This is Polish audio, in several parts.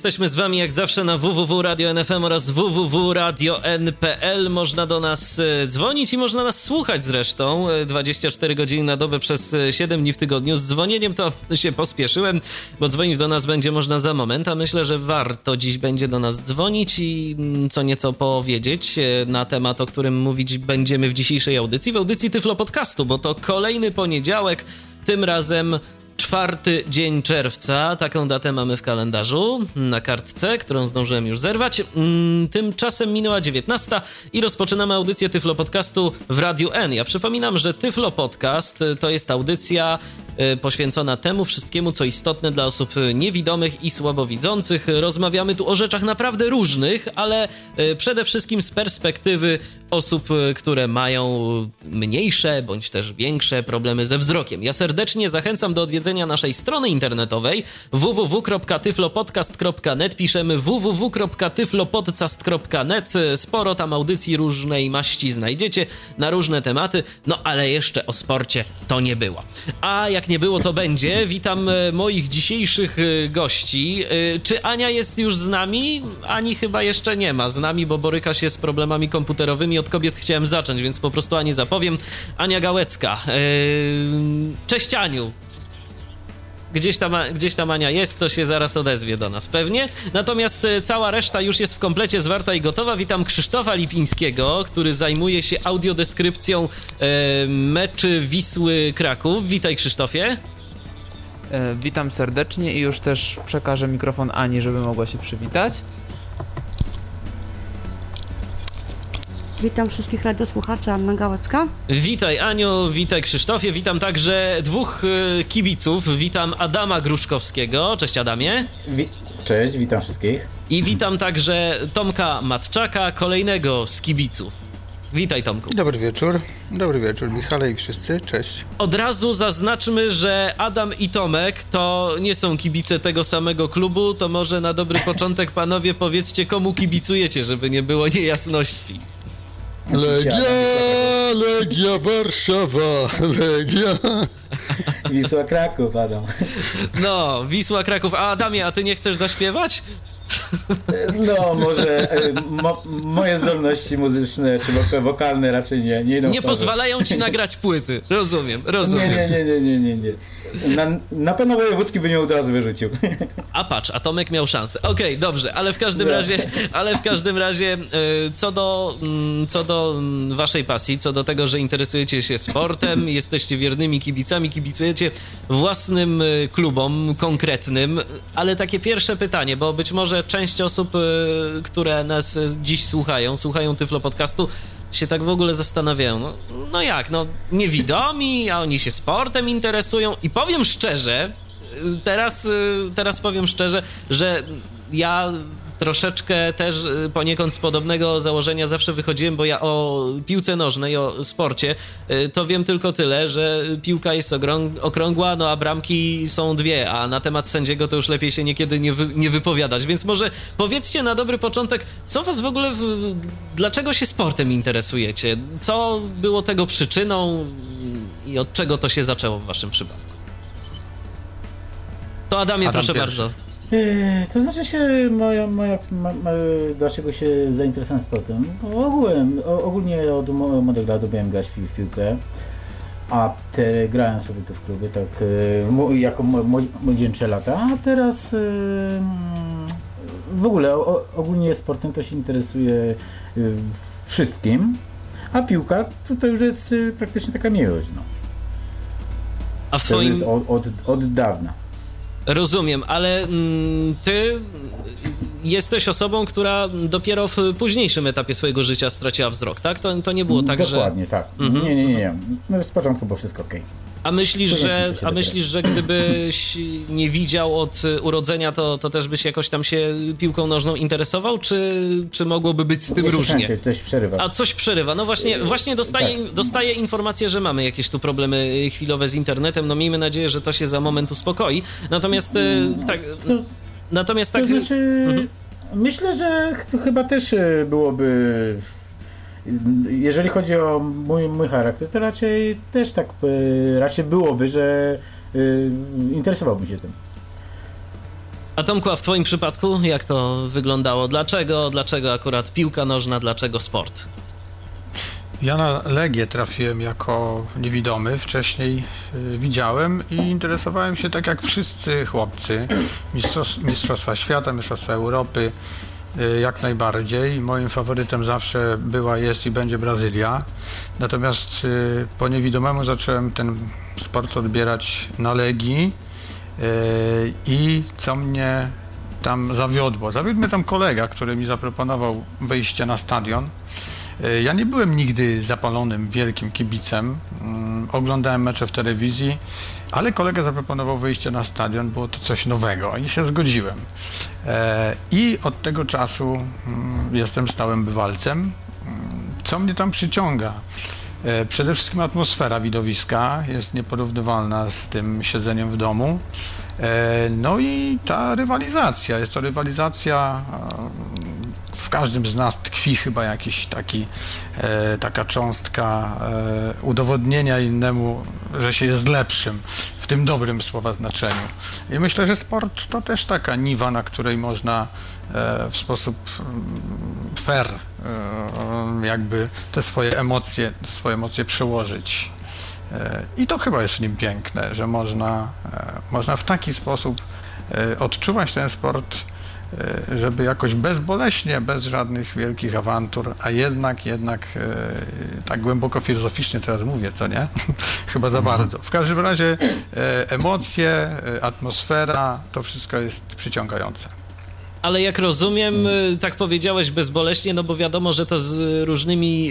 Jesteśmy z wami jak zawsze na www.radio.nfm oraz www.radio.n.pl. Można do nas e, dzwonić i można nas słuchać zresztą 24 e, godziny na dobę przez 7 e, dni w tygodniu. Z dzwonieniem to się pospieszyłem, bo dzwonić do nas będzie można za moment, a myślę, że warto dziś będzie do nas dzwonić i mm, co nieco powiedzieć na temat, o którym mówić będziemy w dzisiejszej audycji, w audycji Tyflo Podcastu, bo to kolejny poniedziałek, tym razem czwarty dzień czerwca. Taką datę mamy w kalendarzu na kartce, którą zdążyłem już zerwać. Mm, tymczasem minęła 19 i rozpoczynamy audycję Tyflo Podcastu w Radiu N. Ja przypominam, że Tyflo Podcast to jest audycja poświęcona temu wszystkiemu, co istotne dla osób niewidomych i słabowidzących. Rozmawiamy tu o rzeczach naprawdę różnych, ale y, przede wszystkim z perspektywy osób, y, które mają mniejsze bądź też większe problemy ze wzrokiem. Ja serdecznie zachęcam do odwiedzenia naszej strony internetowej www.tyflopodcast.net. Piszemy www.tyflopodcast.net. Sporo tam audycji różnej maści znajdziecie na różne tematy, no ale jeszcze o sporcie to nie było. A jak nie było, to będzie. Witam e, moich dzisiejszych e, gości. E, czy Ania jest już z nami? Ani chyba jeszcze nie ma z nami, bo boryka się z problemami komputerowymi od kobiet chciałem zacząć, więc po prostu Ani zapowiem. Ania Gałecka. Cześć Aniu. Gdzieś tam, gdzieś tam Ania jest, to się zaraz odezwie do nas pewnie. Natomiast e, cała reszta już jest w komplecie zwarta i gotowa. Witam Krzysztofa Lipińskiego, który zajmuje się audiodeskrypcją e, meczy Wisły Kraków. Witaj Krzysztofie. E, witam serdecznie i już też przekażę mikrofon Ani, żeby mogła się przywitać. Witam wszystkich radiosłuchaczy, Anna Gałecka. Witaj Aniu, witaj Krzysztofie, witam także dwóch y, kibiców. Witam Adama Gruszkowskiego. Cześć Adamie. Wi Cześć, witam wszystkich. I witam także Tomka Matczaka, kolejnego z kibiców. Witaj Tomku. Dobry wieczór. Dobry wieczór Michale i wszyscy. Cześć. Od razu zaznaczmy, że Adam i Tomek to nie są kibice tego samego klubu. To może na dobry początek panowie powiedzcie komu kibicujecie, żeby nie było niejasności. Legia, Legia Warszawa, Legia. Wisła Kraków, Adam. No, Wisła Kraków. A Adamie, a ty nie chcesz zaśpiewać? No, może e, mo, moje zdolności muzyczne czy wokalne raczej nie. Nie, nie pozwalają ci nagrać płyty. Rozumiem, rozumiem. Nie, nie, nie, nie, nie, nie. Na, na pewno wojewódzki by mnie od razu wyrzucił. A patrz, a Tomek miał szansę. Okej, okay, dobrze, ale w każdym no. razie, ale w każdym razie e, co do, mm, co do mm, waszej pasji, co do tego, że interesujecie się sportem, jesteście wiernymi kibicami, kibicujecie własnym e, klubom konkretnym, ale takie pierwsze pytanie, bo być może część osób, y, które nas dziś słuchają, słuchają Tyflo Podcastu, się tak w ogóle zastanawiają, no, no jak, no niewidomi, a oni się sportem interesują i powiem szczerze, y, teraz, y, teraz powiem szczerze, że ja troszeczkę też y, poniekąd z podobnego założenia zawsze wychodziłem, bo ja o piłce nożnej, o sporcie, y, to wiem tylko tyle, że piłka jest okrągła, no a bramki są dwie, a na temat sędziego to już lepiej się niekiedy nie, wy, nie wypowiadać. Więc może powiedzcie na dobry początek, co was w ogóle, w, dlaczego się sportem interesujecie? Co było tego przyczyną i od czego to się zaczęło w waszym przypadku? To Adamie, Adam proszę pierwszy. bardzo. Yy, to znaczy się, moja, moja, ma, ma, dlaczego się zainteresowałem sportem? Ogółem, ogólnie od młodych lat lubiłem grać w, piłkę, a te, grałem sobie tu w klubie tak yy, jako młodzieńcze lata, a teraz yy, w ogóle ogólnie sportem to się interesuje yy, wszystkim, a piłka to, to już jest praktycznie taka miłość. No. A w twoim... Od, od, od dawna. Rozumiem, ale mm, ty jesteś osobą, która dopiero w późniejszym etapie swojego życia straciła wzrok, tak? To, to nie było tak, że... Dokładnie, tak. Mhm. Nie, nie, nie, nie. No, z początku było wszystko ok. A myślisz, że, się się a myślisz, że gdybyś nie widział od urodzenia, to, to też byś jakoś tam się piłką nożną interesował, czy, czy mogłoby być z tym Nie różnie? cię, Ktoś przerywa. A coś przerywa. No właśnie, właśnie dostaję, tak. dostaję informację, że mamy jakieś tu problemy chwilowe z internetem. No miejmy nadzieję, że to się za moment uspokoi. Natomiast e, tak. To, Natomiast to tak. znaczy, Mhm. myślę, że ch- chyba też byłoby, jeżeli chodzi o mój, mój charakter, to raczej też tak, e, raczej byłoby, że e, interesowałbym się tym. A Tomku, a w Twoim przypadku jak to wyglądało? Dlaczego? Dlaczego akurat piłka nożna? Dlaczego sport? Ja na Legię trafiłem jako niewidomy. Wcześniej y, widziałem i interesowałem się tak jak wszyscy chłopcy. Mistrzostw, Mistrzostwa Świata, Mistrzostwa Europy, jak najbardziej. Moim faworytem zawsze była, jest i będzie Brazylia. Natomiast y, po niewidomemu zacząłem ten sport odbierać na Legii. Y, I co mnie tam zawiodło? Zawiódł mnie tam kolega, który mi zaproponował wyjście na stadion. Y, Ja nie byłem nigdy zapalonym wielkim kibicem. Mm, Oglądałem mecze w telewizji, ale kolega zaproponował wyjście na stadion, było to coś nowego i się zgodziłem. E, I od tego czasu mm, jestem stałym bywalcem. Mm, Co mnie tam przyciąga? E, Przede wszystkim atmosfera widowiska jest nieporównywalna z tym siedzeniem w domu. E, No i ta rywalizacja. Jest to rywalizacja e, w każdym z nas tkwi chyba jakiś taki, e, taka cząstka e, udowodnienia innemu, że się jest lepszym, w tym dobrym słowa znaczeniu. I myślę, że sport to też taka niwa, na której można e, w sposób mm, fair e, jakby te swoje emocje, te swoje emocje przełożyć. E, I to chyba jest w nim piękne, że można, można w taki sposób odczuwać ten sport, żeby jakoś bezboleśnie, bez żadnych wielkich awantur, a jednak, jednak e, tak głęboko filozoficznie teraz mówię, co nie? Chyba za bardzo. W każdym razie e, emocje, e, atmosfera, to wszystko jest przyciągające. Ale jak rozumiem, tak powiedziałeś bezboleśnie, no bo wiadomo, że to z różnymi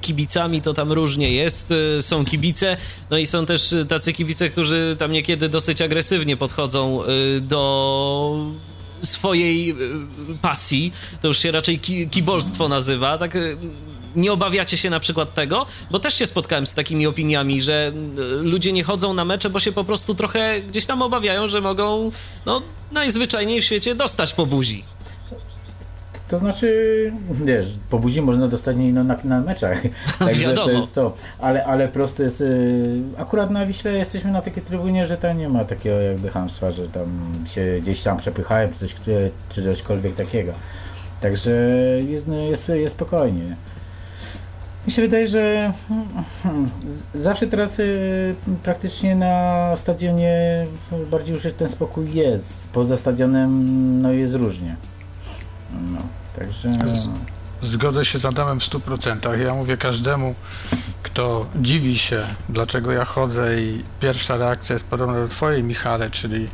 kibicami to tam różnie jest. Są kibice, no i są też tacy kibice, którzy tam niekiedy dosyć agresywnie podchodzą do swojej y, pasji. To już się raczej ki kibolstwo nazywa. Tak y, nie obawiacie się na przykład tego? Bo też się spotkałem z takimi opiniami, że y, ludzie nie chodzą na mecze, bo się po prostu trochę gdzieś tam obawiają, że mogą, no, najzwyczajniej w świecie dostać po buzi. To znaczy, wiesz, po buzi można dostać no, na, na meczach. Także to jest to. Ale, ale proste jest. y, Akurat na Wiśle jesteśmy na takiej trybunie, że tam nie ma takiego jakby hamstwa, że tam się gdzieś tam przepychają, czy, coś, czy cośkolwiek takiego. Także jest, no, jest, jest spokojnie. Mi się wydaje, że hmm, zawsze teraz y, praktycznie na stadionie bardziej już ten spokój jest. Poza stadionem no jest różnie. No, także. Z- Zgodzę się z Adamem w 100%. Ja mówię każdemu, kto dziwi się, dlaczego ja chodzę i pierwsza reakcja jest podobna do twojej, Michale, czyli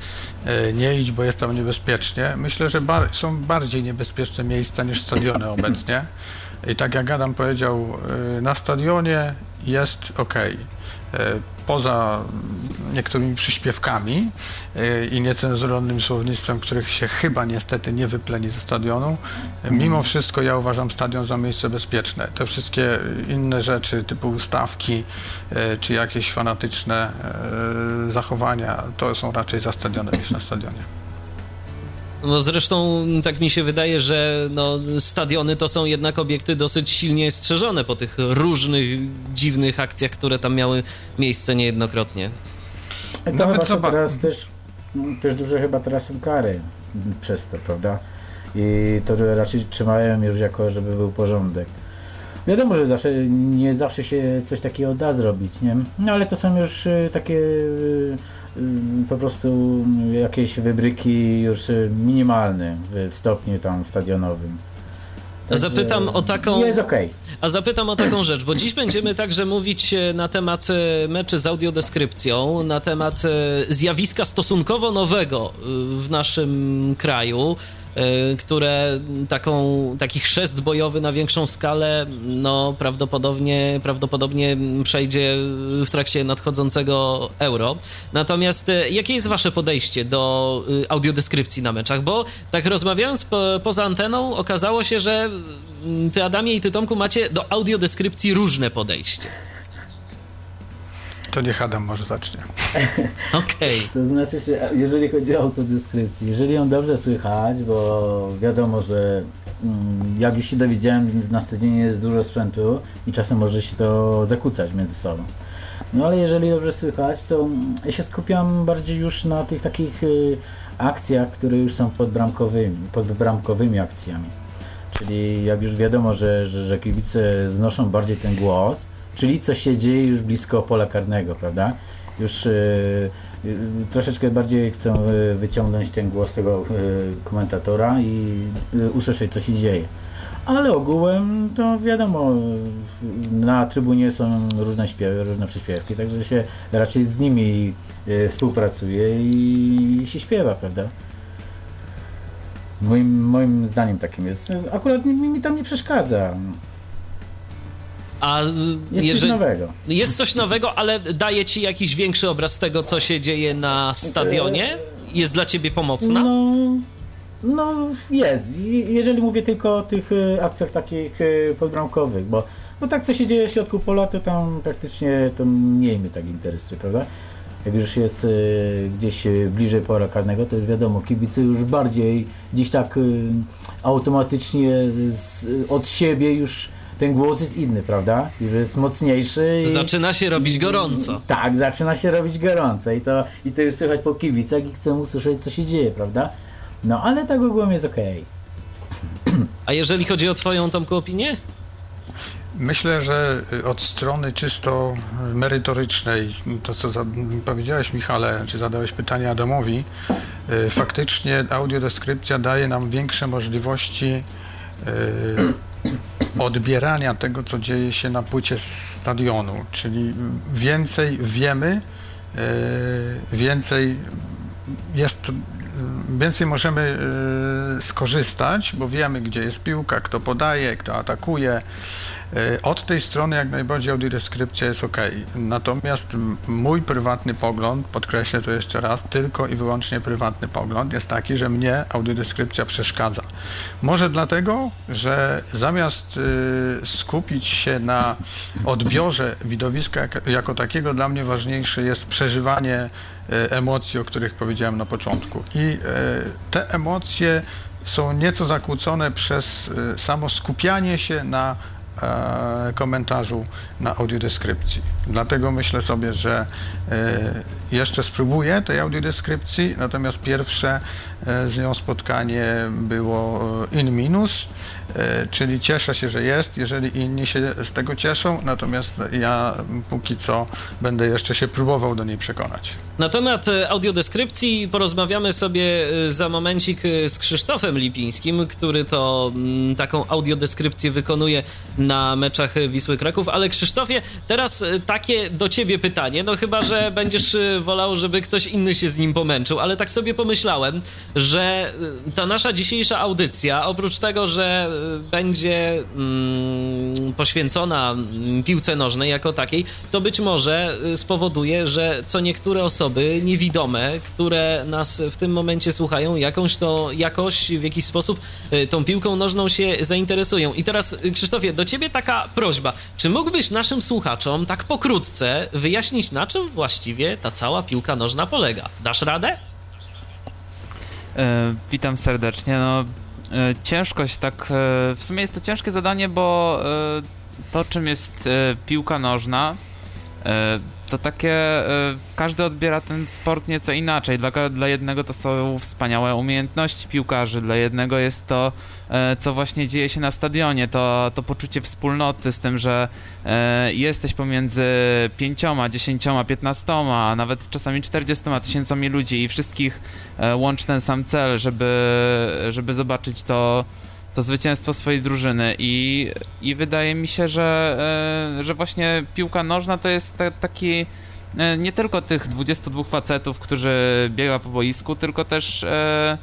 e, nie idź, bo jest tam niebezpiecznie. Myślę, że bar- są bardziej niebezpieczne miejsca niż stadiony obecnie. I tak jak Adam powiedział, e, na stadionie jest ok. Poza niektórymi przyśpiewkami e, i niecenzuralnym słownictwem, których się chyba niestety nie wypleni ze stadionu, e, mimo wszystko ja uważam stadion za miejsce bezpieczne. Te wszystkie inne rzeczy typu ustawki e, czy jakieś fanatyczne e, zachowania to są raczej za stadionem niż na stadionie. No zresztą tak mi się wydaje, że no, stadiony to są jednak obiekty dosyć silnie strzeżone po tych różnych dziwnych akcjach, które tam miały miejsce niejednokrotnie. To Nawet zobacz- teraz też, też duże chyba teraz są kary przez to, prawda? I to raczej trzymają już jako, żeby był porządek. Wiadomo, że zawsze, nie zawsze się coś takiego da zrobić, nie? No ale to są już y, takie y, po prostu jakieś wybryki już y, minimalne w stopniu tam stadionowym. Także Zapytam o taką- Jest okej. A zapytam o taką rzecz, bo dziś będziemy także mówić e, na temat e, meczy z audiodeskrypcją, na temat e, zjawiska stosunkowo nowego w naszym kraju. Y, które taką, taki chrzest bojowy na większą skalę no, prawdopodobnie, prawdopodobnie przejdzie w trakcie nadchodzącego euro. Natomiast y, jakie jest wasze podejście do y, audiodeskrypcji na meczach? Bo tak rozmawiając po, poza anteną okazało się, że mm, ty Adamie i ty Tomku macie do audiodeskrypcji różne podejście. To niech Adam może zacznie. Okej. To znaczy się, jeżeli chodzi o autodeskrypcję, jeżeli ją dobrze słychać, bo wiadomo, że mm, jak już się dowiedziałem, na stadionie jest dużo sprzętu i czasem może się to zakłócać między sobą. No ale jeżeli dobrze słychać, to ja się skupiam bardziej już na tych takich y, akcjach, które już są podbramkowymi, podbramkowymi akcjami. Czyli jak już wiadomo, że, że, że kibice znoszą bardziej ten głos, czyli coś się dzieje już blisko pola karnego, prawda? Już y, y, troszeczkę bardziej chcę y, wyciągnąć ten głos tego komentatora i usłyszeć, co się dzieje. Ale ogółem to wiadomo, na trybunie są różne śpiewy, różne przyśpiewki, także się raczej z nimi współpracuje i się śpiewa, prawda? Moim, moim zdaniem takim jest. Akurat mi, mi tam nie przeszkadza. A y, Jest jeżeli... coś nowego. Jest coś nowego, ale daje ci jakiś większy obraz tego, co się dzieje na stadionie? Jest dla ciebie pomocna? No, no jest. Jeżeli mówię tylko o tych e, akcjach takich e, podbramkowych, bo, bo tak co się dzieje w środku pola, to tam praktycznie to mniej mnie tak interesuje, prawda? Jak już jest gdzieś bliżej pola karnego, to już wiadomo, kibice już bardziej gdzieś tak automatycznie z, od siebie już ten głos jest inny, prawda? Już jest mocniejszy. I... Zaczyna się robić gorąco. Tak, zaczyna się robić gorąco i to, i to już słychać po kibicach i chcę usłyszeć, co się dzieje, prawda? No, ale tak ogółem jest okej. A jeżeli chodzi o twoją, Tomku, opinię? Myślę, że y, od strony czysto y, merytorycznej, to co za, powiedziałeś Michale, czy zadałeś pytanie Adamowi, y, faktycznie audiodeskrypcja daje nam większe możliwości y, odbierania tego, co dzieje się na płycie stadionu, czyli więcej wiemy, y, więcej jest więcej możemy y, skorzystać, bo wiemy, gdzie jest piłka, kto podaje, kto atakuje. Y, Od tej strony jak najbardziej audiodeskrypcja jest ok. Natomiast mój prywatny pogląd, podkreślę to jeszcze raz, tylko i wyłącznie prywatny pogląd jest taki, że mnie audiodeskrypcja przeszkadza. Może dlatego, że zamiast y, skupić się na odbiorze widowiska jak, jako takiego, dla mnie ważniejsze jest przeżywanie e, emocji, o których powiedziałem na początku. I e, te emocje są nieco zakłócone przez e, samo skupianie się na e, komentarzu na audiodeskrypcji. Dlatego myślę sobie, że e, jeszcze spróbuję tej audiodeskrypcji, natomiast pierwsze e, z nią spotkanie było e, in minus, e, czyli cieszę się, że jest, jeżeli inni się z tego cieszą, natomiast ja póki co będę jeszcze się próbował do niej przekonać. Na temat e, audiodeskrypcji porozmawiamy sobie e, za momencik e, z Krzysztofem Lipińskim, który to mm, taką audiodeskrypcję wykonuje na meczach e, Wisły Kraków. Ale Krzysztofie, teraz e, takie do ciebie pytanie, no chyba, że będziesz e, wolał, żeby ktoś inny się z nim pomęczył, ale tak sobie pomyślałem, że e, ta nasza dzisiejsza audycja, oprócz tego, że e, będzie mm, poświęcona piłce nożnej jako takiej, to być może y, spowoduje, że co niektóre osoby niewidome, które nas w tym momencie słuchają, jakąś to jakoś w jakiś sposób y, tą piłką nożną się zainteresują. I teraz, y, Krzysztofie, do ciebie taka prośba. Czy mógłbyś naszym słuchaczom tak pokrótce wyjaśnić, na czym właściwie ta cała piłka nożna polega? Dasz radę? E, witam serdecznie. No, e, ciężkość, tak. E, w sumie jest to ciężkie zadanie, bo e, to, czym jest piłka nożna, to takie. Każdy odbiera ten sport nieco inaczej. Dla, dla jednego to są wspaniałe umiejętności piłkarzy, dla jednego jest to, co właśnie dzieje się na stadionie, to, to poczucie wspólnoty z tym, że e, jesteś pomiędzy pięcioma, dziesięcioma, piętnastoma, a nawet czasami czterdziestoma tysiącami ludzi i wszystkich e, łączy ten sam cel, żeby, żeby zobaczyć to, to zwycięstwo swojej drużyny. I, i wydaje mi się, że, e, że właśnie piłka nożna to jest ta, taki e, nie tylko tych 22 facetów, którzy biega po boisku, tylko też e,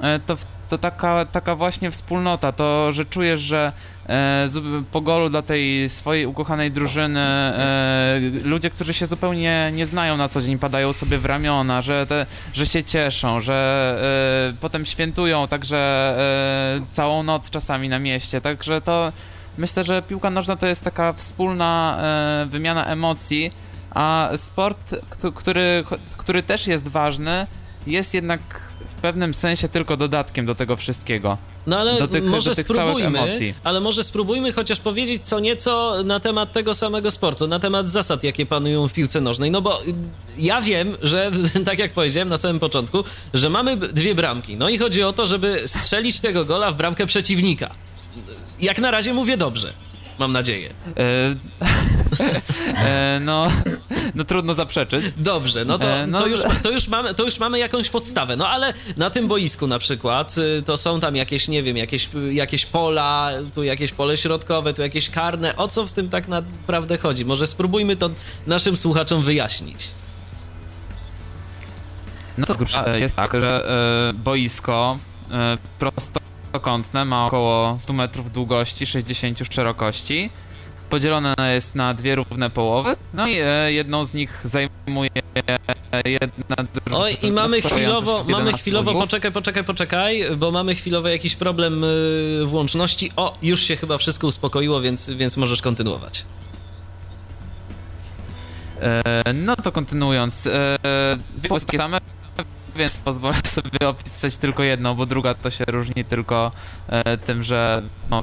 e, to to taka, taka właśnie wspólnota, to, że czujesz, że e, po golu dla tej swojej ukochanej drużyny e, ludzie, którzy się zupełnie nie znają na co dzień, padają sobie w ramiona, że, te, że się cieszą, że e, potem świętują także całą noc czasami na mieście, także to myślę, że piłka nożna to jest taka wspólna wymiana emocji, a sport, który, który też jest ważny, jest jednak w pewnym sensie tylko dodatkiem do tego wszystkiego. No ale do tych, może do spróbujmy, ale może spróbujmy chociaż powiedzieć co nieco na temat tego samego sportu, na temat zasad, jakie panują w piłce nożnej. No bo ja wiem, że tak jak powiedziałem na samym początku, że mamy dwie bramki. No i chodzi o to, żeby strzelić tego gola w bramkę przeciwnika. Jak na razie mówię dobrze mam nadzieję. E, e, no, no trudno zaprzeczyć. Dobrze, no to, e, no, to, już, to, już mamy, to już mamy jakąś podstawę. No ale na tym boisku na przykład y, to są tam jakieś, nie wiem, jakieś, jakieś pola, tu jakieś pole środkowe, tu jakieś karne. O co w tym tak naprawdę chodzi? Może spróbujmy to naszym słuchaczom wyjaśnić. No to jest tak, że boisko prosto prostokątne, ma około 100 metrów długości, 60 szerokości. Podzielone jest na dwie równe połowy, no i e, jedną z nich zajmuje jedna drużyna. Oj, i mamy chwilowo, mamy chwilowo, poczekaj, poczekaj, poczekaj, bo mamy chwilowo jakiś problem y, włączności. O, już się chyba wszystko uspokoiło, więc, więc możesz kontynuować. E, no to kontynuując, e, dwie same więc pozwolę sobie opisać tylko jedną, bo druga to się różni tylko e, tym, że no,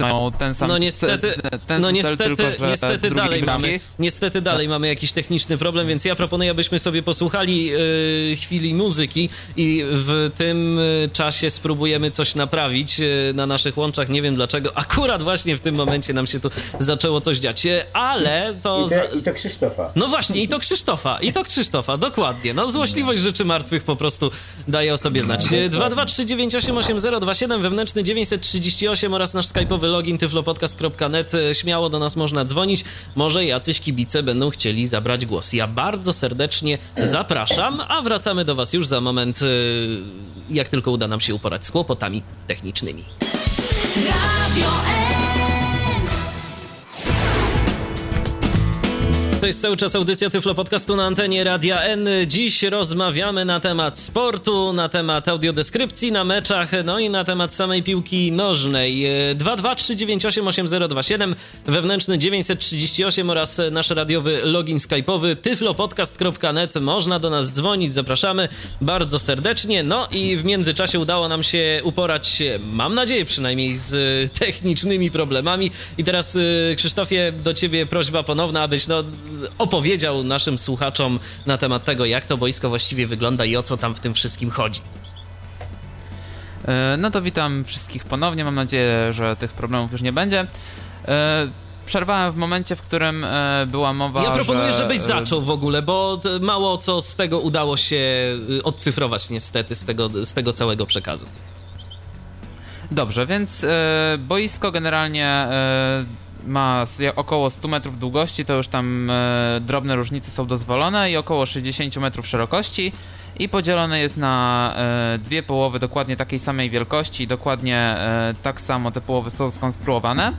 mają ten sam No niestety, ten no niestety, tylko, niestety dalej mamy, niestety dalej no. mamy jakiś techniczny problem, więc ja proponuję, abyśmy sobie posłuchali yy, chwili muzyki i w tym e, czasie spróbujemy coś naprawić yy, na naszych łączach. Nie wiem dlaczego, akurat właśnie w tym momencie nam się tu zaczęło coś dziać, ale to... I, te, i to Krzysztofa. No właśnie, i to Krzysztofa, i to Krzysztofa, dokładnie. No złośliwość rzeczy martwych po prostu daje o sobie znać. 223988027 wewnętrzny 938 oraz nasz skype'owy dodatkowy login tyflopodcast.net. Śmiało do nas można dzwonić. Może jacyś kibice będą chcieli zabrać głos. Ja bardzo serdecznie zapraszam, a wracamy do Was już za moment, y, jak tylko uda nam się uporać z kłopotami technicznymi. Radio To jest cały czas audycja Tyflo Podcastu na antenie Radia N. Dziś rozmawiamy na temat sportu, na temat audiodeskrypcji na meczach, no i na temat samej piłki nożnej. 223988027, wewnętrzny 938 oraz nasz radiowy login skype'owy tyflopodcast.net. Można do nas dzwonić, zapraszamy bardzo serdecznie. No i w międzyczasie udało nam się uporać, mam nadzieję przynajmniej, z technicznymi problemami. I teraz y, Krzysztofie, do ciebie prośba ponowna, abyś no opowiedział naszym słuchaczom na temat tego, jak to boisko właściwie wygląda i o co tam w tym wszystkim chodzi. E, no to witam wszystkich ponownie. Mam nadzieję, że tych problemów już nie będzie. E, przerwałem w momencie, w którym e, była mowa. Ja proponuję, że... żebyś zaczął w ogóle, bo mało co z tego udało się odcyfrować, niestety, z tego, z tego całego przekazu. Dobrze, więc boisko generalnie ma około 100 metrów długości, to już tam e, drobne różnice są dozwolone i około 60 metrów szerokości i podzielone jest na e, dwie połowy dokładnie takiej samej wielkości, dokładnie e, tak samo te połowy są skonstruowane.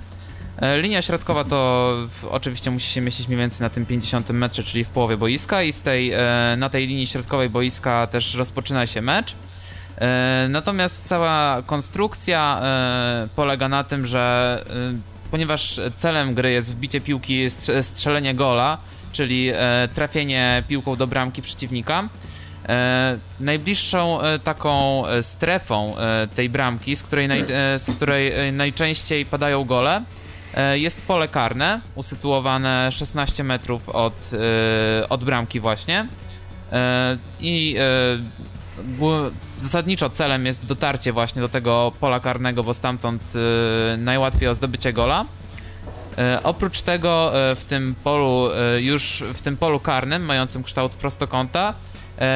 E, linia środkowa to oczywiście musi się mieścić mniej więcej na tym 50 metrze, czyli w połowie boiska i z tej, e, na tej linii środkowej boiska też rozpoczyna się mecz. E, natomiast cała konstrukcja polega na tym, że ponieważ celem gry jest wbicie piłki, strzelenie gola, czyli e, trafienie piłką do bramki przeciwnika. E, najbliższą e, taką strefą tej bramki, z której, naj, z której najczęściej padają gole, jest pole karne, usytuowane 16 metrów od, od bramki właśnie. I zasadniczo celem jest dotarcie właśnie do tego pola karnego, bo stamtąd y, najłatwiej o zdobycie gola. Y, oprócz tego y, w tym polu, już w tym polu karnym, mającym kształt prostokąta,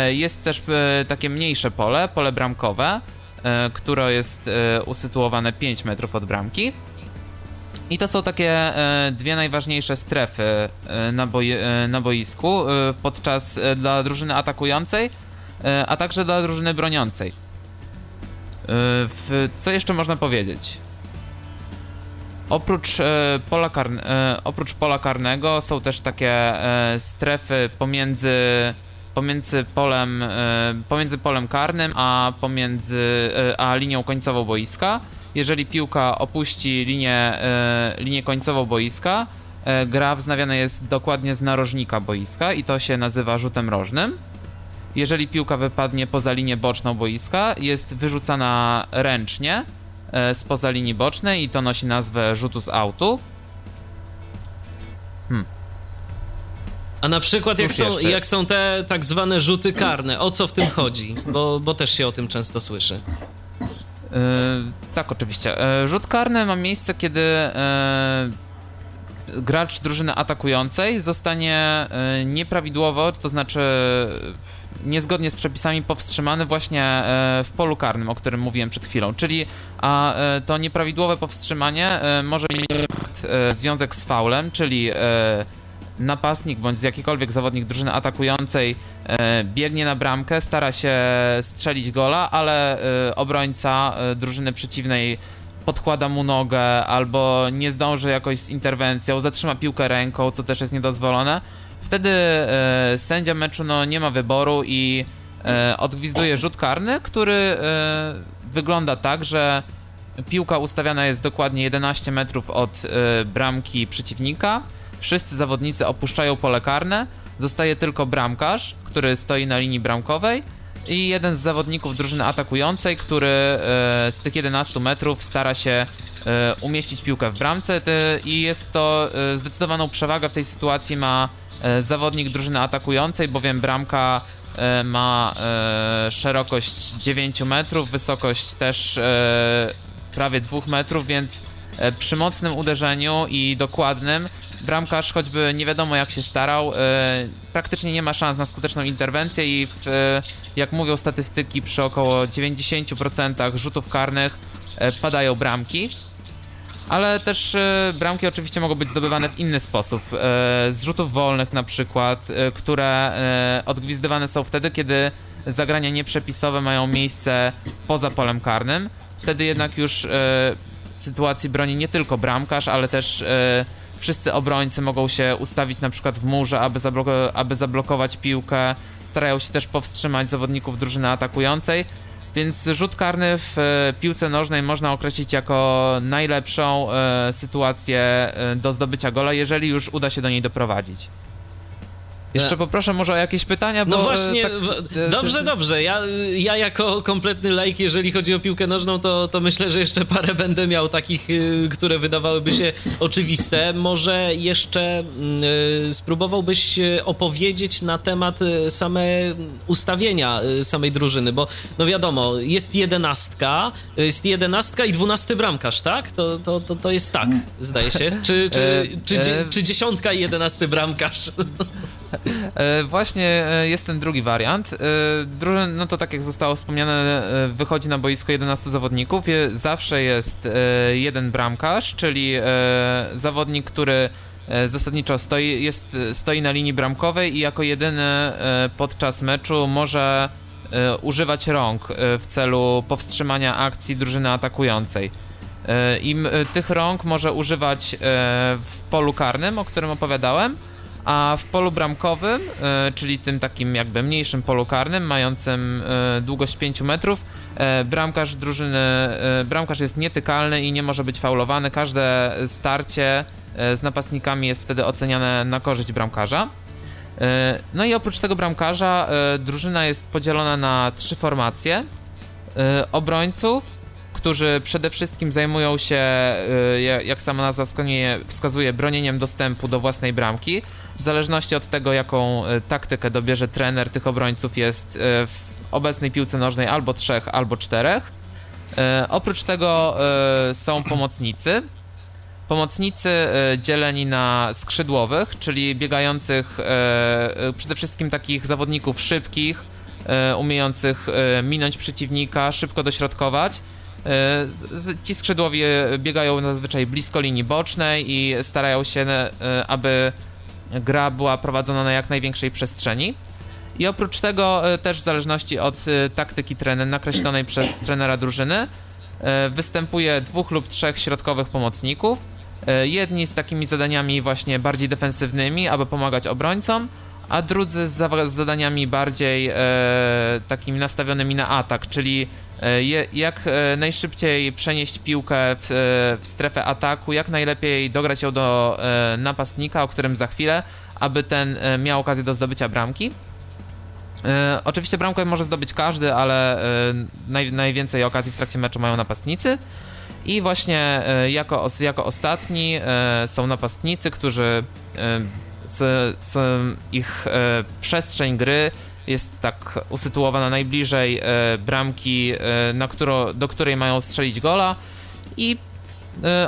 jest też takie mniejsze pole, pole bramkowe, które jest usytuowane 5 metrów od bramki. I to są takie dwie najważniejsze strefy na, boi na boisku podczas dla drużyny atakującej a także dla drużyny broniącej. w, co jeszcze można powiedzieć? Oprócz, e, pola karne, e, oprócz pola karnego są też takie e, strefy pomiędzy, pomiędzy, polem, e, pomiędzy polem karnym a, pomiędzy, e, a linią końcową boiska. Jeżeli piłka opuści linię, e, linię końcową boiska, e, gra wznawiana jest dokładnie z narożnika boiska i to się nazywa rzutem rożnym. Jeżeli piłka wypadnie poza linię boczną boiska, jest wyrzucana ręcznie e, spoza linii bocznej i to nosi nazwę rzutu z autu. A na przykład jak są, jak są te tak zwane rzuty karne, o co w tym chodzi? Bo, bo też się o tym często słyszy. E, tak, oczywiście. E, rzut karny ma miejsce, kiedy e, gracz drużyny atakującej zostanie nieprawidłowo, to znaczy niezgodnie z przepisami powstrzymany właśnie e, w polu karnym, o którym mówiłem przed chwilą. Czyli a e, to nieprawidłowe powstrzymanie e, może mieć związek z faulem, czyli napastnik bądź jakikolwiek zawodnik drużyny atakującej biegnie na bramkę, stara się strzelić gola, ale obrońca drużyny przeciwnej podkłada mu nogę albo nie zdąży jakoś z interwencją, zatrzyma piłkę ręką, co też jest niedozwolone. Wtedy e, sędzia meczu no, nie ma wyboru i e, odgwizduje rzut karny, który e, wygląda tak, że piłka ustawiana jest dokładnie 11 metrów od e, bramki przeciwnika. Wszyscy zawodnicy opuszczają pole karne. Zostaje tylko bramkarz, który stoi na linii bramkowej i jeden z zawodników drużyny atakującej, który e, z tych 11 metrów stara się e, umieścić piłkę w bramce. I jest to e, zdecydowaną przewagę w tej sytuacji ma zawodnik drużyny atakującej, bowiem bramka ma szerokość 9 metrów, wysokość też prawie 2 metrów, więc przy mocnym uderzeniu i dokładnym bramkarz, choćby nie wiadomo jak się starał, praktycznie nie ma szans na skuteczną interwencję i w, jak mówią statystyki, przy około 90% rzutów karnych e, padają bramki. Ale też e, bramki oczywiście mogą być zdobywane w inny sposób. E, z rzutów wolnych na przykład, które odgwizdywane są wtedy, kiedy zagrania nieprzepisowe mają miejsce poza polem karnym. Wtedy jednak już sytuacji broni nie tylko bramkarz, ale też wszyscy obrońcy mogą się ustawić na przykład w murze, aby, zabloko- aby zablokować piłkę. Starają się też powstrzymać zawodników drużyny atakującej. Więc rzut karny w e, piłce nożnej można określić jako najlepszą e, sytuację e, do zdobycia gola, jeżeli już uda się do niej doprowadzić. Jeszcze E, poproszę może o jakieś pytania, bo... No właśnie, tak, dobrze, dobrze. Ja, ja jako kompletny laik, jeżeli chodzi o piłkę nożną, to, to myślę, że jeszcze parę będę miał takich, y, które wydawałyby się oczywiste. Może jeszcze mm, y, spróbowałbyś opowiedzieć na temat y, same ustawienia samej drużyny, bo no wiadomo, jest jedenastka, jest jedenastka i dwunasty bramkarz, tak? To, to, to, to jest tak, zdaje się. Czy, czy, E, czy, e, czy dziesiątka i jedenasty bramkarz? E, właśnie e, jest ten drugi wariant. E, drużyn, no to tak jak zostało wspomniane, wychodzi na boisko 11 zawodników. Zawsze jest jeden bramkarz, czyli zawodnik, który zasadniczo stoi, jest, stoi na linii bramkowej i jako jedyny podczas meczu może używać rąk w celu powstrzymania akcji drużyny atakującej. I tych rąk może używać w polu karnym, o którym opowiadałem, a w polu bramkowym, e, czyli tym takim jakby mniejszym polu karnym, mającym e, długość 5 metrów, e, bramkarz drużyny, bramkarz jest nietykalny i nie może być faulowany. Każde starcie z napastnikami jest wtedy oceniane na korzyść bramkarza. No i oprócz tego bramkarza drużyna jest podzielona na trzy formacje. Obrońców, którzy przede wszystkim zajmują się, ja- jak sama nazwa wskazuje, bronieniem dostępu do własnej bramki. W zależności od tego, jaką e, taktykę dobierze trener, tych obrońców jest e, w obecnej piłce nożnej albo trzech, albo czterech. E, Oprócz tego są pomocnicy. Pomocnicy dzieleni na skrzydłowych, czyli biegających przede wszystkim takich zawodników szybkich, umiejących minąć przeciwnika, szybko dośrodkować. Ci skrzydłowi biegają zazwyczaj blisko linii bocznej i starają się, aby gra była prowadzona na jak największej przestrzeni. I oprócz tego e, też w zależności od e, taktyki trenera nakreślonej przez trenera drużyny e, występuje dwóch lub trzech środkowych pomocników. Jedni z takimi zadaniami właśnie bardziej defensywnymi, aby pomagać obrońcom, a drudzy z, zadaniami bardziej takimi nastawionymi na atak, czyli je, jak e, najszybciej przenieść piłkę w, w, strefę ataku, jak najlepiej dograć ją do napastnika, o którym za chwilę, aby ten miał okazję do zdobycia bramki. E, oczywiście bramkę może zdobyć każdy, ale e, naj, najwięcej okazji w trakcie meczu mają napastnicy. I właśnie e, jako, jako ostatni są napastnicy, którzy z, z ich przestrzeń gry jest tak usytuowana najbliżej bramki, na którą, do której mają strzelić gola i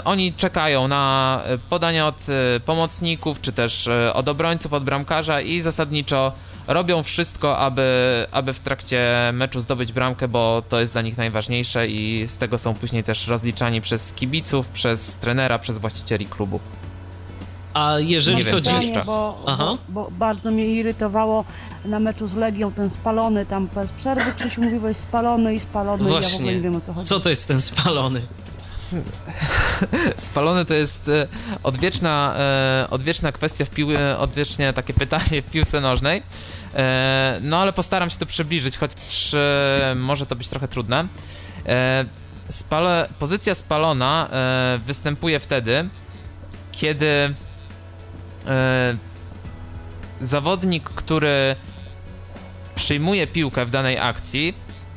oni czekają na podania od pomocników, czy też od obrońców, od bramkarza i zasadniczo robią wszystko, aby, aby w trakcie meczu zdobyć bramkę, bo to jest dla nich najważniejsze i z tego są później też rozliczani przez kibiców, przez trenera, przez właścicieli klubu. A jeżeli Nie chodzi... jeszcze. Bo, bo, bo, bardzo mnie irytowało na meczu z Legią ten spalony tam bez przerwy. Krzysiu mówiłeś spalony i spalony. Właśnie. Ja w ogóle nie wiem o co chodzi. Co to jest ten spalony? Spalony to jest e, odwieczna, e, odwieczna kwestia w pił... E, odwiecznie takie pytanie w piłce nożnej. No ale postaram się to przybliżyć, chociaż może to być trochę trudne. Spale... Pozycja spalona występuje wtedy, kiedy zawodnik, który przyjmuje piłkę w danej akcji,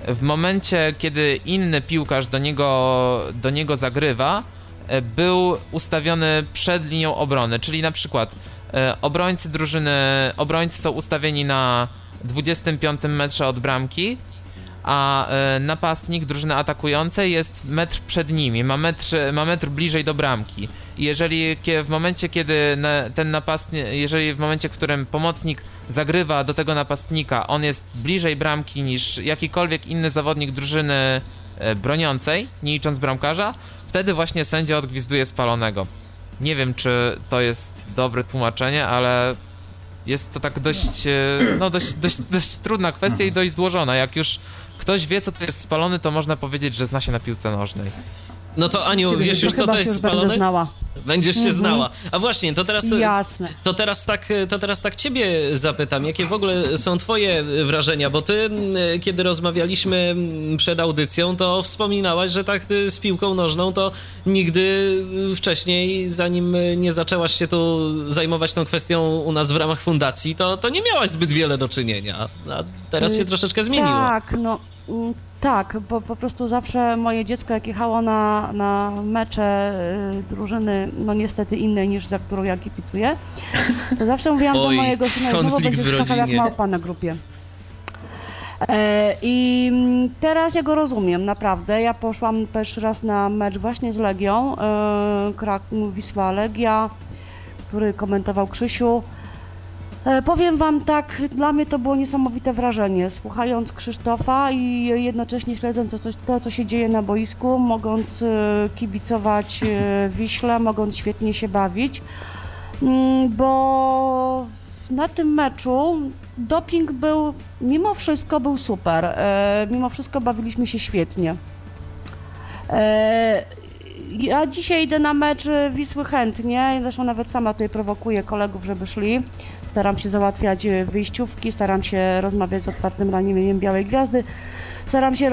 w momencie, kiedy inny piłkarz do niego, do niego zagrywa, e, był ustawiony przed linią obrony, czyli na przykład e, obrońcy drużyny, obrońcy są ustawieni na 25 metrze od bramki, a e, napastnik drużyny atakującej jest metr przed nimi, ma metr, ma metr bliżej do bramki. Jeżeli w momencie, kiedy ten napastnik, jeżeli w momencie, w którym pomocnik zagrywa do tego napastnika, on jest bliżej bramki niż jakikolwiek inny zawodnik drużyny e, broniącej, nie licząc bramkarza, wtedy właśnie sędzia odgwizduje spalonego. Nie wiem, czy to jest dobre tłumaczenie, ale jest to tak dość, e, no dość, dość, dość trudna kwestia i dość złożona. Jak już ktoś wie, co to jest spalony, to można powiedzieć, że zna się na piłce nożnej. No to Aniu, wiesz już co to jest spalone? znała. Będziesz się mhm. znała. A właśnie, to teraz. Jasne. To teraz, tak, to teraz tak ciebie zapytam, jakie w ogóle są twoje wrażenia, bo ty, kiedy rozmawialiśmy przed audycją, to wspominałaś, że tak z piłką nożną to nigdy wcześniej, zanim nie zaczęłaś się tu zajmować tą kwestią u nas w ramach fundacji, to, to nie miałaś zbyt wiele do czynienia. A teraz się y, troszeczkę zmieniło. Tak, no mm, tak, bo po prostu zawsze moje dziecko, jak jechało na, na mecze y, drużyny, no niestety innej niż za którą ja kipicuję, to zawsze mówiłam Oj, do mojego syna, znowu będziesz skakał jak małpa na grupie. E, I teraz ja go rozumiem, naprawdę. Ja poszłam pierwszy raz na mecz właśnie z Legią, e, Kraków Wisła Legia, który komentował Krzysiu. E, powiem Wam tak, dla mnie to było niesamowite wrażenie, słuchając Krzysztofa i jednocześnie śledząc to, to co się dzieje na boisku, mogąc e, kibicować e, Wiśle, mogąc świetnie się bawić, mm, bo na tym meczu doping był, mimo wszystko był super, mimo wszystko bawiliśmy się świetnie. Ja dzisiaj idę na mecz Wisły chętnie, zresztą nawet sama tutaj prowokuję kolegów, żeby szli. Staram się załatwiać e, wyjściówki, staram się rozmawiać z otwartym ramieniem Białej Gwiazdy. Staram się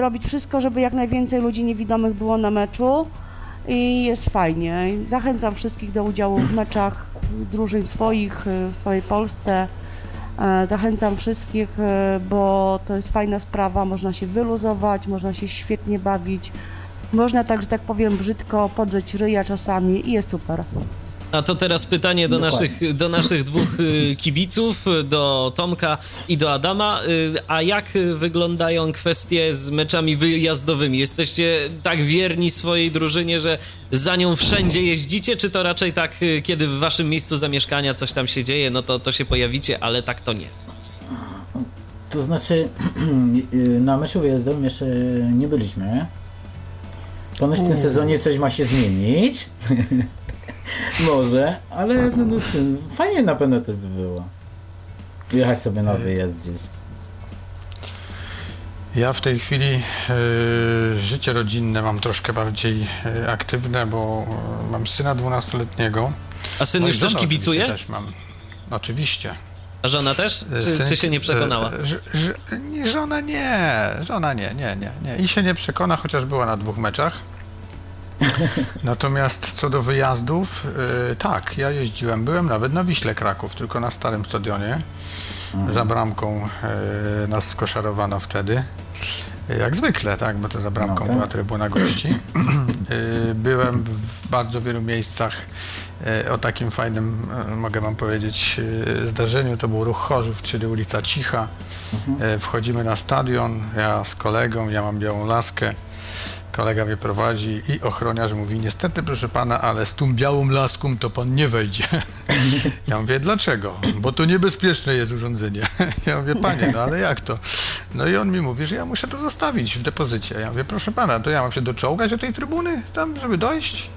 robić wszystko, żeby jak najwięcej ludzi niewidomych było na meczu i jest fajnie. Zachęcam wszystkich do udziału w meczach drużyn swoich e, w całej Polsce. E, zachęcam wszystkich, bo to jest fajna sprawa, można się wyluzować, można się świetnie bawić. Można tak, że tak powiem, brzydko podrzeć ryja czasami i jest super. A to teraz pytanie do naszych, do naszych dwóch y, kibiców, do Tomka i do Adama. Y, a jak wyglądają kwestie z meczami wyjazdowymi? Jesteście tak wierni swojej drużynie, że za nią wszędzie jeździcie, czy to raczej tak, y, kiedy w waszym miejscu zamieszkania coś tam się dzieje, no to, to się pojawicie, ale tak to nie? To znaczy, na meczu wyjazdowym jeszcze nie byliśmy. Ponoć w tym sezonie coś ma się zmienić. Może, ale no, no, fajnie na pewno to by było. jechać sobie na wyjazd gdzieś. Ja w tej chwili y, życie rodzinne mam troszkę bardziej y, aktywne, bo y, mam syna 12-letniego. A syn No już też kibicuje? oczywiście Też mam. Oczywiście. A żona też? Czy, Syn- czy się nie przekonała? y, ż- ż- żona nie, żona nie, nie, nie, nie. I się nie przekona, chociaż była na dwóch meczach. Natomiast co do wyjazdów, y, tak, ja jeździłem, byłem nawet na Wiśle Kraków, tylko na starym stadionie. Za bramką y, nas skoszarowano wtedy. Jak zwykle, tak, bo to za bramką No tak. była trybuna gości. Y, Byłem w bardzo wielu miejscach y, o takim fajnym, y, mogę wam powiedzieć, zdarzeniu. To był ruch Chorzów, czyli ulica Cicha. Y, Wchodzimy na stadion, ja z kolegą, ja mam białą laskę. Kolega mnie prowadzi i ochroniarz mówi, niestety proszę pana, ale z tą białą laską to pan nie wejdzie. Ja mówię, dlaczego? Bo to niebezpieczne jest urządzenie. Ja mówię, panie, no ale jak to? No i on mi mówi, że ja muszę to zostawić w depozycie. Ja mówię, proszę pana, to ja mam się doczołgać do tej trybuny tam, żeby dojść?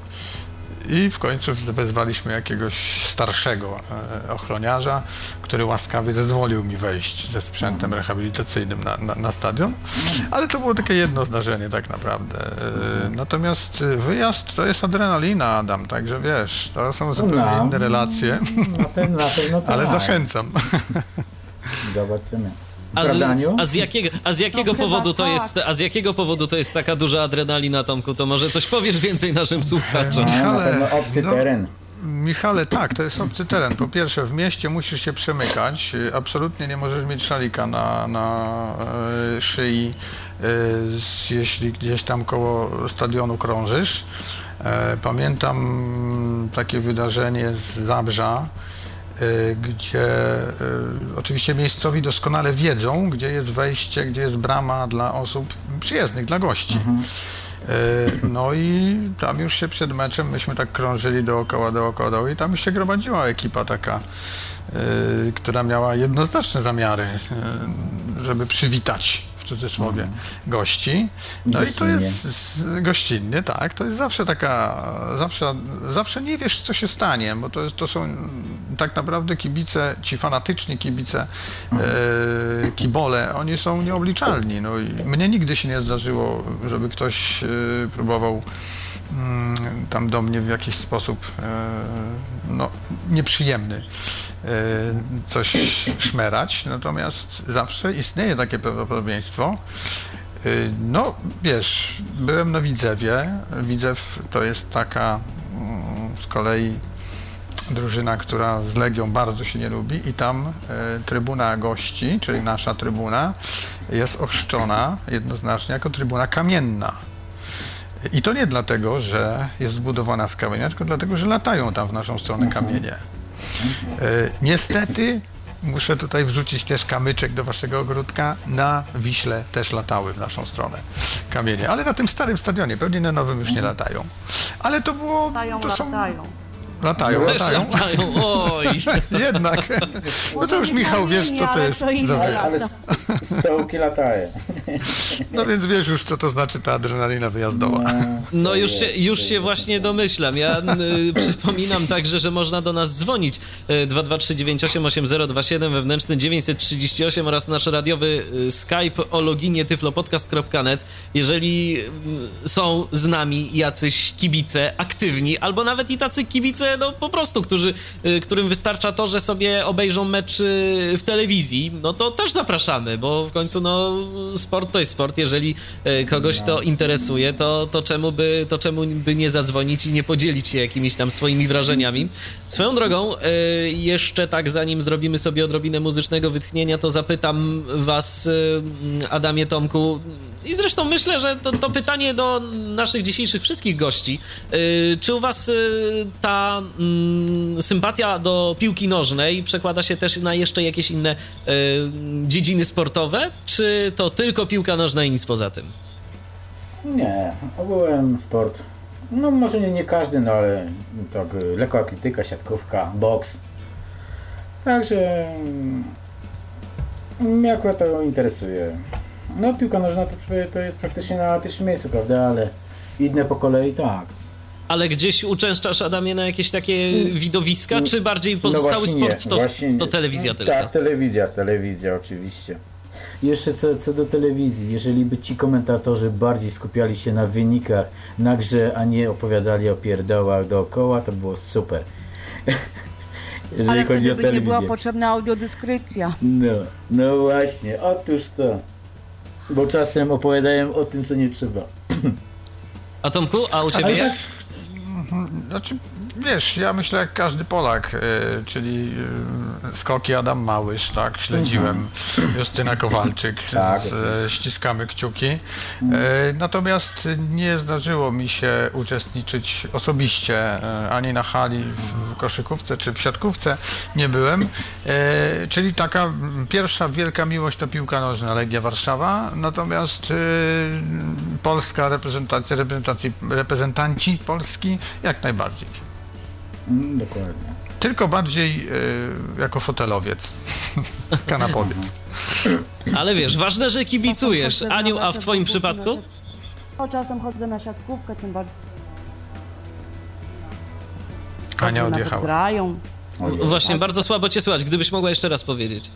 I w końcu wezwaliśmy jakiegoś starszego e, ochroniarza, który łaskawie zezwolił mi wejść ze sprzętem rehabilitacyjnym na, na, na stadion. Ale to było takie jedno zdarzenie tak naprawdę. E, Natomiast wyjazd to jest adrenalina, Adam, także wiesz, to są zupełnie No. inne relacje, Na pewno, na pewno tak. ale zachęcam. Zobaczymy. A, Aniu? a z jakiego, a z jakiego No powodu to tak. jest, a z jakiego powodu to jest taka duża adrenalina, Tomku? To może coś powiesz więcej naszym słuchaczom? No, na Michale, pewno obcy no- teren. Michale, tak, to jest obcy teren. Po pierwsze, w mieście musisz się przemykać. Absolutnie nie możesz mieć szalika na, na e, szyi, e, z- jeśli gdzieś tam koło stadionu krążysz. E, pamiętam takie wydarzenie z Zabrza, gdzie e, oczywiście miejscowi doskonale wiedzą, gdzie jest wejście, gdzie jest brama dla osób przyjezdnych, dla gości. E, No i tam już się przed meczem, myśmy tak krążyli dookoła, dookoła, dookoła i tam już się gromadziła ekipa taka, która miała jednoznaczne zamiary, żeby przywitać w cudzysłowie gości. No i to Gościnnie. jest gościnnie, tak, to jest zawsze taka, zawsze, zawsze nie wiesz, co się stanie, bo to, jest, to są tak naprawdę kibice, ci fanatyczni kibice, e, kibole, oni są nieobliczalni. No i mnie nigdy się nie zdarzyło, żeby ktoś e, próbował tam do mnie w jakiś sposób e, no, nieprzyjemny e, coś szmerać, natomiast zawsze istnieje takie prawdopodobieństwo. E, No, wiesz, byłem na Widzewie. Widzew to jest taka mm, z kolei drużyna, która z Legią bardzo się nie lubi i tam trybuna gości, czyli nasza trybuna, jest ochrzczona jednoznacznie jako trybuna kamienna. I to nie dlatego, że jest zbudowana z kamienia, tylko dlatego, że latają tam w naszą stronę kamienie. E, niestety muszę tutaj wrzucić też kamyczek do waszego ogródka. Na Wiśle też latały w naszą stronę kamienie, ale na tym starym stadionie, pewnie na nowym już nie latają. Ale to było... Latają, to są, latają. latają, Też latają. latają, oj! Jednak. No to już Michał wiesz, co to jest. Ale stołki latają. No więc wiesz już, co to znaczy ta adrenalina wyjazdowa. No już się, już się właśnie domyślam. Ja y, przypominam także, że można do nas dzwonić y, 223988027 wewnętrzny 938 oraz nasz radiowy y, Skype o loginie tyflopodcast.net. Jeżeli y, są z nami jacyś kibice aktywni, albo nawet i tacy kibice, no po prostu, którzy, y, którym wystarcza to, że sobie obejrzą mecz y, w telewizji, no to też zapraszamy, bo w końcu no sport to jest sport. Jeżeli y, kogoś to interesuje, to, to, czemu by, to czemu by nie zadzwonić i nie podzielić się jakimiś tam swoimi wrażeniami. Swoją drogą, y, jeszcze tak zanim zrobimy sobie odrobinę muzycznego wytchnienia, to zapytam was, y, Adamie Tomku, i zresztą myślę, że to, to pytanie do naszych dzisiejszych wszystkich gości. Y, Czy u was y, ta mm, sympatia do piłki nożnej przekłada się też na jeszcze jakieś inne y, dziedziny sportowe? Czy to tylko piłka nożna i nic poza tym? Nie, ogółem sport. No może nie, nie każdy, no ale tak lekkoatletyka, siatkówka, boks. Także mm, mnie akurat to interesuje. No piłka nożna to, to jest praktycznie na pierwszym miejscu, prawda, ale inne po kolei tak. Ale gdzieś uczęszczasz, Adamie, na jakieś takie widowiska, czy bardziej no pozostały no sport to, to telewizja tylko? Tak, telewizja, telewizja oczywiście. Jeszcze co, co do telewizji, jeżeli by ci komentatorzy bardziej skupiali się na wynikach, na grze, a nie opowiadali o pierdołach dookoła, to było super. jeżeli Ale chodzi o telewizję. nie była potrzebna audiodeskrypcja. No, no właśnie, otóż to. Bo czasem opowiadają o tym, co nie trzeba. A Tomku, a u ciebie? Tak, znaczy, wiesz, ja myślę jak każdy Polak, y, czyli y, skoki Adam Małysz, tak, śledziłem, mhm. Justyna Kowalczyk, tak, z, ściskamy kciuki. Y, natomiast nie zdarzyło mi się uczestniczyć osobiście ani na hali w koszykówce czy w siatkówce, nie byłem. Czyli taka pierwsza wielka miłość to piłka nożna, Legia Warszawa, natomiast polska reprezentacja, reprezentacji, reprezentanci Polski jak najbardziej. Mm, dokładnie. Tylko bardziej y, jako fotelowiec, kanapowiec. Ale wiesz, ważne, że kibicujesz. Aniu, a w twoim przypadku? O, czasem chodzę na siatkówkę, tym bardziej. Ania odjechała. Grają. Właśnie, bardzo słabo cię słychać. Gdybyś mogła jeszcze raz powiedzieć.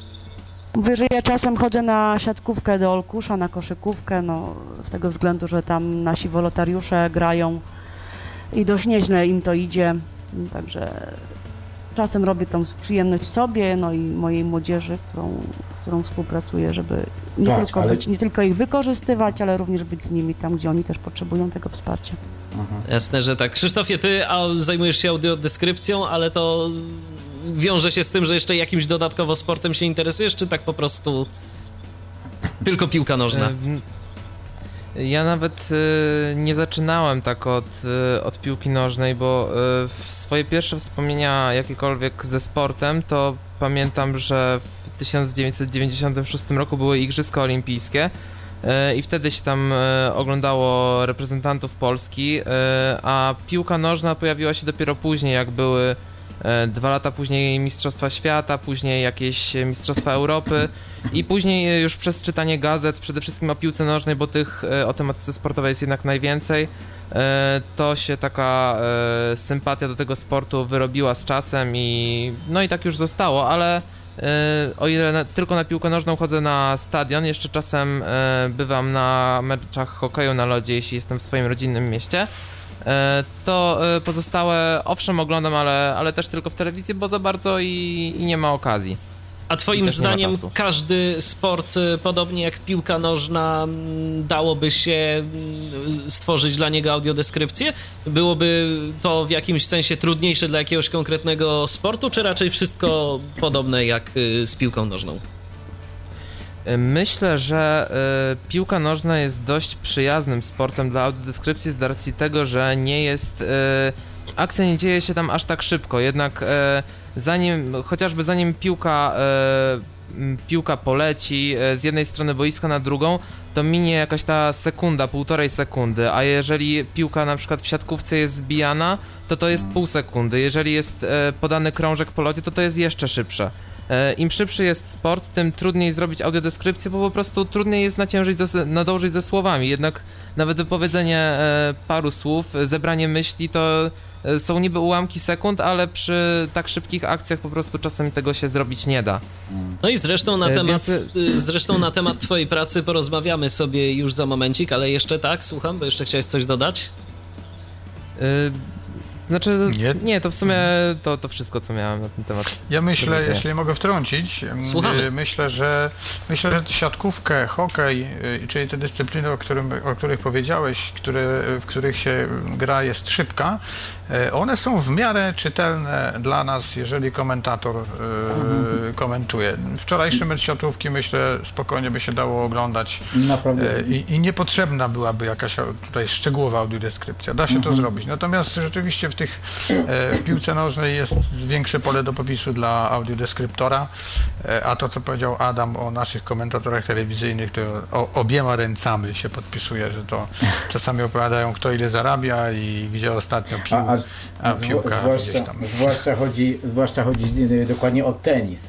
Mówię, że ja czasem chodzę na siatkówkę do Olkusza, na koszykówkę, no z tego względu, że tam nasi wolontariusze grają i dość nieźle im to idzie. Także czasem robię tą przyjemność sobie, no i mojej młodzieży, którą, którą współpracuję, żeby nie, Patrz, tylko ale... być, nie tylko ich wykorzystywać, ale również być z nimi tam, gdzie oni też potrzebują tego wsparcia. Mhm. Jasne, że tak. Krzysztofie, ty a zajmujesz się audiodeskrypcją, ale to wiąże się z tym, że jeszcze jakimś dodatkowo sportem się interesujesz, czy tak po prostu tylko piłka nożna? Ja nawet y, nie zaczynałem tak od, y, od piłki nożnej, bo y, swoje pierwsze wspomnienia jakiekolwiek ze sportem to pamiętam, że w 1996 roku były Igrzyska Olimpijskie i wtedy się tam oglądało reprezentantów Polski, a piłka nożna pojawiła się dopiero później, jak były dwa lata później Mistrzostwa Świata, później jakieś Mistrzostwa Europy i później już przez czytanie gazet, przede wszystkim o piłce nożnej, bo tych e, o tematyce sportowej jest jednak najwięcej, e, to się taka e, sympatia do tego sportu wyrobiła z czasem i no i tak już zostało, ale o ile na, tylko na piłkę nożną chodzę na stadion, jeszcze czasem bywam na meczach hokeju na lodzie, jeśli jestem w swoim rodzinnym mieście, to pozostałe owszem oglądam, ale, ale też tylko w telewizji, bo za bardzo i, i nie ma okazji. A twoim zdaniem każdy sport, y, podobnie jak piłka nożna, dałoby się stworzyć dla niego audiodeskrypcję? Byłoby to w jakimś sensie trudniejsze dla jakiegoś konkretnego sportu, czy raczej wszystko podobne jak z piłką nożną? Myślę, że y, piłka nożna jest dość przyjaznym sportem dla audiodeskrypcji z racji tego, że nie jest. Y, akcja nie dzieje się tam aż tak szybko, jednak. Y, zanim, chociażby zanim piłka, e, piłka poleci e, z jednej strony boiska na drugą, to minie jakaś ta sekunda, półtorej sekundy, a jeżeli piłka na przykład w siatkówce jest zbijana, to to jest pół sekundy. Jeżeli jest e, podany krążek po locie, to to jest jeszcze szybsze. E, Im szybszy jest sport, tym trudniej zrobić audiodeskrypcję, bo po prostu trudniej jest naciężyć, ze, nadążyć ze słowami. Jednak nawet wypowiedzenie e, paru słów, zebranie myśli to E, są niby ułamki sekund, ale przy tak szybkich akcjach po prostu czasem tego się zrobić nie da. No i zresztą na temat, Więc... Zresztą na temat twojej pracy porozmawiamy sobie już za momencik, ale jeszcze tak, słucham, bo jeszcze chciałeś coś dodać? Znaczy, nie, nie to w sumie to, to wszystko, co miałem na ten temat. Ja myślę, jeśli mogę wtrącić, Słuchamy. myślę, że myślę, że siatkówkę, hokej, czyli te dyscypliny, o, którym, o których powiedziałeś, które, w których się gra jest szybka, one są w miarę czytelne dla nas, jeżeli komentator e, komentuje. Wczorajszy mecz siatówki, myślę, spokojnie by się dało oglądać. E, I, i niepotrzebna byłaby jakaś tutaj szczegółowa audiodeskrypcja. Da się to mhm. zrobić. Natomiast rzeczywiście w tych w piłce nożnej jest większe pole do popisu dla audiodeskryptora, a to, co powiedział Adam o naszych komentatorach telewizyjnych, to o, obiema ręcami się podpisuje, że to czasami opowiadają, kto ile zarabia i gdzie ostatnio pił. A, a, piłka zwłaszcza, tam. Zwłaszcza chodzi, zwłaszcza chodzi dokładnie o tenis.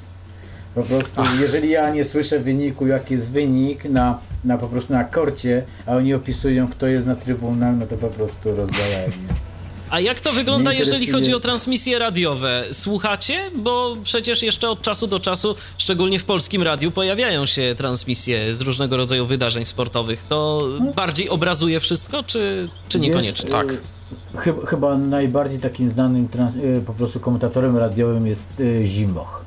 Po prostu, Ach. jeżeli ja nie słyszę wyniku, jaki jest wynik na, na po prostu na korcie, a oni opisują, kto jest na trybunach, no to po prostu rozbrajają mnie. A jak to wygląda, jeżeli chodzi o transmisje radiowe? Słuchacie? Bo przecież jeszcze od czasu do czasu, szczególnie w polskim radiu, pojawiają się transmisje z różnego rodzaju wydarzeń sportowych. To no. bardziej obrazuje wszystko, czy, czy niekoniecznie? Wiesz, tak. Chyba, chyba najbardziej takim znanym trans, po prostu komentatorem radiowym jest Zimoch.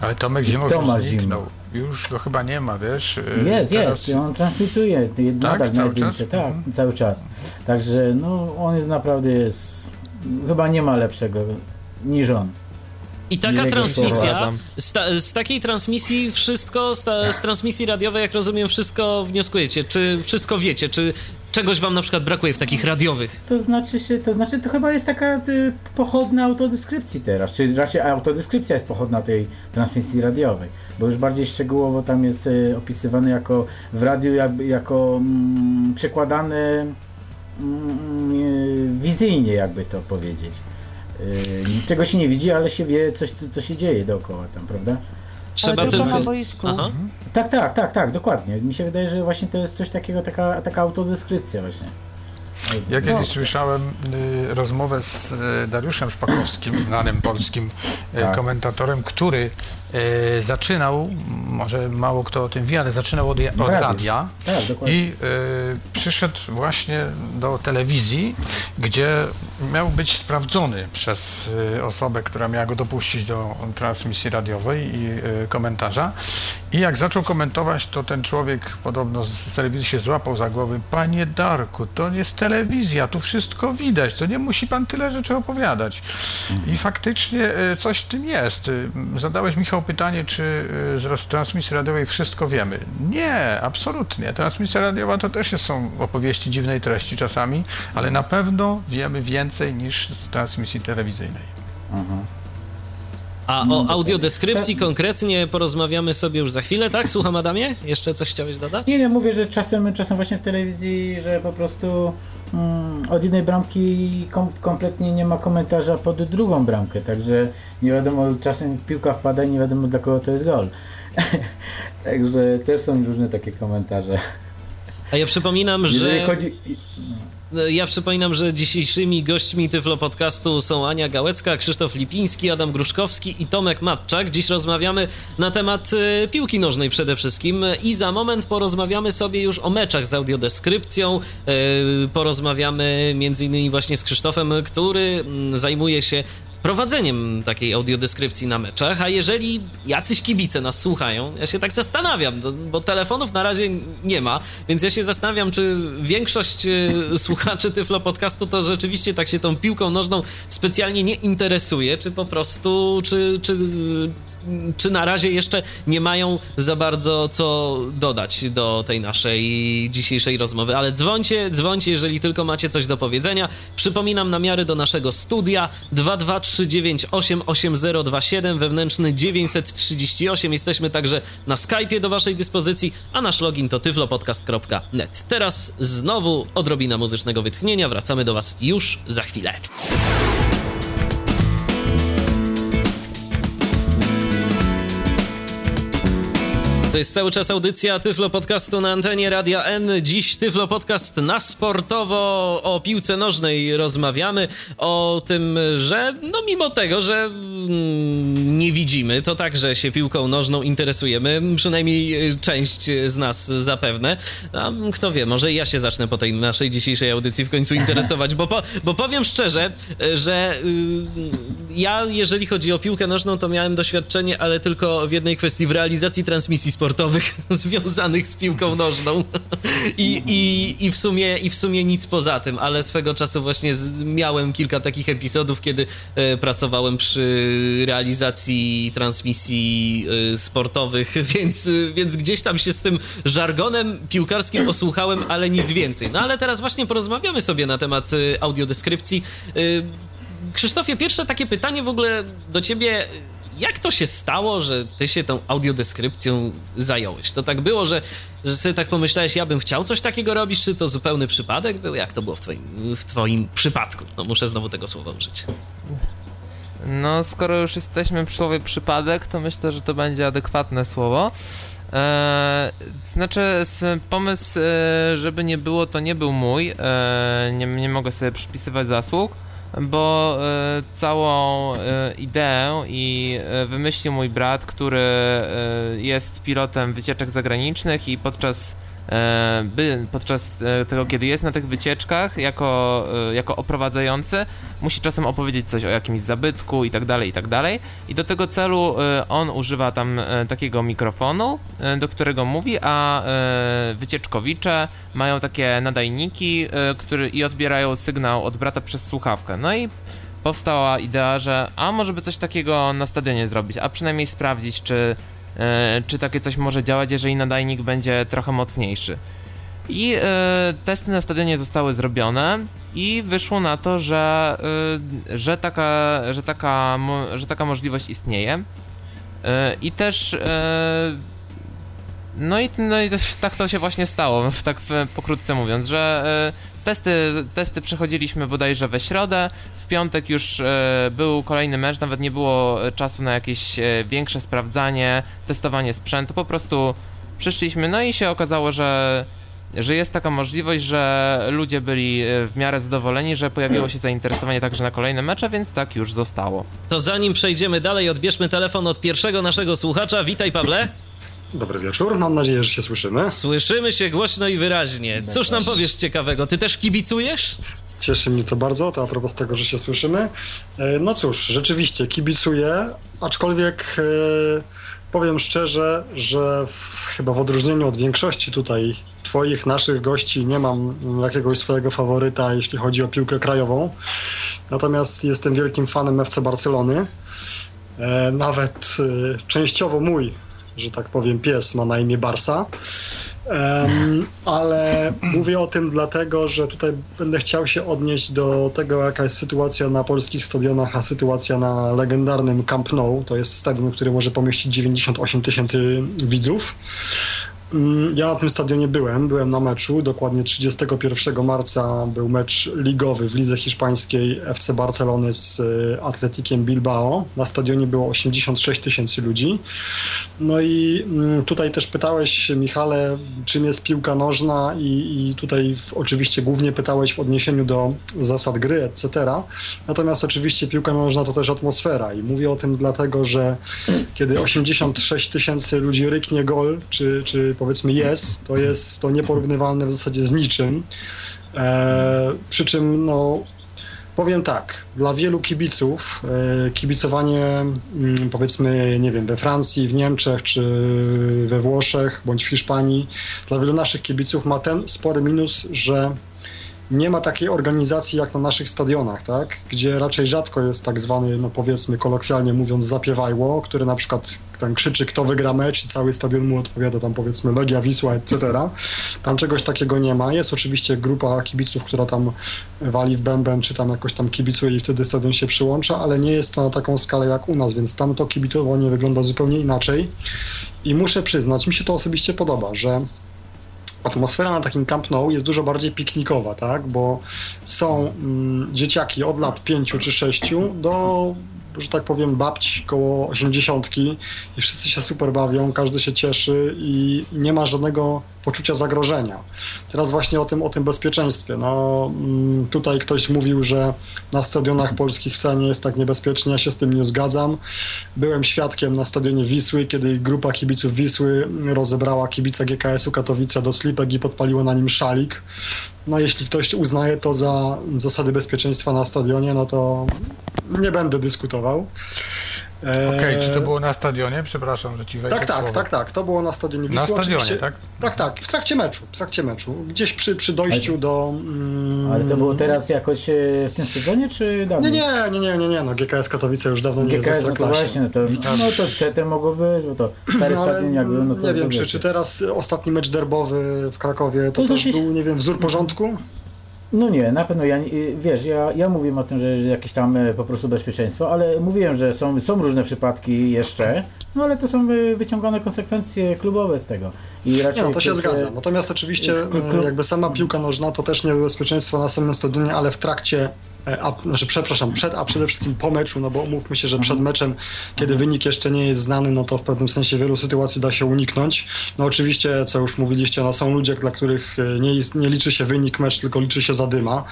Ale Tomek Zimoch Tomasz już zniknął. Zimoch. Już go chyba nie ma, wiesz? Y, jest, teraz... jest. On transmituje tak, nadal cały czas? Tak, mhm. cały czas. Także no, on jest naprawdę jest, chyba nie ma lepszego niż on. I taka transmisja, z, ta, z, takiej transmisji wszystko, z, ta, z, transmisji radiowej, jak rozumiem, wszystko wnioskujecie, czy wszystko wiecie, czy czegoś wam na przykład brakuje w takich radiowych? To znaczy się, to znaczy to chyba jest taka y, pochodna autodeskrypcji teraz, czy raczej autodeskrypcja jest pochodna tej transmisji radiowej, bo już bardziej szczegółowo tam jest y, opisywany jako w radiu jakby, jako mm, przekładane mm, y, wizyjnie jakby to powiedzieć. Y, tego się nie widzi, ale się wie coś, co, co się dzieje dookoła tam, prawda? Trzeba ale tylko na boisku. Aha. Tak, tak, tak, tak, dokładnie. Mi się wydaje, że właśnie to jest coś takiego, taka, taka autodeskrypcja właśnie. Ja kiedyś no. słyszałem y, rozmowę z y, Dariuszem Szpakowskim, znanym polskim y, tak. komentatorem, który y, zaczynał, może mało kto o tym wie, ale zaczynał od, od radia tak, i y, przyszedł właśnie do telewizji, gdzie miał być sprawdzony przez y, osobę, która miała go dopuścić do transmisji radiowej i komentarza. I jak zaczął komentować, to ten człowiek podobno z telewizji się złapał za głowę. Panie Darku, to jest telewizja, tu wszystko widać, to nie musi pan tyle rzeczy opowiadać. I faktycznie coś w tym jest. Zadałeś, Michał, pytanie, czy y, z transmisji radiowej wszystko wiemy. Nie, absolutnie. Transmisja radiowa to też są opowieści dziwnej treści czasami, ale na pewno wiemy więcej niż z transmisji telewizyjnej. Mhm. A o no, audiodeskrypcji konkretnie porozmawiamy sobie już za chwilę, tak? Słucham Adamie? Jeszcze coś chciałeś dodać? Nie, nie, mówię, że czasem, czasem właśnie w telewizji, że po prostu mm, od jednej bramki kom, kompletnie nie ma komentarza pod drugą bramkę, także nie wiadomo, czasem piłka wpada i nie wiadomo dla kogo to jest gol. także też są różne takie komentarze. A ja przypominam, Jeżeli że... Chodzi... Ja przypominam, że dzisiejszymi gośćmi Tyflo Podcastu są Ania Gałecka, Krzysztof Lipiński, Adam Gruszkowski i Tomek Matczak. Dziś rozmawiamy na temat y, piłki nożnej przede wszystkim i za moment porozmawiamy sobie już o meczach z audiodeskrypcją. Y, porozmawiamy między innymi właśnie z Krzysztofem, który mm, zajmuje się prowadzeniem takiej audiodeskrypcji na meczach, a jeżeli jacyś kibice nas słuchają, ja się tak zastanawiam, bo telefonów na razie nie ma, więc ja się zastanawiam, czy większość e, słuchaczy Tyflo Podcastu to rzeczywiście tak się tą piłką nożną specjalnie nie interesuje, czy po prostu, czy, czy czy na razie jeszcze nie mają za bardzo co dodać do tej naszej dzisiejszej rozmowy, ale dzwońcie, dzwońcie, jeżeli tylko macie coś do powiedzenia. Przypominam namiary do naszego studia 223988027 wewnętrzny 938. Jesteśmy także na Skype'ie do waszej dyspozycji, a nasz login to tyflopodcast.net. Teraz znowu odrobina muzycznego wytchnienia. Wracamy do was już za chwilę. To jest cały czas audycja Tyflo Podcastu na antenie Radia N. Dziś Tyflo Podcast na sportowo o piłce nożnej rozmawiamy. O tym, że no mimo tego, że mm, nie widzimy, to także się piłką nożną interesujemy. Przynajmniej y, część z nas zapewne. A kto wie, może ja się zacznę po tej naszej dzisiejszej audycji w końcu interesować, bo, po, bo powiem szczerze, że y, ja jeżeli chodzi o piłkę nożną, to miałem doświadczenie, ale tylko w jednej kwestii, w realizacji transmisji sportowej sportowych związanych z piłką nożną I, i, i, w sumie, i w sumie nic poza tym, ale swego czasu właśnie miałem kilka takich epizodów, kiedy e, pracowałem przy realizacji transmisji e, sportowych, więc, więc gdzieś tam się z tym żargonem piłkarskim osłuchałem, ale nic więcej. No ale teraz właśnie porozmawiamy sobie na temat e, audiodeskrypcji. Krzysztofie, pierwsze takie pytanie w ogóle do ciebie jak to się stało, że ty się tą audiodeskrypcją zająłeś? To tak było, że, że sobie tak pomyślałeś, ja bym chciał coś takiego robić, czy to zupełny przypadek był? Jak to było w twoim, w twoim przypadku? No muszę znowu tego słowa użyć. No, skoro już jesteśmy przy słowie przypadek, to myślę, że to będzie adekwatne słowo. E, znaczy, pomysł, e, żeby nie było, to nie był mój. E, nie, nie mogę sobie przypisywać zasług, bo e, całą e, ideę i e, wymyślił mój brat, który jest pilotem wycieczek zagranicznych i podczas by podczas e, tego, kiedy jest na tych wycieczkach jako, e, jako oprowadzający, musi czasem opowiedzieć coś o jakimś zabytku i tak dalej, i tak dalej. I do tego celu on używa tam takiego mikrofonu, do którego mówi, a wycieczkowicze mają takie nadajniki który, i odbierają sygnał od brata przez słuchawkę. No i powstała idea, że a może by coś takiego na stadionie zrobić, a przynajmniej sprawdzić, czy E, czy takie coś może działać, jeżeli nadajnik będzie trochę mocniejszy. I e, testy na stadionie zostały zrobione i wyszło na to, że, e, że, taka, że, taka, że taka możliwość istnieje. I też no i, no i tak to się właśnie stało, tak pokrótce mówiąc, że testy, testy przechodziliśmy bodajże we środę, w piątek już e, był kolejny mecz, nawet nie było czasu na jakieś e, większe sprawdzanie, testowanie sprzętu, po prostu przyszliśmy, no i się okazało, że że jest taka możliwość, że ludzie byli e, w miarę zadowoleni, że pojawiło się zainteresowanie także na kolejne mecze, więc tak już zostało. To zanim przejdziemy dalej, odbierzmy telefon od pierwszego naszego słuchacza. Witaj, Pawle. Dobry wieczór, mam nadzieję, że się słyszymy. Słyszymy się głośno i wyraźnie. Cóż nam powiesz ciekawego? Ty też kibicujesz? Cieszy mnie to bardzo, to a propos tego, że się słyszymy. E, no cóż, rzeczywiście kibicuję, aczkolwiek e, powiem szczerze, że w, chyba w odróżnieniu od większości tutaj twoich, naszych gości nie mam jakiegoś swojego faworyta, jeśli chodzi o piłkę krajową. Natomiast jestem wielkim fanem FC Barcelony. E, nawet częściowo mój, że tak powiem, pies ma na imię Barsa. Um, ale mówię o tym dlatego, że tutaj będę chciał się odnieść do tego, jaka jest sytuacja na polskich stadionach, a sytuacja na legendarnym Camp Nou. To jest stadion, który może pomieścić 98 tysięcy widzów. Mm, ja na tym stadionie byłem, byłem na meczu, dokładnie 31 marca był mecz ligowy w lidze hiszpańskiej FC Barcelony z y, Atletikiem Bilbao. Na stadionie było 86 tysięcy ludzi. No i mm, tutaj też pytałeś, Michale, czym jest piłka nożna i, i tutaj w, oczywiście głównie pytałeś w odniesieniu do zasad gry, etc. Natomiast oczywiście piłka nożna to też atmosfera i mówię o tym dlatego, że kiedy 86 tysięcy ludzi ryknie gol, czy, czy powiedzmy jest, to jest to nieporównywalne w zasadzie z niczym. E, przy czym no, powiem tak, dla wielu kibiców e, kibicowanie mm, powiedzmy, nie wiem, we Francji, w Niemczech czy we Włoszech bądź w Hiszpanii, dla wielu naszych kibiców ma ten spory minus, że nie ma takiej organizacji jak na naszych stadionach, tak? gdzie raczej rzadko jest tak zwany, no powiedzmy kolokwialnie mówiąc, zapiewajło, który na przykład tam krzyczy, kto wygra mecz i cały stadion mu odpowiada tam powiedzmy Legia, Wisła, etc. Tam czegoś takiego nie ma. Jest oczywiście grupa kibiców, która tam wali w bęben, czy tam jakoś tam kibicuje i wtedy stadion się przyłącza, ale nie jest to na taką skalę jak u nas, więc tam to kibicowanie wygląda zupełnie inaczej. I muszę przyznać, mi się to osobiście podoba, że atmosfera na takim Camp Nou jest dużo bardziej piknikowa, tak? Bo są mm, dzieciaki od lat 5 czy 6 do że tak powiem, babci koło osiemdziesiątki i wszyscy się super bawią, każdy się cieszy i nie ma żadnego poczucia zagrożenia. Teraz właśnie o tym, o tym bezpieczeństwie. No, mm, tutaj ktoś mówił, że na stadionach polskich wcale nie jest tak niebezpiecznie, ja się z tym nie zgadzam. Byłem świadkiem na stadionie Wisły, kiedy grupa kibiców Wisły rozebrała kibica GKS-u Katowice do slipek i podpaliła na nim szalik. No jeśli ktoś uznaje to za zasady bezpieczeństwa na stadionie, no to nie będę dyskutował. Okej, okay, czy to było na stadionie? Przepraszam, że ci wejdę Tak, tak, tak, tak, to było na stadionie Wisły. Na stadionie, oczywiście. tak? Tak, tak, w trakcie meczu, w trakcie meczu. Gdzieś przy, przy dojściu ale, do... Mm, ale to było teraz jakoś e, w tym sezonie, czy dawno? Nie, nie, nie, nie, nie, nie, no GKS Katowice już dawno nie GKS, jest w no to właśnie, no to, no to przedtem mogło być, bo to stary no, stadion jak był, no to... Nie wiem, czy, czy teraz ostatni mecz derbowy w Krakowie to, to też był, nie wiem, wzór porządku? No nie, na pewno ja, wiesz, ja, ja mówiłem o tym, że, że jakieś tam e, po prostu bezpieczeństwo, ale mówiłem, że są, są różne przypadki jeszcze, no ale to są e, wyciągane konsekwencje klubowe z tego. I raczej nie, no to się zgadza. Natomiast oczywiście klub... jakby sama piłka nożna to też nie bezpieczeństwo na samym stadionie, ale w trakcie e, a, znaczy przepraszam, przed, a przede wszystkim po meczu, no bo umówmy się, że przed meczem, kiedy wynik jeszcze nie jest znany, no to w pewnym sensie wielu sytuacji da się uniknąć. No oczywiście, co już mówiliście, no są ludzie, dla których e, nie, jest, nie liczy się wynik mecz, tylko liczy się zadyma.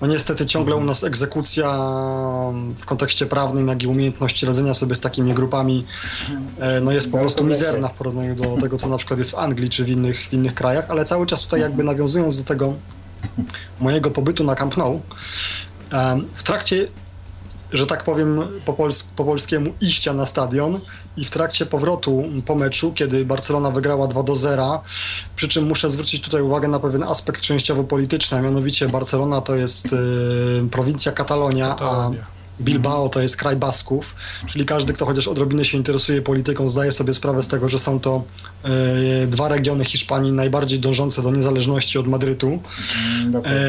No niestety ciągle u nas egzekucja w kontekście prawnym, jak i umiejętność radzenia sobie z takimi grupami no jest po prostu mizerna w porównaniu do tego, co na przykład jest w Anglii czy w innych, w innych krajach, ale cały czas tutaj jakby nawiązując do tego mojego pobytu na Camp Nou, w trakcie, że tak powiem po, pols po polskiemu, iścia na stadion i w trakcie powrotu po meczu, kiedy Barcelona wygrała 2 do 0, przy czym muszę zwrócić tutaj uwagę na pewien aspekt częściowo polityczny, a mianowicie Barcelona to jest prowincja Katalonia, Katalonia. a Bilbao to jest kraj Basków, czyli każdy, kto chociaż odrobinę się interesuje polityką, zdaje sobie sprawę z tego, że są to e, dwa regiony Hiszpanii najbardziej dążące do niezależności od Madrytu. E,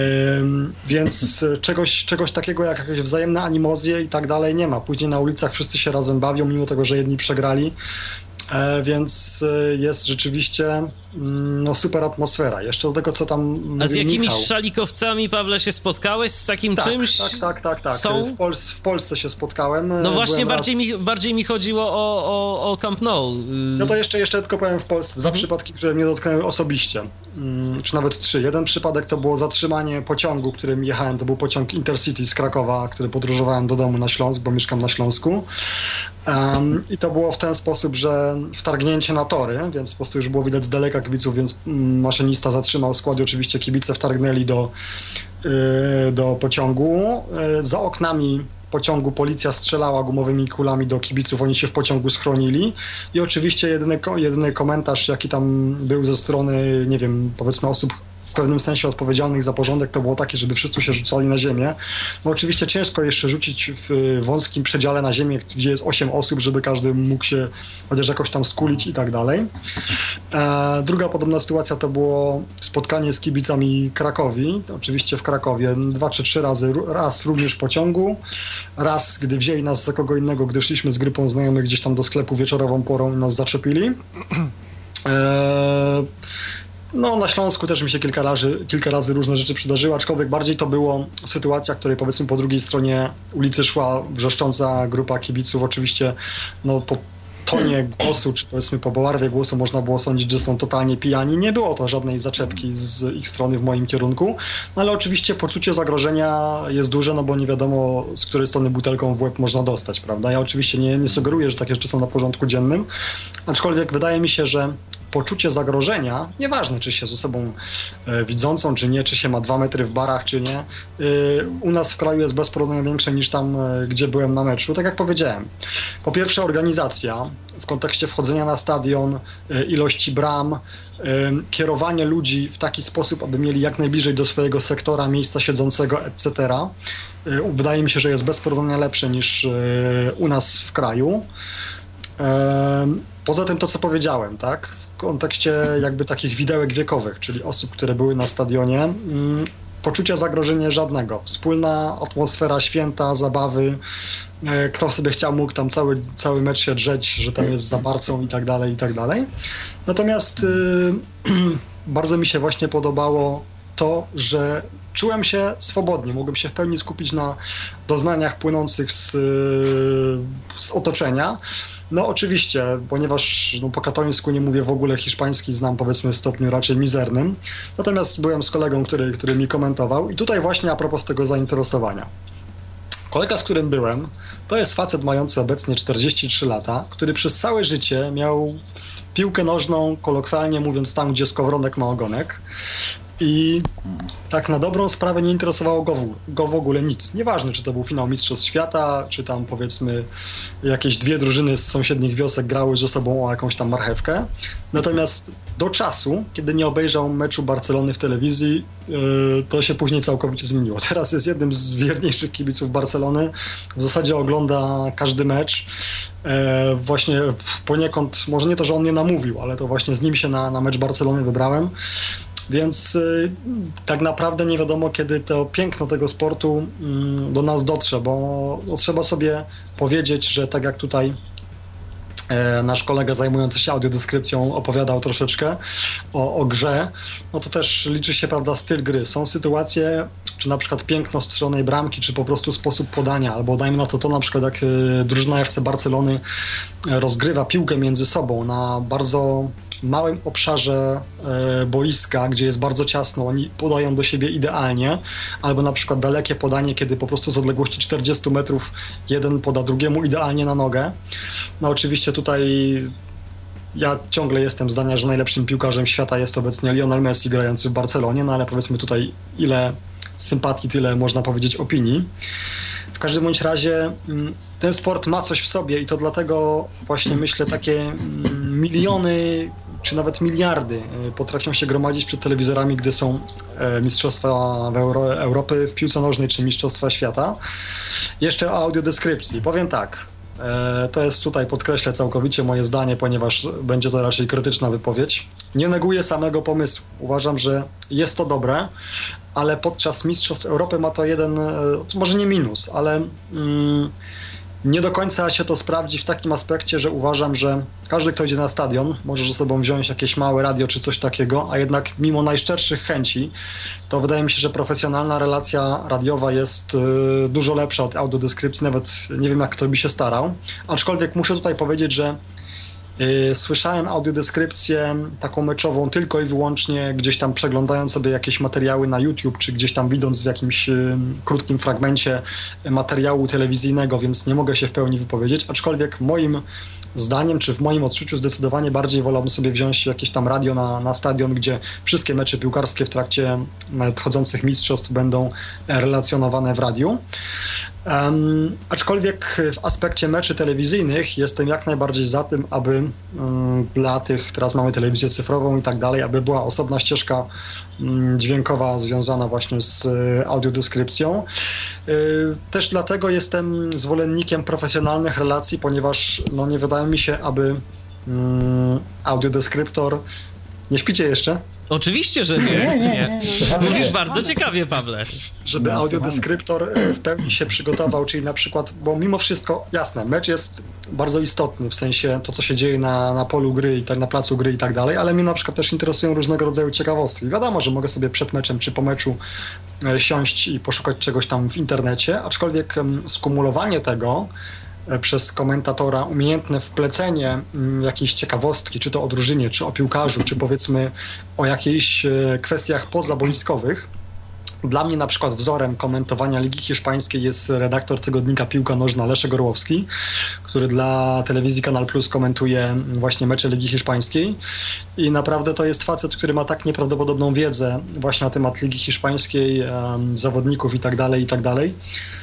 więc czegoś, czegoś takiego jak jakieś wzajemne animozje i tak dalej nie ma. Później na ulicach wszyscy się razem bawią, mimo tego, że jedni przegrali. E, więc e, jest rzeczywiście no, super atmosfera. Jeszcze do tego, co tam A z jakimiś Michał. szalikowcami, Pawle, się spotkałeś z takim tak, czymś? Tak, tak, tak, tak. Są? W, w Polsce się spotkałem. No właśnie, bardziej, raz... mi, bardziej mi chodziło o, o, o Camp Nou. No to jeszcze, jeszcze tylko powiem w Polsce. Dwa mhm. przypadki, które mnie dotknęły osobiście. Mm, czy nawet trzy. Jeden przypadek to było zatrzymanie pociągu, którym jechałem. To był pociąg Intercity z Krakowa, który podróżowałem do domu na Śląsk, bo mieszkam na Śląsku. Um, I to było w ten sposób, że wtargnięcie na tory, więc po prostu już było widać z daleka kibiców, więc mm, maszynista zatrzymał skład i oczywiście kibice wtargnęli do, yy, do pociągu. Yy, za oknami pociągu policja strzelała gumowymi kulami do kibiców, oni się w pociągu schronili i oczywiście jedyny, jedyny komentarz, jaki tam był ze strony, nie wiem, powiedzmy osób w pewnym sensie odpowiedzialnych za porządek to było takie, żeby wszyscy się rzucali na ziemię. No oczywiście ciężko jeszcze rzucić w wąskim przedziale na ziemię, gdzie jest 8 osób, żeby każdy mógł się chociaż jakoś tam skulić i tak dalej. E, druga podobna sytuacja to było spotkanie z kibicami Krakowi, oczywiście w Krakowie, dwa czy trzy razy, raz również w pociągu, raz gdy wzięli nas za kogo innego, gdy szliśmy z grupą znajomych gdzieś tam do sklepu wieczorową porą i nas zaczepili. Eee, no, na Śląsku też mi się kilka razy, kilka razy różne rzeczy przydarzyły, aczkolwiek bardziej to było sytuacja, której powiedzmy po drugiej stronie ulicy szła wrzeszcząca grupa kibiców. Oczywiście no, po tonie głosu, czy powiedzmy po barwie głosu można było sądzić, że są totalnie pijani. Nie było to żadnej zaczepki z ich strony w moim kierunku, no, ale oczywiście poczucie zagrożenia jest duże, no bo nie wiadomo z której strony butelką w łeb można dostać, prawda? Ja oczywiście nie, nie sugeruję, że takie rzeczy są na porządku dziennym, aczkolwiek wydaje mi się, że poczucie zagrożenia, nieważne czy się ze sobą e, widzącą, czy nie, czy się ma dwa metry w barach, czy nie, e, u nas w kraju jest bez porównania większe niż tam, e, gdzie byłem na meczu. Tak jak powiedziałem, po pierwsze organizacja w kontekście wchodzenia na stadion, ilości bram, kierowanie ludzi w taki sposób, aby mieli jak najbliżej do swojego sektora, miejsca siedzącego, etc. Wydaje mi się, że jest bez porównania lepsze niż u nas w kraju. Poza tym to, co powiedziałem, tak? Kontekście jakby takich widełek wiekowych, czyli osób, które były na stadionie, mm, poczucia zagrożenia żadnego. Wspólna atmosfera święta, zabawy. E, kto sobie chciał, mógł tam cały, cały mecz się drzeć, że tam jest za barcą i tak dalej, i tak dalej. Natomiast yy, bardzo mi się właśnie podobało to, że czułem się swobodnie, mogłem się w pełni skupić na doznaniach płynących z, z otoczenia. No oczywiście, ponieważ no, po katońsku nie mówię w ogóle hiszpański, znam powiedzmy w stopniu raczej mizernym. Natomiast byłem z kolegą, który, który mi komentował i tutaj właśnie a propos tego zainteresowania. Kolega, z którym byłem, to jest facet mający obecnie 43 lata, który przez całe życie miał piłkę nożną, kolokwialnie mówiąc, tam, gdzie skowronek ma ogonek. I tak na dobrą sprawę nie interesowało go w, go w ogóle nic. Nieważne, czy to był finał Mistrzostw Świata, czy tam powiedzmy jakieś dwie drużyny z sąsiednich wiosek grały ze sobą o jakąś tam marchewkę. Natomiast do czasu, kiedy nie obejrzał meczu Barcelony w telewizji, yy, to się później całkowicie zmieniło. Teraz jest jednym z wierniejszych kibiców Barcelony. W zasadzie ogląda każdy mecz. Yy, właśnie poniekąd, może nie to, że on mnie namówił, ale to właśnie z nim się na, na mecz Barcelony wybrałem. Więc y, tak naprawdę nie wiadomo, kiedy to piękno tego sportu mm, do nas dotrze, bo trzeba sobie powiedzieć, że tak jak tutaj e, nasz kolega zajmujący się audiodeskrypcją opowiadał troszeczkę o, o grze, no to też liczy się, prawda, styl gry. Są sytuacje, czy na przykład piękno strzelonej bramki, czy po prostu sposób podania, albo dajmy na to to na przykład jak e, drużyna FC Barcelony e, rozgrywa piłkę między sobą na bardzo małym obszarze e, boiska, gdzie jest bardzo ciasno, oni podają do siebie idealnie, albo na przykład dalekie podanie, kiedy po prostu z odległości 40 metrów jeden poda drugiemu idealnie na nogę. No oczywiście tutaj ja ciągle jestem zdania, że najlepszym piłkarzem świata jest obecnie Lionel Messi grający w Barcelonie, no ale powiedzmy tutaj ile sympatii, tyle można powiedzieć opinii. W każdym bądź razie mm, ten sport ma coś w sobie i to dlatego właśnie myślę takie mm, miliony czy nawet miliardy e, potrafią się gromadzić przed telewizorami, gdy są e, Mistrzostwa Euro Europy w piłce nożnej czy Mistrzostwa Świata. Jeszcze o audiodeskrypcji. Powiem tak, e, to jest tutaj, podkreślę całkowicie moje zdanie, ponieważ będzie to raczej krytyczna wypowiedź. Nie neguję samego pomysłu. Uważam, że jest to dobre, ale podczas Mistrzostw Europy ma to jeden, może nie minus, ale. Mm, nie do końca się to sprawdzi w takim aspekcie, że uważam, że każdy, kto idzie na stadion, może ze sobą wziąć jakieś małe radio czy coś takiego, a jednak mimo najszczerszych chęci, to wydaje mi się, że profesjonalna relacja radiowa jest y, dużo lepsza od audiodeskrypcji, nawet nie wiem, jak kto by się starał. Aczkolwiek muszę tutaj powiedzieć, że słyszałem audiodeskrypcję taką meczową tylko i wyłącznie gdzieś tam przeglądając sobie jakieś materiały na YouTube, czy gdzieś tam widząc w jakimś y, krótkim fragmencie materiału telewizyjnego, więc nie mogę się w pełni wypowiedzieć, aczkolwiek moim zdaniem, czy w moim odczuciu zdecydowanie bardziej wolałbym sobie wziąć jakieś tam radio na, na stadion, gdzie wszystkie mecze piłkarskie w trakcie nadchodzących mistrzostw będą relacjonowane w radiu. Um, aczkolwiek w aspekcie meczy telewizyjnych jestem jak najbardziej za tym, aby um, dla tych, teraz mamy telewizję cyfrową i tak dalej, aby była osobna ścieżka um, dźwiękowa związana właśnie z y, audiodeskrypcją. Y, też dlatego jestem zwolennikiem profesjonalnych relacji, ponieważ no, nie wydaje mi się, aby audiodeskryptor... Nie śpicie jeszcze? Oczywiście, że nie. nie, nie, nie. Mówisz bardzo ciekawie, Pawle. Żeby audiodeskryptor e, w pełni się przygotował, czyli na przykład, bo mimo wszystko, jasne, mecz jest bardzo istotny, w sensie to, co się dzieje na, na polu gry i tak na placu gry i tak dalej, ale mnie na przykład też interesują różnego rodzaju ciekawostki. Wiadomo, że mogę sobie przed meczem czy po meczu e, siąść i poszukać czegoś tam w internecie, aczkolwiek skumulowanie tego przez komentatora umiejętne wplecenie mm, jakiejś ciekawostki, czy to o drużynie, czy o piłkarzu, czy powiedzmy o jakichś e, kwestiach pozaboiskowych. Dla mnie na przykład wzorem komentowania Ligi Hiszpańskiej jest redaktor tygodnika Piłka Nożna Leszek Orłowski, który dla telewizji Kanal Plus komentuje właśnie mecze Ligi Hiszpańskiej i naprawdę to jest facet, który ma tak nieprawdopodobną wiedzę właśnie na temat Ligi Hiszpańskiej, zawodników i tak dalej, i tak dalej E,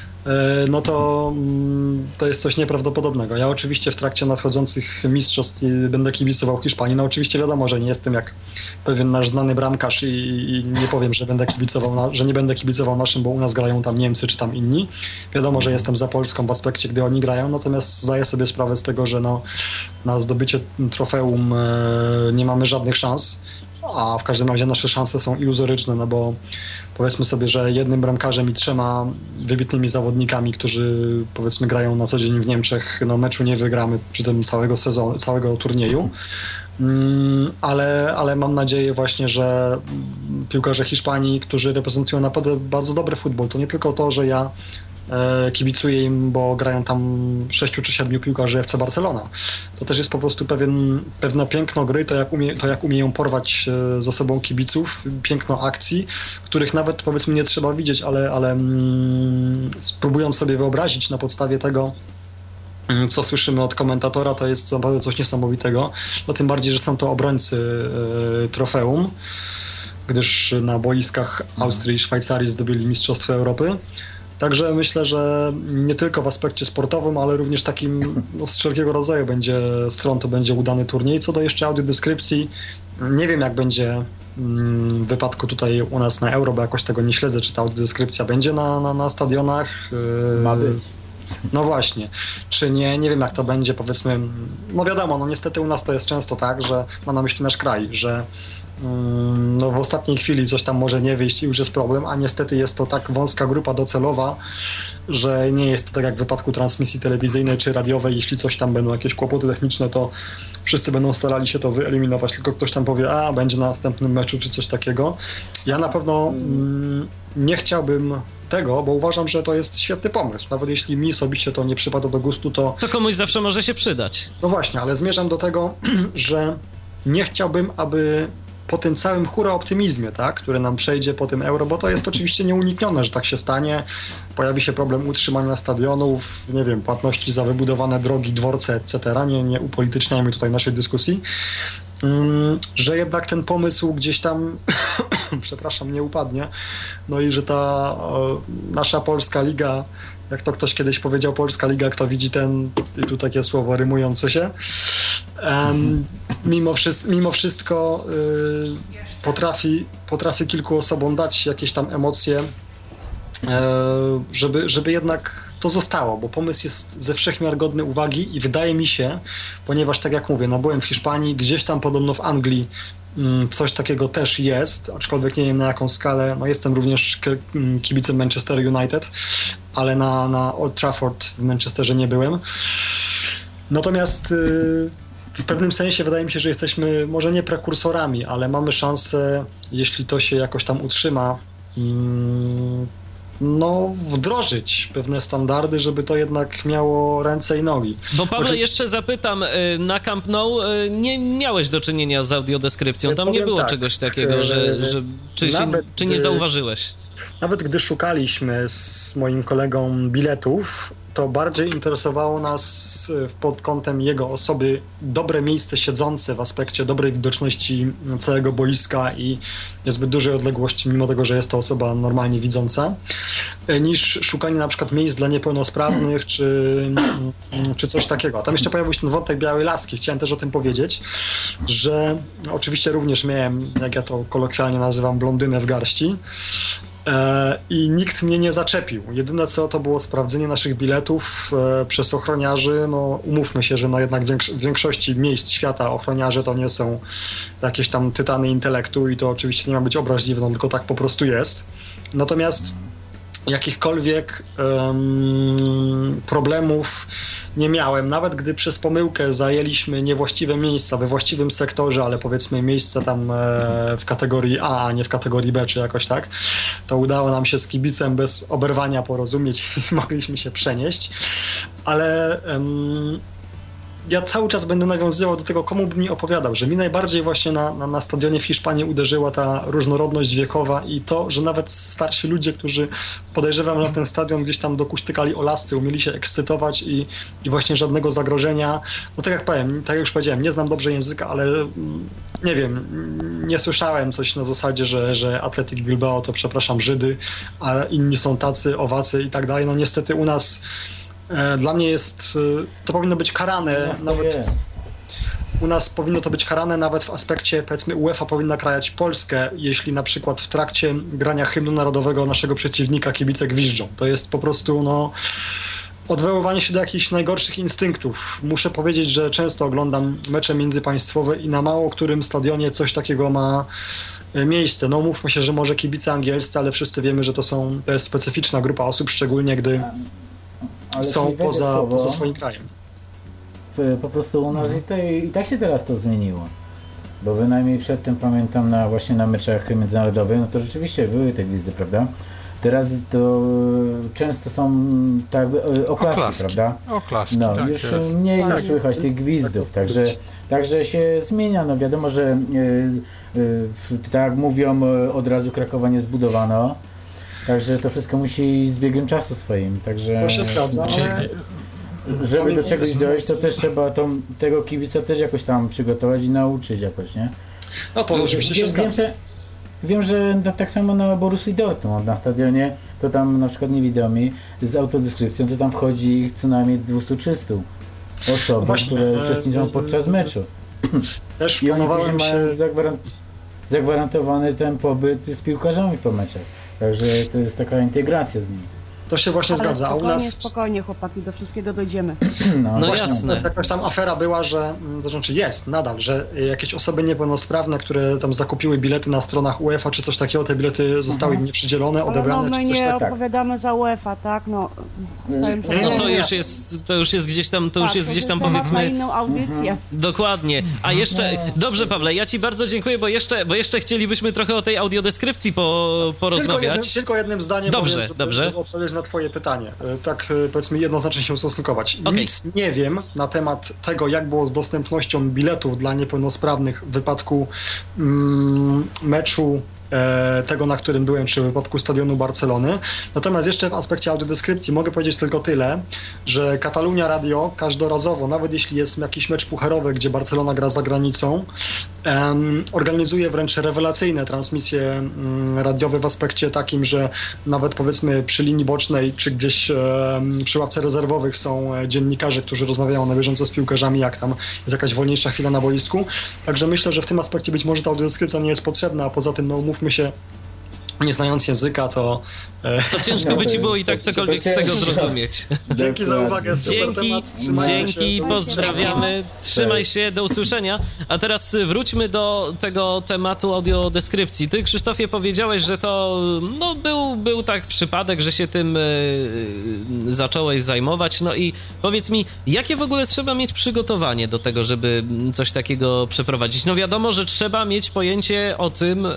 no to, mm, to jest coś nieprawdopodobnego. Ja oczywiście w trakcie nadchodzących mistrzostw będę kibicował Hiszpanii. No oczywiście wiadomo, że nie jestem jak pewien nasz znany bramkarz i, i nie powiem, że będę kibicował, na, że nie będę kibicował naszym, bo u nas grają tam Niemcy czy tam inni. Wiadomo, że jestem za Polską w aspekcie, gdy oni grają, natomiast zdaję sobie sprawę z tego, że no, na zdobycie trofeum e, nie mamy żadnych szans a w każdym razie nasze szanse są iluzoryczne, no bo powiedzmy sobie, że jednym bramkarzem i trzema wybitnymi zawodnikami, którzy powiedzmy grają na co dzień w Niemczech, no meczu nie wygramy przy tym całego sezonu, całego turnieju. Mm, ale, ale mam nadzieję właśnie, że piłkarze Hiszpanii, którzy reprezentują naprawdę bardzo dobry futbol, to nie tylko to, że ja kibicuję im, bo grają tam sześciu czy siedmiu piłkarzy FC Barcelona. To też jest po prostu pewien, pewne piękno gry, to jak, umie, to jak umieją porwać e, ze sobą kibiców, piękno akcji, których nawet powiedzmy nie trzeba widzieć, ale, ale mm, spróbując sobie wyobrazić na podstawie tego, mm, co słyszymy od komentatora, to jest naprawdę coś niesamowitego. No tym bardziej, że są to obrońcy e, trofeum, gdyż na boiskach Austrii i Szwajcarii zdobyli Mistrzostwo Europy. Także myślę, że nie tylko w aspekcie sportowym, ale również takim no, z wszelkiego rodzaju będzie stron to będzie udany turniej. Co do jeszcze audiodeskrypcji, nie wiem jak będzie mm, w wypadku tutaj u nas na Euro, bo jakoś tego nie śledzę, czy ta audiodeskrypcja będzie na, na, na stadionach. Y, Ma być. No właśnie, czy nie, nie wiem jak to będzie, powiedzmy, no wiadomo, no niestety u nas to jest często tak, że ma na myśli nasz kraj, że no w ostatniej chwili coś tam może nie wyjść i już jest problem, a niestety jest to tak wąska grupa docelowa, że nie jest to tak jak w wypadku transmisji telewizyjnej czy radiowej, jeśli coś tam będą jakieś kłopoty techniczne, to wszyscy będą starali się to wyeliminować, tylko ktoś tam powie, a będzie na następnym meczu czy coś takiego. Ja na pewno mm, nie chciałbym tego, bo uważam, że to jest świetny pomysł. Nawet jeśli mi osobiście to nie przypada do gustu, to. To komuś zawsze może się przydać. No właśnie, ale zmierzam do tego, że nie chciałbym, aby po tym całym hura optymizmie, tak, który nam przejdzie po tym euro, bo to jest oczywiście nieuniknione, że tak się stanie. Pojawi się problem utrzymania stadionów, nie wiem, płatności za wybudowane drogi, dworce, etc. Nie, nie upolityczniajmy tutaj naszej dyskusji. Mm, że jednak ten pomysł gdzieś tam, przepraszam, nie upadnie. No i że ta nasza polska liga, jak to ktoś kiedyś powiedział, polska liga, kto widzi ten, i tu takie słowo rymujące się, um, mimo, mimo wszystko y, potrafi, potrafi kilku osobom dać jakieś tam emocje, y, żeby, żeby jednak to zostało, bo pomysł jest ze wszechmiar godny uwagi i wydaje mi się, ponieważ tak jak mówię, no byłem w Hiszpanii, gdzieś tam podobno w Anglii coś takiego też jest, aczkolwiek nie wiem na jaką skalę. No jestem również mm, kibicem Manchester United, ale na, na Old Trafford w Manchesterze nie byłem. Natomiast y, w pewnym sensie wydaje mi się, że jesteśmy może nie prekursorami, ale mamy szansę, jeśli to się jakoś tam utrzyma, mm, no, wdrożyć pewne standardy, żeby to jednak miało ręce i nogi. Bo Pawle, Oczywiście... jeszcze zapytam, y, na Camp Nou y, nie miałeś do czynienia z audiodeskrypcją, tam nie było tak, czegoś takiego, że, że czy, nawet, czy nie zauważyłeś? Nawet gdy szukaliśmy z moim kolegą biletów, to bardziej interesowało nas e, pod kątem jego osoby dobre miejsce siedzące w aspekcie dobrej widoczności całego boiska i niezbyt dużej odległości, mimo tego, że jest to osoba normalnie widząca, e, niż szukanie na przykład miejsc dla niepełnosprawnych czy, mm, czy coś takiego. A tam jeszcze pojawił się ten wątek Białej Laski. Chciałem też o tym powiedzieć, że oczywiście również miałem, jak ja to kolokwialnie nazywam, blondynę w garści, I nikt mnie nie zaczepił. Jedyne co to było sprawdzenie naszych biletów e, przez ochroniarzy. No, umówmy się, że no jednak w większości miejsc świata ochroniarze to nie są jakieś tam tytany intelektu i to oczywiście nie ma być obraźliwe, no, tylko tak po prostu jest. Natomiast jakichkolwiek um, problemów nie miałem. Nawet gdy przez pomyłkę zajęliśmy niewłaściwe miejsca we właściwym sektorze, ale powiedzmy miejsce tam e, w kategorii A, a nie w kategorii B, czy jakoś tak, to udało nam się z kibicem bez oberwania porozumieć i mogliśmy się przenieść. Ale ja cały czas będę nawiązywał do tego, komu bym nie opowiadał, że mi najbardziej właśnie na, na, na, stadionie w Hiszpanii uderzyła ta różnorodność wiekowa i to, że nawet starsi ludzie, którzy podejrzewam na ten stadion gdzieś tam dokuśtykali o lasce, umieli się ekscytować i, i właśnie żadnego zagrożenia. No tak jak powiem, tak jak już powiedziałem, nie znam dobrze języka, ale nie wiem, nie słyszałem coś na zasadzie, że, że Atletic Bilbao to przepraszam Żydy, a inni są tacy, owacy i tak dalej. No niestety u nas dla mnie jest, e, to powinno być karane nawet. U nas powinno to być karane nawet w aspekcie, powiedzmy, UEFA powinna krajać Polskę, jeśli na przykład w trakcie grania hymnu narodowego naszego przeciwnika kibice gwiżdżą. To jest po prostu, no, odwoływanie się do jakichś najgorszych instynktów. Muszę powiedzieć, że często oglądam mecze międzypaństwowe i na mało którym stadionie coś takiego ma e, miejsce. No mówmy się, że może kibice angielscy, ale wszyscy wiemy, że to są, to jest specyficzna grupa osób, szczególnie gdy ale są poza, słowo, poza swoim krajem. Po prostu u nas mhm. i, i tak się teraz to zmieniło. Bo bynajmniej przedtem pamiętam na właśnie na meczach międzynarodowych, no to rzeczywiście były te gwizdy, prawda? Teraz to często są tak e, oklaski, oklaski. prawda? Oklaski, no, tak, już jest. mniej tak, słychać tych gwizdów, tak, także, także się zmienia. No wiadomo, że y, y, tak jak mówią, od razu Krakowa nie zbudowano. Także to wszystko musi z biegiem czasu swoim. Także, to się zgadza. Ale... Żeby do czegoś dojść, to też trzeba tą, tego kibica też jakoś tam przygotować i nauczyć jakoś, nie? No to oczywiście się zgadza. Wiem, że, wiem, że tak samo na Borussii Dortmund na stadionie, to tam na przykład niewidomi z autodeskrypcją, to tam wchodzi co najmniej 200-300 osób, Właśnie, które e, uczestniczą podczas meczu. Też I oni się... mają zagwarantowany ten pobyt z piłkarzami po meczach. Także to jest taka integracja z nimi. To się właśnie Ale zgadza. A u spokojnie, nas spokojnie chłopaki, do wszystkiego dojdziemy. No Właśnie jasne. Jakaś tam afera była, że, mm, to znaczy jest nadal, że jakieś osoby niepełnosprawne, które tam zakupiły bilety na stronach UEFA czy coś takiego, te bilety zostały im nieprzydzielone, Ale no, odebrane my czy coś nie takiego. opowiadamy za UEFA, tak? No, No to już jest, to już jest gdzieś tam, to już Tak, jest gdzieś tam powiedzmy inną audycję. Dokładnie. A jeszcze, dobrze Pawle, ja ci bardzo dziękuję, bo jeszcze, bo jeszcze chcielibyśmy trochę o tej audiodeskrypcji po, Tylko jednym, porozmawiać. tylko jednym zdaniem Dobrze, powiem, żeby, dobrze. żeby odpowiedzieć na twoje pytanie. E, Tak e, powiedzmy jednoznacznie się ustosunkować. Okej. Nic nie wiem na temat tego, jak było z dostępnością biletów dla niepełnosprawnych w wypadku mm, meczu tego, na którym byłem, czy w wypadku stadionu Barcelony. Natomiast jeszcze w aspekcie audiodeskrypcji mogę powiedzieć tylko tyle, że Katalunia Radio każdorazowo, nawet jeśli jest jakiś mecz pucharowy, gdzie Barcelona gra za granicą, organizuje wręcz rewelacyjne transmisje mm, radiowe w aspekcie takim, że nawet powiedzmy przy linii bocznej, czy gdzieś przy ławce rezerwowych są e, dziennikarze, którzy rozmawiają na bieżąco z piłkarzami, jak tam jest jakaś wolniejsza chwila na boisku. Także myślę, że w tym aspekcie być może ta audiodeskrypcja nie jest potrzebna, a poza tym, no umówmy się, nie znając języka, to To ciężko by ci było i tak cokolwiek z tego zrozumieć. dzięki za uwagę, super Dzięki, temat, trzymajcie dzięki, się. pozdrawiamy, trzymaj się, do usłyszenia. A teraz wróćmy do tego tematu audiodeskrypcji. Ty, Krzysztofie, powiedziałeś, że to no, był, był tak przypadek, że się tym y, y, zacząłeś zajmować. No i powiedz mi, jakie w ogóle trzeba mieć przygotowanie do tego, żeby coś takiego przeprowadzić? No wiadomo, że trzeba mieć pojęcie o tym, y,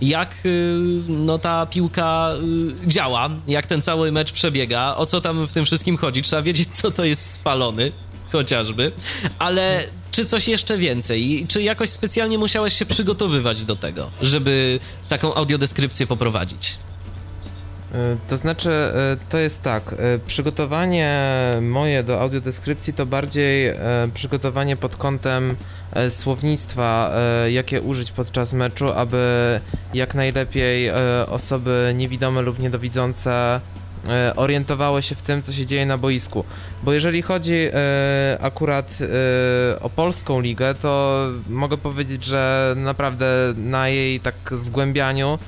jak y, no, ta piłka y, działa, jak ten cały mecz przebiega, o co tam w tym wszystkim chodzi. Trzeba wiedzieć, co to jest spalony, chociażby. Ale czy coś jeszcze więcej? Czy jakoś specjalnie musiałeś się przygotowywać do tego, żeby taką audiodeskrypcję poprowadzić? E, To znaczy, e, to jest tak, e, przygotowanie moje do audiodeskrypcji to bardziej przygotowanie pod kątem słownictwa, jakie użyć podczas meczu, aby jak najlepiej osoby niewidome lub niedowidzące orientowały się w tym, co się dzieje na boisku. Bo jeżeli chodzi akurat o polską ligę, to mogę powiedzieć, że naprawdę na jej tak zgłębianiu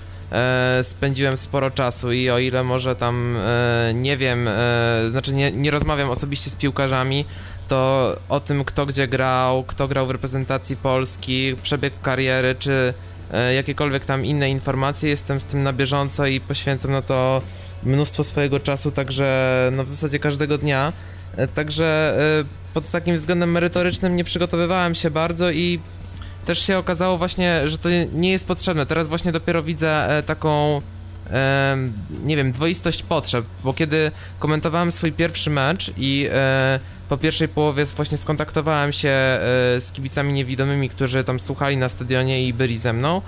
spędziłem sporo czasu i o ile może tam e, nie wiem, e, znaczy nie, nie rozmawiam osobiście z piłkarzami, to o tym kto gdzie grał, kto grał w reprezentacji Polski, przebieg kariery, czy e, jakiekolwiek tam inne informacje, jestem z tym na bieżąco i poświęcam na to mnóstwo swojego czasu, także no w zasadzie każdego dnia. E, Także e, pod takim względem merytorycznym nie przygotowywałem się bardzo i też się okazało właśnie, że to nie jest potrzebne. Teraz właśnie dopiero widzę e, taką, nie wiem, dwoistość potrzeb, bo kiedy komentowałem swój pierwszy mecz i e, po pierwszej połowie właśnie skontaktowałem się e, z kibicami niewidomymi, którzy tam słuchali na stadionie i byli ze mną,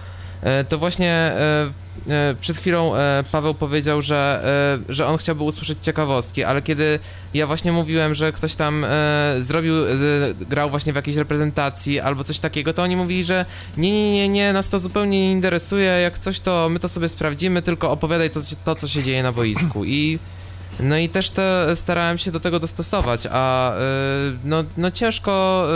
to właśnie e, e, przed chwilą e, Paweł powiedział, że, e, że on chciałby usłyszeć ciekawostki, ale kiedy ja właśnie mówiłem, że ktoś tam e, zrobił, e, grał właśnie w jakiejś reprezentacji albo coś takiego, to oni mówili, że nie, nie, nie, nie, nas to zupełnie nie interesuje, jak coś to my to sobie sprawdzimy, tylko opowiadaj to, to co się dzieje na boisku. I no i też te, starałem się do tego dostosować, a no, no ciężko,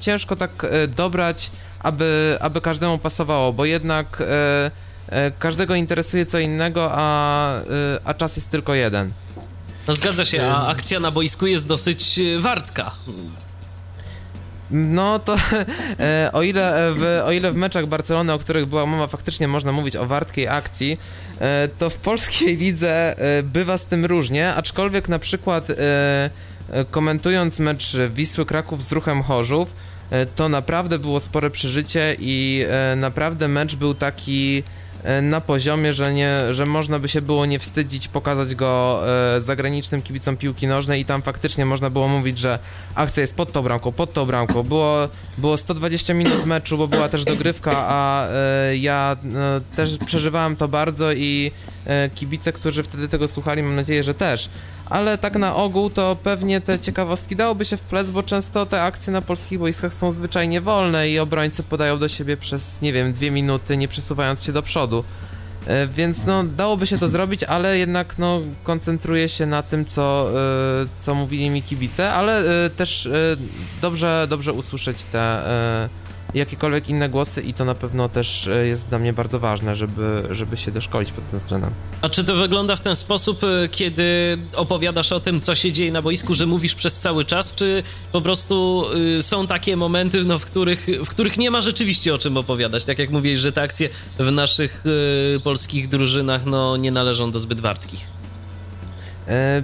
ciężko tak dobrać, aby, aby każdemu pasowało, bo jednak y, y, każdego interesuje co innego, a, y, a czas jest tylko jeden. No zgadza się, a akcja na boisku jest dosyć e, wartka. No to e, o, ile w, o ile w meczach Barcelony, o których była mowa, faktycznie można mówić o wartkiej akcji, e, to w polskiej lidze e, bywa z tym różnie, aczkolwiek na przykład e, e, komentując mecz Wisły Kraków z Ruchem Chorzów, e, to naprawdę było spore przeżycie i e, naprawdę mecz był taki e, na poziomie, że, nie, że można by się było nie wstydzić pokazać go e, zagranicznym kibicom piłki nożnej i tam faktycznie można było mówić, że akcja jest pod tą bramką, pod tą bramką. Było, było 120 minut meczu, bo była też dogrywka, a e, ja e, też przeżywałem to bardzo i e, kibice, którzy wtedy tego słuchali, mam nadzieję, że też. Ale tak na ogół to pewnie te ciekawostki dałoby się wplec, bo często te akcje na polskich boiskach są zwyczajnie wolne i obrońcy podają do siebie przez, nie wiem, dwie minuty, nie przesuwając się do przodu. E, Więc no, dałoby się to zrobić, ale jednak no, koncentruję się na tym, co, e, co mówili mi kibice, ale e, też dobrze, dobrze usłyszeć te, jakiekolwiek inne głosy i to na pewno też e, jest dla mnie bardzo ważne, żeby, żeby się doszkolić pod tym względem. A czy to wygląda w ten sposób, e, kiedy opowiadasz o tym, co się dzieje na boisku, że mówisz przez cały czas, czy po prostu y, są takie momenty, no, w, których, w których nie ma rzeczywiście o czym opowiadać? Tak jak mówisz, że te akcje w naszych y, polskich drużynach no, nie należą do zbyt wartkich. E,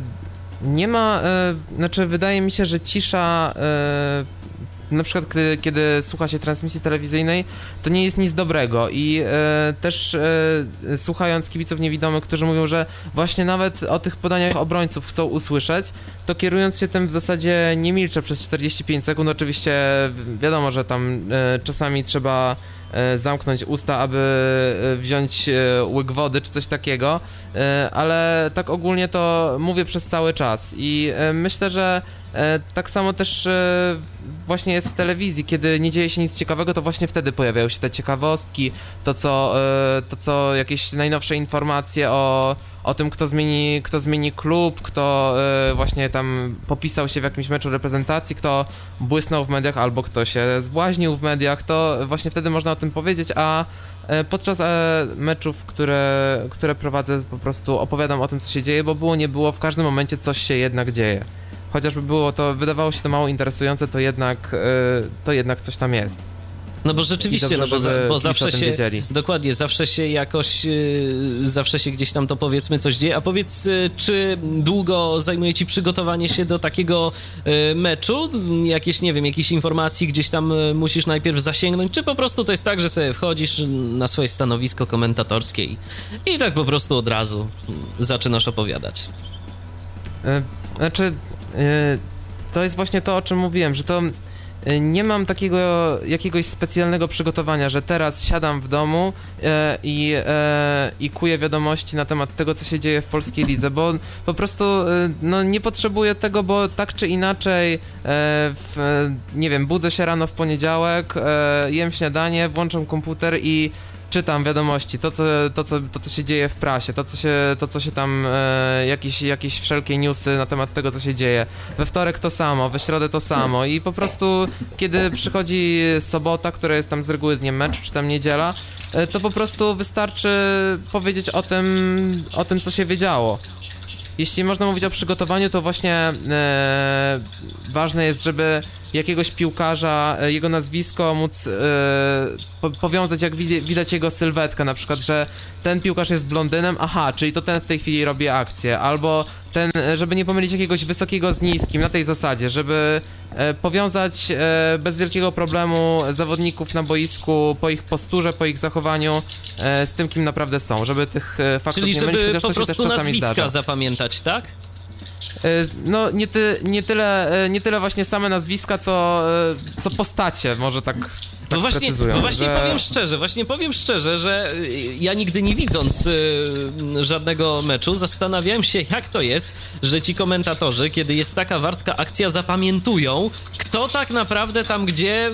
nie ma, e, znaczy wydaje mi się, że cisza e, na przykład kiedy, kiedy, słucha się transmisji telewizyjnej, to nie jest nic dobrego i e, też e, słuchając kibiców niewidomych, którzy mówią, że właśnie nawet o tych podaniach obrońców chcą usłyszeć, to kierując się tym w zasadzie nie milczę przez 45 sekund, oczywiście wiadomo, że tam e, czasami trzeba e, zamknąć usta, aby e, wziąć e, łyk wody czy coś takiego, ale tak ogólnie to mówię przez cały czas i myślę, że tak samo też e, właśnie jest w telewizji, kiedy nie dzieje się nic ciekawego, to właśnie wtedy pojawiają się te ciekawostki, to co, e, to co jakieś najnowsze informacje o, o tym, kto zmieni, kto zmieni klub, kto właśnie tam popisał się w jakimś meczu reprezentacji, kto błysnął w mediach albo kto się zbłaźnił w mediach, to właśnie wtedy można o tym powiedzieć, a podczas meczów, które, które prowadzę, po prostu opowiadam o tym, co się dzieje, bo było, nie było, w każdym momencie coś się jednak dzieje chociażby było to, wydawało się to mało interesujące, to jednak, e, to jednak coś tam jest. No bo rzeczywiście, dobrze, no bo, bo zawsze się, wiedzieli. dokładnie, zawsze się jakoś, e, zawsze się gdzieś tam to powiedzmy coś dzieje, a powiedz, e, czy długo zajmuje ci przygotowanie się do takiego meczu? Jakieś, nie wiem, jakieś informacji gdzieś tam musisz najpierw zasięgnąć, czy po prostu to jest tak, że sobie wchodzisz na swoje stanowisko komentatorskie i, i tak po prostu od razu zaczynasz opowiadać? Znaczy, to jest właśnie to, o czym mówiłem, że to y, nie mam takiego jakiegoś specjalnego przygotowania, że teraz siadam w domu y, i, i kuję wiadomości na temat tego, co się dzieje w polskiej lidze, bo po prostu no, nie potrzebuję tego, bo tak czy inaczej, w, nie wiem, budzę się rano w poniedziałek, jem śniadanie, włączam komputer i czytam wiadomości, to co, to, co, to, co się dzieje w prasie, to, co się, to, co się tam, e, jakieś, jakieś wszelkie newsy na temat tego, co się dzieje. We wtorek to samo, we środę to samo i po prostu, kiedy przychodzi sobota, która jest tam z reguły dniem meczu, czy tam niedziela, e, to po prostu wystarczy powiedzieć o tym, o tym, co się wiedziało. Jeśli można mówić o przygotowaniu, to właśnie e, ważne jest, żeby jakiegoś piłkarza, e, jego nazwisko móc po, powiązać, jak widać jego sylwetkę, na przykład, że ten piłkarz jest blondynem, aha, czyli to ten w tej chwili robi akcję, albo ten, e, żeby nie pomylić jakiegoś wysokiego z niskim, na tej zasadzie, żeby powiązać bez wielkiego problemu zawodników na boisku po ich posturze, po ich zachowaniu z tym, kim naprawdę są, żeby tych faktów Czyli nie żeby mylić, po prostu nazwiska zdarza. zapamiętać, tak? E, no nie, ty, nie, tyle, e, nie tyle właśnie same nazwiska, co, e, co postacie, może tak tak no właśnie, no właśnie że... powiem szczerze, właśnie powiem szczerze, że y, ja nigdy nie widząc y, żadnego meczu zastanawiałem się, jak to jest, że ci komentatorzy, kiedy jest taka wartka akcja, zapamiętują, kto tak naprawdę tam gdzie, y,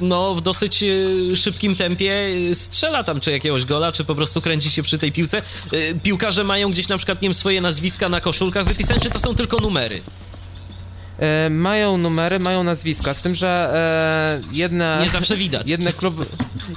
no w dosyć y, szybkim tempie strzela tam czy jakiegoś gola, czy po prostu kręci się przy tej piłce. Y, piłkarze mają gdzieś na przykład, nie wiem, swoje nazwiska na koszulkach wypisane, czy to są tylko numery? E, mają numery, mają nazwiska, z tym, że e, jedne... Nie zawsze widać. Jedne kluby,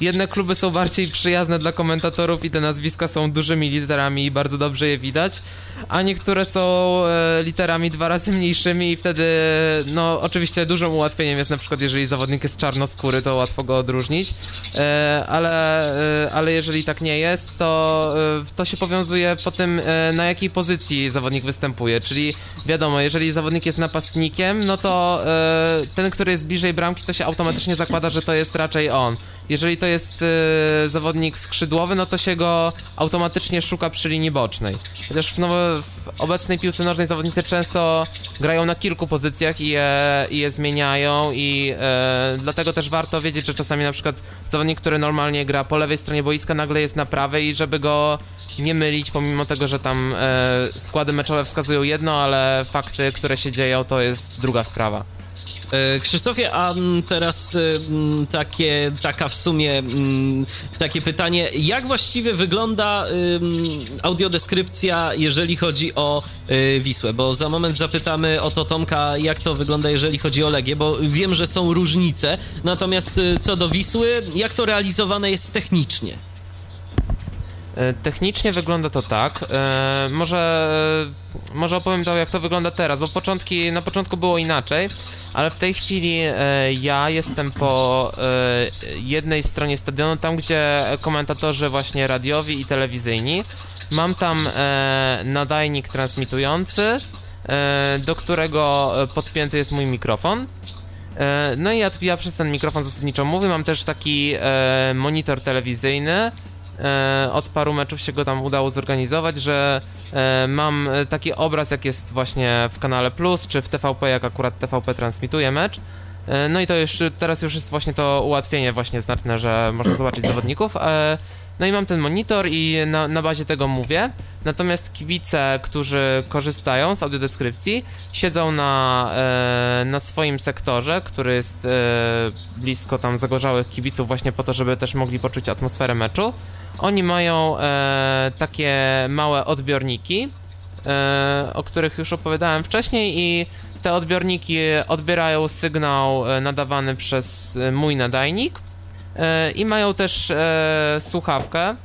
jedne kluby są bardziej przyjazne dla komentatorów i te nazwiska są dużymi literami i bardzo dobrze je widać, a niektóre są e, literami dwa razy mniejszymi i wtedy, no oczywiście dużym ułatwieniem jest na przykład, jeżeli zawodnik jest czarnoskóry, to łatwo go odróżnić, e, ale, e, ale jeżeli tak nie jest, to, to się powiązuje po tym, na jakiej pozycji zawodnik występuje, czyli wiadomo, jeżeli zawodnik jest napastnikiem, no to ten, który jest bliżej bramki, to się automatycznie zakłada, że to jest raczej on. Jeżeli to jest e, zawodnik skrzydłowy, no to się go automatycznie szuka przy linii bocznej. Chociaż w, w obecnej piłce nożnej zawodnicy często grają na kilku pozycjach i je, i je zmieniają i e, dlatego też warto wiedzieć, że czasami na przykład zawodnik, który normalnie gra po lewej stronie boiska, nagle jest na prawej i żeby go nie mylić, pomimo tego, że tam składy meczowe wskazują jedno, ale fakty, które się dzieją, to jest druga sprawa. E, Krzysztofie, a mm, teraz mm, takie, taka w sumie mm, takie pytanie, jak właściwie wygląda audiodeskrypcja, jeżeli chodzi o e, Wisłę? Bo za moment zapytamy o to Tomka, jak to wygląda, jeżeli chodzi o Legię, bo wiem, że są różnice, natomiast e, co do Wisły, jak to realizowane jest technicznie? E, technicznie wygląda to tak. E, może, może opowiem to, jak to wygląda teraz, bo początki, na początku było inaczej, ale w tej chwili e, ja jestem po jednej stronie stadionu, tam gdzie komentatorzy właśnie radiowi i telewizyjni. Mam tam nadajnik transmitujący, do którego podpięty jest mój mikrofon. No i ja, ja przez ten mikrofon zasadniczo mówię. Mam też taki monitor telewizyjny, E, od paru meczów się go tam udało zorganizować, że e, mam taki obraz, jak jest właśnie w kanale Plus, czy w TVP, jak akurat TVP transmituje mecz. E, no i to już, teraz już jest właśnie to ułatwienie właśnie znaczne, że można zobaczyć zawodników. No i mam ten monitor i na, na bazie tego mówię. Natomiast kibice, którzy korzystają z audiodeskrypcji, siedzą na, na swoim sektorze, który jest blisko tam zagorzałych kibiców właśnie po to, żeby też mogli poczuć atmosferę meczu. Oni mają e, takie małe odbiorniki, e, o których już opowiadałem wcześniej i te odbiorniki odbierają sygnał e, nadawany przez e, mój nadajnik e, i mają też e, słuchawkę.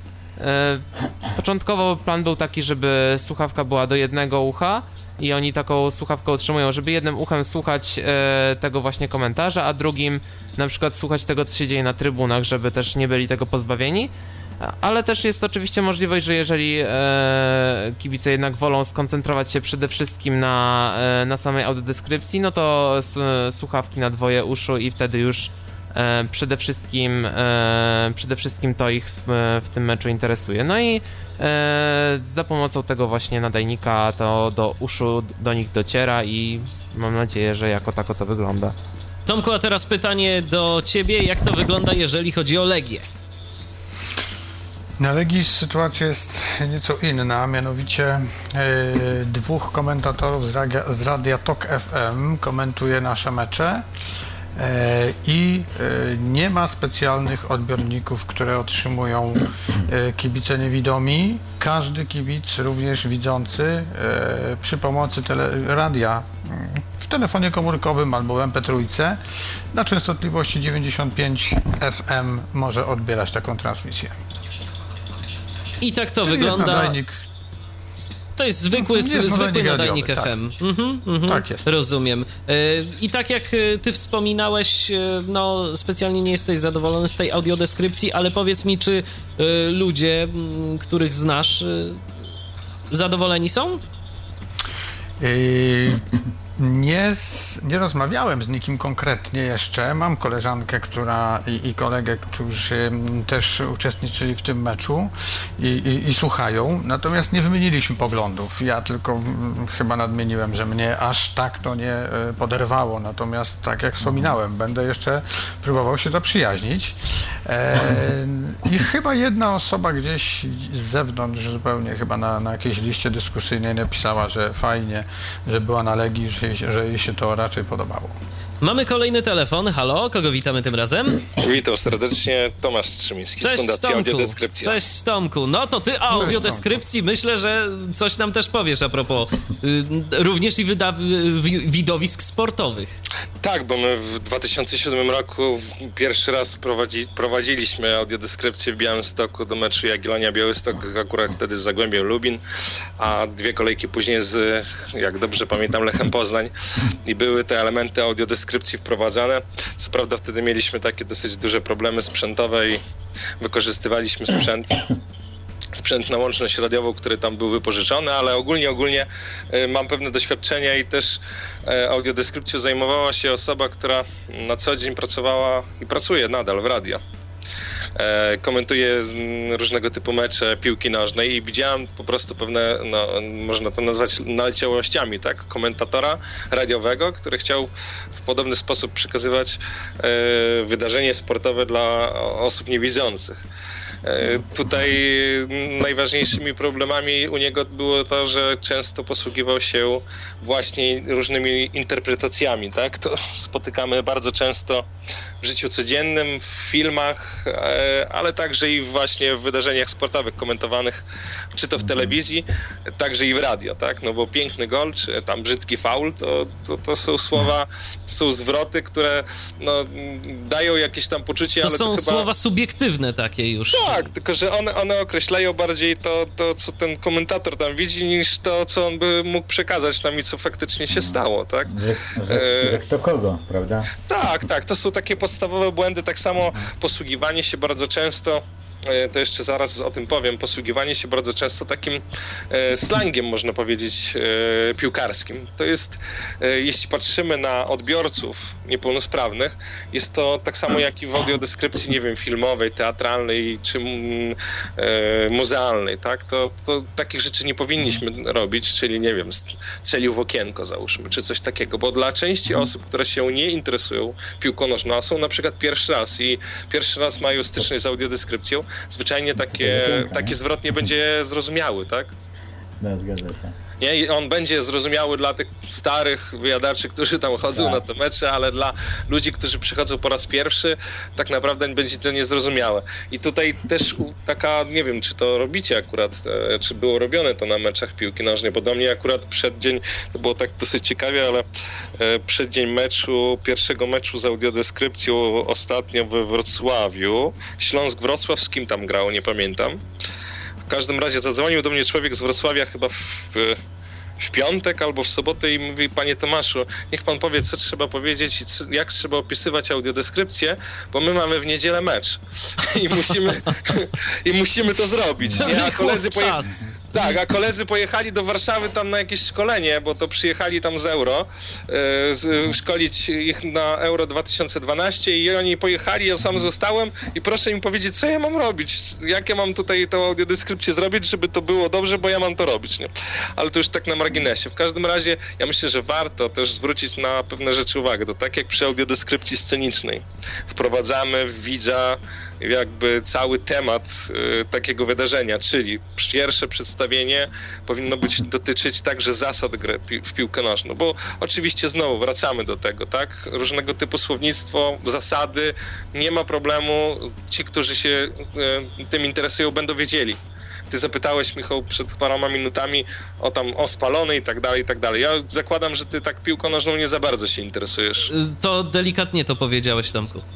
Początkowo plan był taki, żeby słuchawka była do jednego ucha i oni taką słuchawkę otrzymują, żeby jednym uchem słuchać tego właśnie komentarza, a drugim na przykład słuchać tego, co się dzieje na trybunach, żeby też nie byli tego pozbawieni. Ale też jest oczywiście możliwość, że jeżeli e, kibice jednak wolą skoncentrować się przede wszystkim na, e, na samej audiodeskrypcji, no to słuchawki na dwoje uszu i wtedy już e, przede wszystkim e, przede wszystkim to ich w, w, tym meczu interesuje. No i e, za pomocą tego właśnie nadajnika to do uszu do nich dociera i mam nadzieję, że jako tako to wygląda. Tomku, a teraz pytanie do ciebie, jak to wygląda, jeżeli chodzi o Legię? Na Legii sytuacja jest nieco inna, mianowicie e, dwóch komentatorów z radia, z radia Tok FM komentuje nasze mecze e, i e, nie ma specjalnych odbiorników, które otrzymują kibice niewidomi. Każdy kibic, również widzący, przy pomocy tele, radia w telefonie komórkowym albo w MP3 na częstotliwości 95 FM może odbierać taką transmisję. I tak to Czyli wygląda. Jest nadajnik. To jest zwykły, jest zwykły nadajnik, nadajnik FM. Tak. Mhm, mhm, tak jest. Rozumiem. E, I tak jak e, ty wspominałeś, e, no specjalnie nie jesteś zadowolony z tej audiodeskrypcji, ale powiedz mi, czy ludzie, których znasz, zadowoleni są? Yy, nie, nie rozmawiałem z nikim konkretnie jeszcze. Mam koleżankę, która i, i kolegę, którzy też uczestniczyli w tym meczu i, i, i, słuchają, natomiast nie wymieniliśmy poglądów. Ja tylko chyba nadmieniłem, że mnie aż tak to nie e, poderwało. Natomiast tak jak wspominałem, będę jeszcze próbował się zaprzyjaźnić. E, I chyba jedna osoba gdzieś z zewnątrz zupełnie chyba na, na jakiejś liście dyskusyjnej napisała, że fajnie, że była na Legii, że że jej się to raczej podobało. Mamy kolejny telefon. Halo, kogo witamy tym razem? Witam serdecznie, Tomasz Strzymiński Cześć, z Fundacji Tomku. Audiodeskrypcja. Cześć Tomku. No to ty o audiodeskrypcji myślę, że coś nam też powiesz a propos y, również i wyda, widowisk sportowych. Tak, bo my w 2007 roku pierwszy raz prowadzi, prowadziliśmy audiodeskrypcję w Białymstoku do meczu Jagiellonia Białystok, akurat wtedy z Zagłębiem Lubin, a dwie kolejki później z, jak dobrze pamiętam, Lechem Poznań i były te elementy audiodeskrypcji skrypcji wprowadzane. Co prawda wtedy mieliśmy takie dosyć duże problemy sprzętowe i wykorzystywaliśmy sprzęt sprzęt na łączność radiową, który tam był wypożyczony, ale ogólnie, ogólnie y, mam pewne doświadczenia i też y, audiodeskrypcją zajmowała się osoba, która na co dzień pracowała i pracuje nadal w radio. E, komentuję różnego typu mecze piłki nożnej i widziałem po prostu pewne, no, można to nazwać naleciałościami, tak? Komentatora radiowego, który chciał w podobny sposób przekazywać e, wydarzenie sportowe dla osób niewidzących. Tutaj najważniejszymi problemami u niego było to, że często posługiwał się właśnie różnymi interpretacjami, tak? To spotykamy bardzo często życiu codziennym, w filmach, e, ale także i właśnie w wydarzeniach sportowych komentowanych, czy to w telewizji, także i w radio, tak? No bo piękny gol, czy tam brzydki faul, to, to, to są słowa, to są zwroty, które no, dają jakieś tam poczucie, to ale są to chyba... słowa subiektywne takie już. Tak, tylko że one, one określają bardziej to, to, co ten komentator tam widzi, niż to, co on by mógł przekazać nam i co faktycznie się stało, tak? Że, że, że kto kogo, prawda? Tak, tak, to są takie podstawowe błędy, tak samo posługiwanie się bardzo często to jeszcze zaraz o tym powiem, posługiwanie się bardzo często takim e, slangiem, można powiedzieć, e, piłkarskim. To jest, jeśli patrzymy na odbiorców niepełnosprawnych, jest to tak samo jak i w audiodeskrypcji, nie wiem, filmowej, teatralnej czy mm, muzealnej, tak? To, to takich rzeczy nie powinniśmy robić, czyli, nie wiem, strzelił w okienko, załóżmy, czy coś takiego, bo dla części osób, które się nie interesują piłką nożną, są na przykład pierwszy raz i pierwszy raz mają styczność z audiodeskrypcją, zwyczajnie takie, taki zwrot nie będzie zrozumiały, tak? No, zgadza się. Nie? I on będzie zrozumiały dla tych starych wyjadaczy, którzy tam chodzą tak. na te mecze, ale dla ludzi, którzy przychodzą po raz pierwszy, tak naprawdę będzie to niezrozumiałe. I tutaj też taka, nie wiem, czy to robicie akurat, e, czy było robione to na meczach piłki nożnej, bo do mnie akurat przed dzień, to było tak dosyć ciekawie, ale e, przed dzień meczu, pierwszego meczu z audiodeskrypcją ostatnio we Wrocławiu, Śląsk Wrocław, z kim tam grał, nie pamiętam. W każdym razie zadzwonił do mnie człowiek z Wrocławia chyba w, w piątek albo w sobotę i mówi, panie Tomaszu, niech pan powie, co trzeba powiedzieć i jak trzeba opisywać audiodeskrypcję, bo my mamy w niedzielę mecz i musimy, i musimy to zrobić. Nie? A koledzy, poje... Tak, a koledzy pojechali do Warszawy tam na jakieś szkolenie, bo to przyjechali tam z Euro, e, szkolić ich na Euro 2012 i oni pojechali, ja sam zostałem i proszę im powiedzieć, co ja mam robić, jak ja mam tutaj tą audiodeskrypcję zrobić, żeby to było dobrze, bo ja mam to robić, nie? Ale to już tak na marginesie. W każdym razie ja myślę, że warto też zwrócić na pewne rzeczy uwagę. To tak jak przy audiodeskrypcji scenicznej. Wprowadzamy widza jakby cały temat y, takiego wydarzenia, czyli pierwsze przedstawienie powinno być dotyczyć także zasad gry w piłkę nożną, bo oczywiście znowu wracamy do tego, tak? Różnego typu słownictwo, zasady, nie ma problemu, ci, którzy się y, tym interesują, będą wiedzieli ty zapytałeś, Michał, przed paroma minutami o tam o spalony i tak dalej, i tak dalej. Ja zakładam, że ty tak piłką nożną nie za bardzo się interesujesz. Y, to delikatnie to powiedziałeś, Tomku.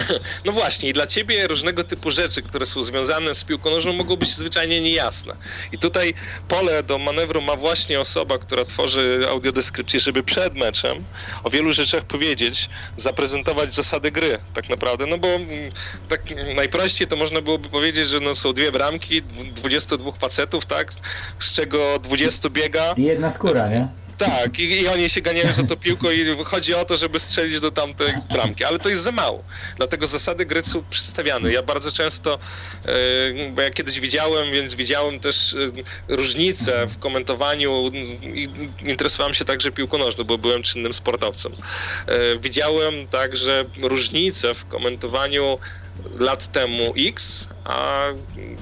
No właśnie, i dla ciebie różnego typu rzeczy, które są związane z piłką nożną, mogą być zwyczajnie niejasne. I tutaj pole do manewru ma właśnie osoba, która tworzy audiodeskrypcję, żeby przed meczem o wielu rzeczach powiedzieć, zaprezentować zasady gry, tak naprawdę. No bo mm, tak najprościej to można byłoby powiedzieć, że no są dwie bramki, 22 facetów, tak? Z czego 20 biega. I jedna skóra, nie? Tak, i, i, oni się ganiają za to piłką i chodzi o to, żeby strzelić do tamtej bramki, ale to jest za mało. Dlatego zasady gry są przedstawiane. Ja bardzo często, yy, bo ja kiedyś widziałem, więc widziałem też yy, różnice w komentowaniu i interesowałem się także piłką nożną, bo byłem czynnym sportowcem. Yy, widziałem także różnice w komentowaniu lat temu X, a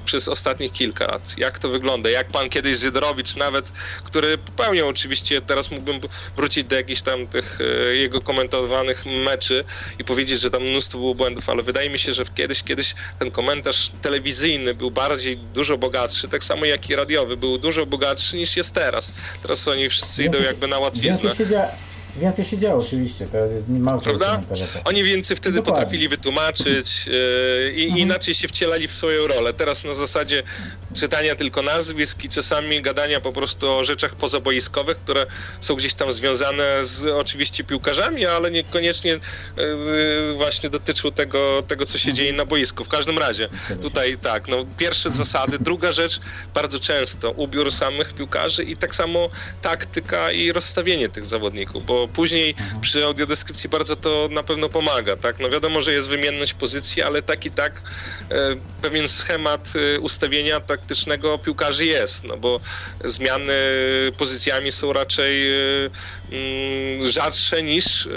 przez ostatnich kilka lat. Jak to wygląda? Jak pan kiedyś Zydrowicz nawet, który popełniał oczywiście, teraz mógłbym wrócić do jakichś tam tych e, jego komentowanych meczy i powiedzieć, że tam mnóstwo było błędów, ale wydaje mi się, że kiedyś, kiedyś ten komentarz telewizyjny był bardziej, dużo bogatszy, tak samo jak i radiowy, był dużo bogatszy niż jest teraz. Teraz oni wszyscy idą jakby na łatwiznę. Więcej się działo oczywiście, teraz jest mało Prawda? Oni więcej wtedy Dokładnie. potrafili wytłumaczyć yy, i mhm. inaczej się wcielali w swoją rolę. Teraz na zasadzie czytania tylko nazwisk i czasami gadania po prostu o rzeczach pozaboiskowych, które są gdzieś tam związane z oczywiście piłkarzami, ale niekoniecznie yy, właśnie dotyczą tego, tego, co się mhm. dzieje na boisku. W każdym razie tutaj tak, no pierwsze zasady. Druga rzecz, bardzo często ubiór samych piłkarzy i tak samo taktyka i rozstawienie tych zawodników, bo później mhm. przy audiodeskrypcji bardzo to na pewno pomaga, tak? No wiadomo, że jest wymienność pozycji, ale tak i tak e, pewien schemat e, ustawienia tak taktycznego piłkarzy jest, no bo zmiany pozycjami są raczej mm, rzadsze niż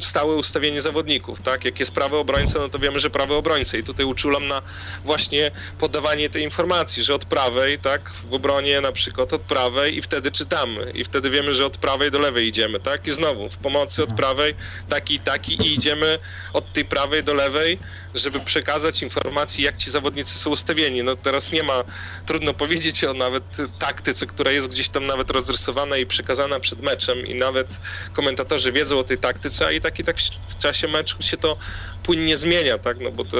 stałe ustawienie zawodników, tak? Jak jest prawy obrońca, no to wiemy, że prawy obrońca i tutaj uczulam na właśnie podawanie tej informacji, że od prawej, tak, w obronie na przykład od prawej i wtedy czytamy i wtedy wiemy, że od prawej do lewej idziemy, tak? I znowu w pomocy od prawej taki, taki i idziemy od tej prawej do lewej żeby przekazać informacji, jak ci zawodnicy są ustawieni. No teraz nie ma, trudno powiedzieć o nawet taktyce, która jest gdzieś tam nawet rozrysowana i przekazana przed meczem i nawet komentatorzy wiedzą o tej taktyce, a i tak i tak w czasie meczu się to płynnie zmienia, tak, no bo to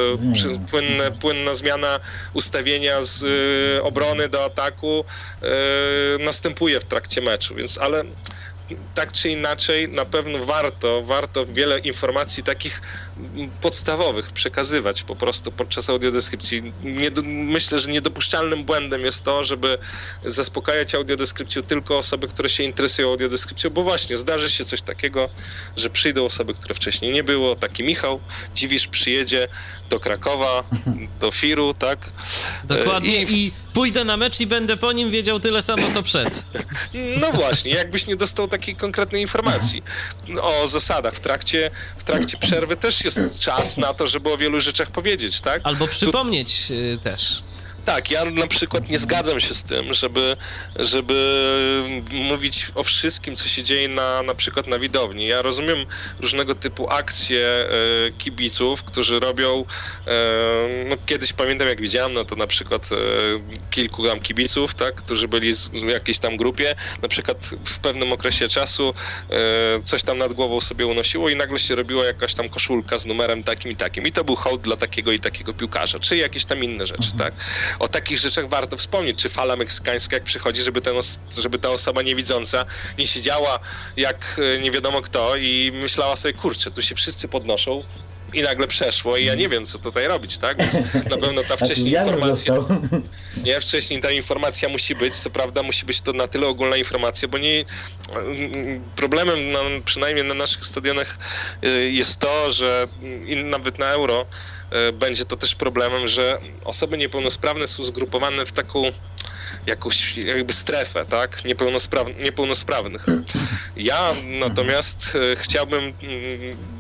płynne, płynna zmiana ustawienia z y, obrony do ataku y, następuje w trakcie meczu, więc ale tak czy inaczej na pewno warto, warto wiele informacji takich podstawowych przekazywać po prostu podczas audiodeskrypcji. Nie, myślę, że niedopuszczalnym błędem jest to, żeby zaspokajać audiodeskrypcją tylko osoby, które się interesują audiodeskrypcją, bo właśnie zdarzy się coś takiego, że przyjdą osoby, które wcześniej nie było. Taki Michał Dziwisz przyjedzie do Krakowa, do Firu, tak? Dokładnie i, i pójdę na mecz i będę po nim wiedział tyle samo, co przed. No właśnie, jakbyś nie dostał takiej konkretnej informacji o zasadach. W trakcie, w trakcie przerwy też jest czas na to, żeby o wielu rzeczach powiedzieć, tak? Albo przypomnieć tu... też. Tak, ja na przykład nie zgadzam się z tym, żeby, żeby mówić o wszystkim, co się dzieje na, na przykład na widowni. Ja rozumiem różnego typu akcje e, kibiców, którzy robią, e, no kiedyś pamiętam jak widziałem, no to na przykład e, kilku tam kibiców, tak, którzy byli w jakiejś tam grupie, na przykład w pewnym okresie czasu e, coś tam nad głową sobie unosiło i nagle się robiła jakaś tam koszulka z numerem takim i takim. I to był hołd dla takiego i takiego piłkarza, czy jakieś tam inne rzeczy, tak o takich rzeczach warto wspomnieć, czy fala meksykańska, jak przychodzi, żeby, ten, żeby ta osoba niewidząca nie siedziała jak e, nie wiadomo kto i myślała sobie, kurczę, tu się wszyscy podnoszą, i nagle przeszło i ja nie wiem, co tutaj robić, tak? Więc na pewno ta wcześniej informacja... Nie, wcześniej ta informacja musi być, co prawda musi być to na tyle ogólna informacja, bo nie... Problemem, na, przynajmniej na naszych stadionach e, jest to, że nawet na Euro będzie to też problemem, że osoby niepełnosprawne są zgrupowane w taką jakąś jakby strefę, tak, Niepełnospraw, niepełnosprawnych. Ja natomiast e, chciałbym mm,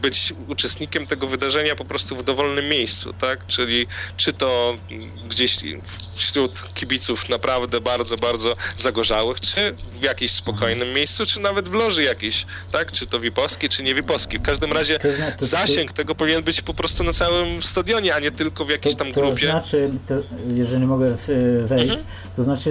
być uczestnikiem tego wydarzenia po prostu w dowolnym miejscu, tak, czyli czy to gdzieś wśród kibiców naprawdę bardzo, bardzo zagorzałych, czy w jakimś spokojnym miejscu, czy nawet w loży jakiejś, tak, czy to Wiposki, czy nie Wiposki. W każdym razie zasięg tego powinien być po prostu na całym stadionie, a nie tylko w jakiejś tam grupie. To znaczy, to, jeżeli mogę wejść, mhm. to znaczy,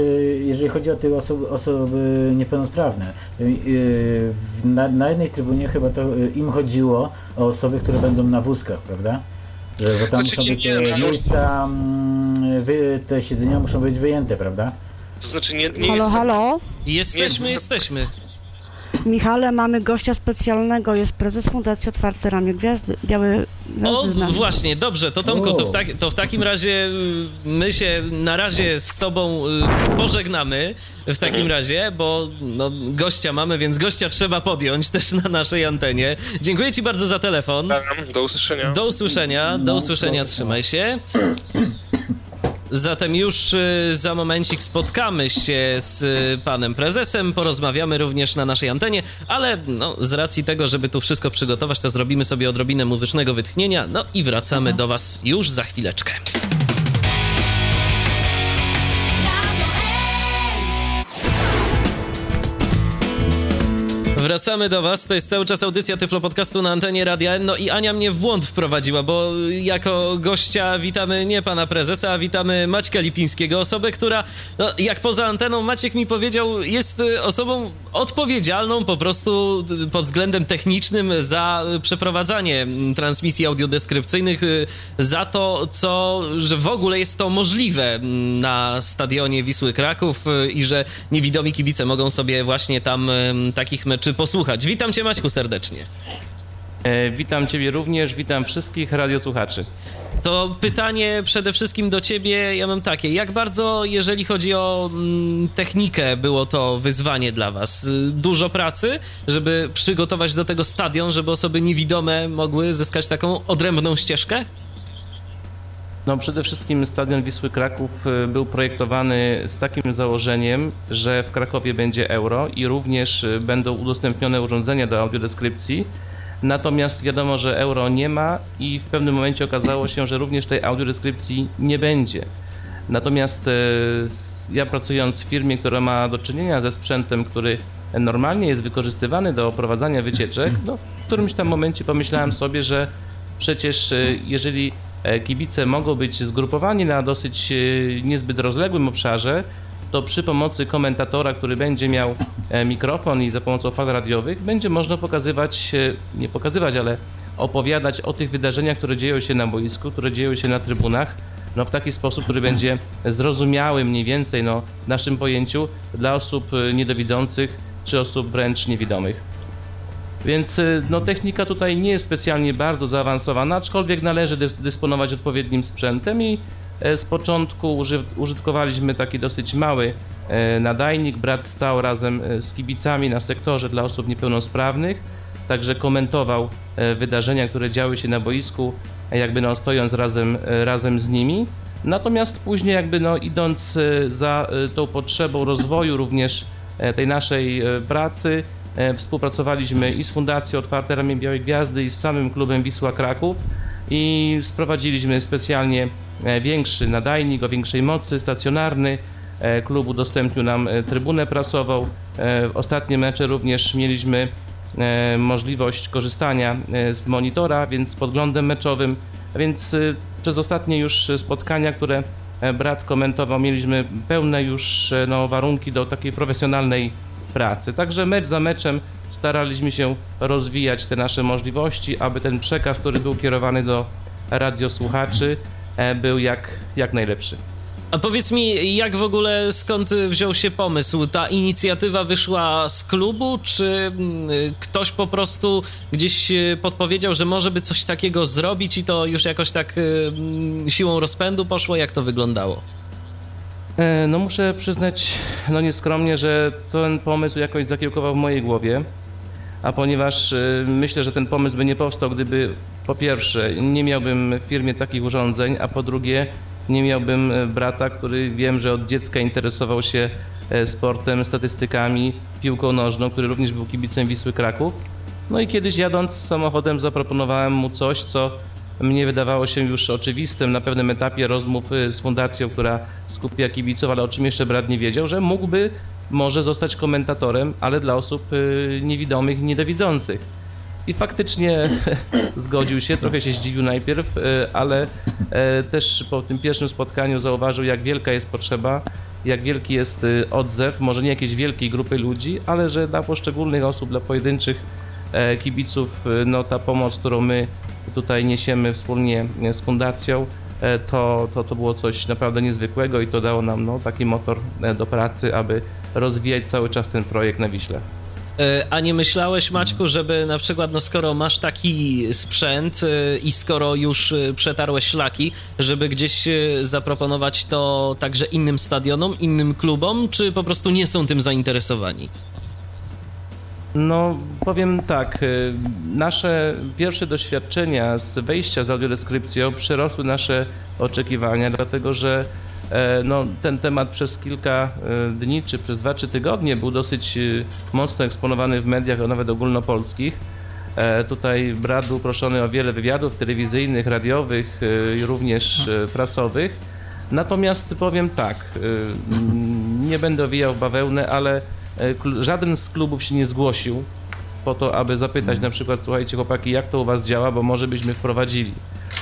jeżeli chodzi o te osoby, osoby niepełnosprawne, y, y, na, na jednej trybunie chyba to y, im chodziło o osoby, które będą na wózkach, prawda? Że, bo tam znaczy, muszą być te no, miejsca, mm, wy, te siedzenia muszą być wyjęte, prawda? To znaczy nie, nie halo, jest tak- halo? Jesteśmy, nie, jesteśmy. Michale, mamy gościa specjalnego, jest prezes Fundacji Otwarte Ramię Gwiazdy, Białe Gwiazdy O, właśnie, dobrze, to Tomku, to w, tak, to w takim razie y, my się na razie z tobą y, pożegnamy w takim razie, bo no, gościa mamy, więc gościa trzeba podjąć też na naszej antenie. Dziękuję ci bardzo za telefon. Do usłyszenia. Do usłyszenia, do usłyszenia, trzymaj się. Zatem już y, za momencik spotkamy się z y, panem prezesem, porozmawiamy również na naszej antenie, ale no, z racji tego, żeby tu wszystko przygotować, to zrobimy sobie odrobinę muzycznego wytchnienia, no i wracamy do was już za chwileczkę. Wracamy do Was. To jest cały czas audycja Tyflo Podcastu na antenie Radia No i Ania mnie w błąd wprowadziła, bo jako gościa witamy nie pana prezesa, a witamy Maćka Lipińskiego, osobę, która, no, jak poza anteną Maciek mi powiedział, jest osobą odpowiedzialną po prostu pod względem technicznym za przeprowadzanie transmisji audiodeskrypcyjnych, za to, co, że w ogóle jest to możliwe na stadionie Wisły Kraków i że niewidomi kibice mogą sobie właśnie tam takich posłuchać. Witam Cię Maćku serdecznie. E, witam Ciebie również, witam wszystkich radiosłuchaczy. To pytanie przede wszystkim do Ciebie, ja mam takie, jak bardzo, jeżeli chodzi o mm, technikę, było to wyzwanie dla Was? Dużo pracy, żeby przygotować do tego stadion, żeby osoby niewidome mogły zyskać taką odrębną ścieżkę? No przede wszystkim stadion Wisły Kraków y, był projektowany z takim założeniem, że w Krakowie będzie euro i również y, będą udostępnione urządzenia do audiodeskrypcji. Natomiast wiadomo, że euro nie ma i w pewnym momencie okazało się, że również tej audiodeskrypcji nie będzie. Natomiast y, ja pracując w firmie, która ma do czynienia ze sprzętem, który normalnie jest wykorzystywany do prowadzenia wycieczek, no w którymś tam momencie pomyślałem sobie, że przecież jeżeli kibice mogą być zgrupowani na dosyć e, niezbyt rozległym obszarze, to przy pomocy komentatora, który będzie miał e, mikrofon i za pomocą fal radiowych, będzie można pokazywać, nie pokazywać, ale opowiadać o tych wydarzeniach, które dzieją się na boisku, które dzieją się na trybunach, no w taki sposób, który będzie zrozumiały mniej więcej no, w naszym pojęciu dla osób niedowidzących czy osób wręcz niewidomych. Więc y, no, technika tutaj nie jest specjalnie bardzo zaawansowana, aczkolwiek należy dysponować odpowiednim sprzętem i e, z początku użytkowaliśmy taki dosyć mały e, nadajnik. Brat stał razem e, z kibicami na sektorze dla osób niepełnosprawnych, także komentował wydarzenia, które działy się na boisku, jakby no, stojąc razem, razem z nimi. Natomiast później jakby no, idąc za tą potrzebą rozwoju również tej naszej pracy, współpracowaliśmy i z Fundacją Otwarte Ramię Białej Gwiazdy i z samym klubem Wisła Kraków i sprowadziliśmy specjalnie e, większy nadajnik o większej mocy, stacjonarny. E, klub udostępnił nam trybunę prasową. Ostatnie mecze również mieliśmy możliwość korzystania z monitora, więc z podglądem meczowym, więc przez ostatnie już spotkania, które brat komentował, mieliśmy pełne już no, warunki do takiej profesjonalnej pracy. Także mecz za meczem staraliśmy się rozwijać te nasze możliwości, aby ten przekaz, który był kierowany do radiosłuchaczy, e, był jak, jak najlepszy. A powiedz mi, jak w ogóle skąd wziął się pomysł? Ta inicjatywa wyszła z klubu, czy mm, ktoś po prostu gdzieś e, podpowiedział, że może by coś takiego zrobić i to już jakoś tak e, siłą rozpędu poszło? Jak to wyglądało? E, no muszę przyznać, no nieskromnie, że ten pomysł jakoś zakiełkował w mojej głowie, a ponieważ e, myślę, że ten pomysł by nie powstał, gdyby po pierwsze nie miałbym w firmie takich urządzeń, a po drugie nie miałbym e, brata, który wiem, że od dziecka interesował się sportem, statystykami, piłką nożną, który również był kibicem Wisły Kraków. No i kiedyś jadąc samochodem zaproponowałem mu coś, co mnie wydawało się już oczywistym na pewnym etapie rozmów y, z fundacją, która skupia kibiców, ale o czym jeszcze brat nie wiedział, że mógłby może zostać komentatorem, ale dla osób y, niewidomych i niedowidzących. I faktycznie zgodził się, trochę się zdziwił najpierw, y, ale też po tym pierwszym spotkaniu zauważył, jak wielka jest potrzeba, jak wielki jest odzew, może nie jakiejś wielkiej grupy ludzi, ale że dla poszczególnych osób, dla pojedynczych e, kibiców, no ta pomoc, którą my tutaj niesiemy wspólnie z fundacją, e, to, to, to było coś naprawdę niezwykłego i to dało nam no, taki motor e, do pracy, aby rozwijać cały czas ten projekt na Wiśle. E, a nie myślałeś, Maćku, żeby na przykład, no skoro masz taki sprzęt i skoro już przetarłeś szlaki, żeby gdzieś zaproponować to także innym stadionom, innym klubom, czy po prostu nie są tym zainteresowani? No, powiem tak. Y, nasze pierwsze doświadczenia z wejścia z audiodeskrypcją przerosły nasze oczekiwania, dlatego że e, no, ten temat przez kilka e, dni, czy przez dwa, trzy tygodnie był dosyć y, mocno eksponowany w mediach, a nawet ogólnopolskich. E, tutaj brat był proszony o wiele wywiadów telewizyjnych, radiowych i również prasowych. Natomiast powiem tak, nie będę wijał bawełnę, ale żaden z klubów się nie zgłosił po to, aby zapytać na przykład, słuchajcie chłopaki, jak to u was działa, bo może byśmy wprowadzili.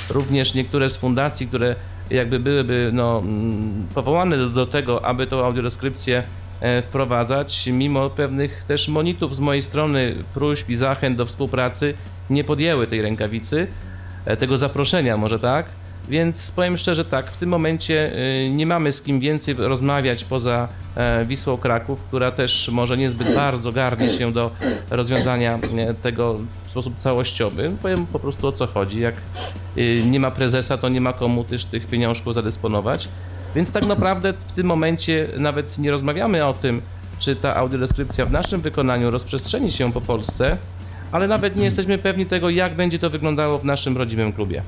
Również niektóre z fundacji, które jakby byłyby no, mm, powołane do, do tego, aby tą audiodeskrypcję e, wprowadzać, mimo pewnych też monitów z mojej strony, próśb i zachęt do współpracy, nie podjęły tej rękawicy, e, tego zaproszenia może tak, więc powiem szczerze tak, w tym momencie nie mamy z kim więcej rozmawiać poza e, Wisłą Kraków, która też może niezbyt bardzo garnie się do rozwiązania e, tego w sposób całościowy. Powiem po prostu o co chodzi. Jak y, nie ma prezesa, to nie ma komu też tych pieniążków zadysponować. Więc tak naprawdę w tym momencie nawet nie rozmawiamy o tym, czy ta audiodeskrypcja w naszym wykonaniu rozprzestrzeni się po Polsce, ale nawet nie jesteśmy pewni tego, jak będzie to wyglądało w naszym rodzimym klubie.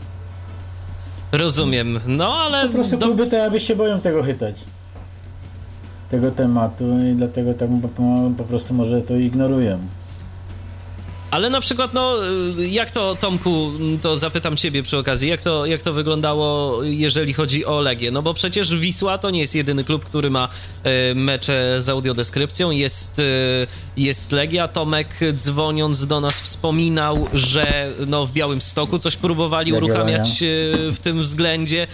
Rozumiem, no ale... Po prostu do... kluby te, aby się boją tego chytać. Tego tematu i dlatego tak po, po prostu może to ignorują. Ale na przykład, no, jak to, Tomku, to zapytam ciebie przy okazji, jak to, jak to wyglądało, jeżeli chodzi o Legię? No bo przecież Wisła to nie jest jedyny klub, który ma e, mecze z audiodeskrypcją, jest, e, jest Legia. Tomek dzwoniąc do nas wspominał, że no, w Białym Stoku coś próbowali Legia, uruchamiać w tym względzie.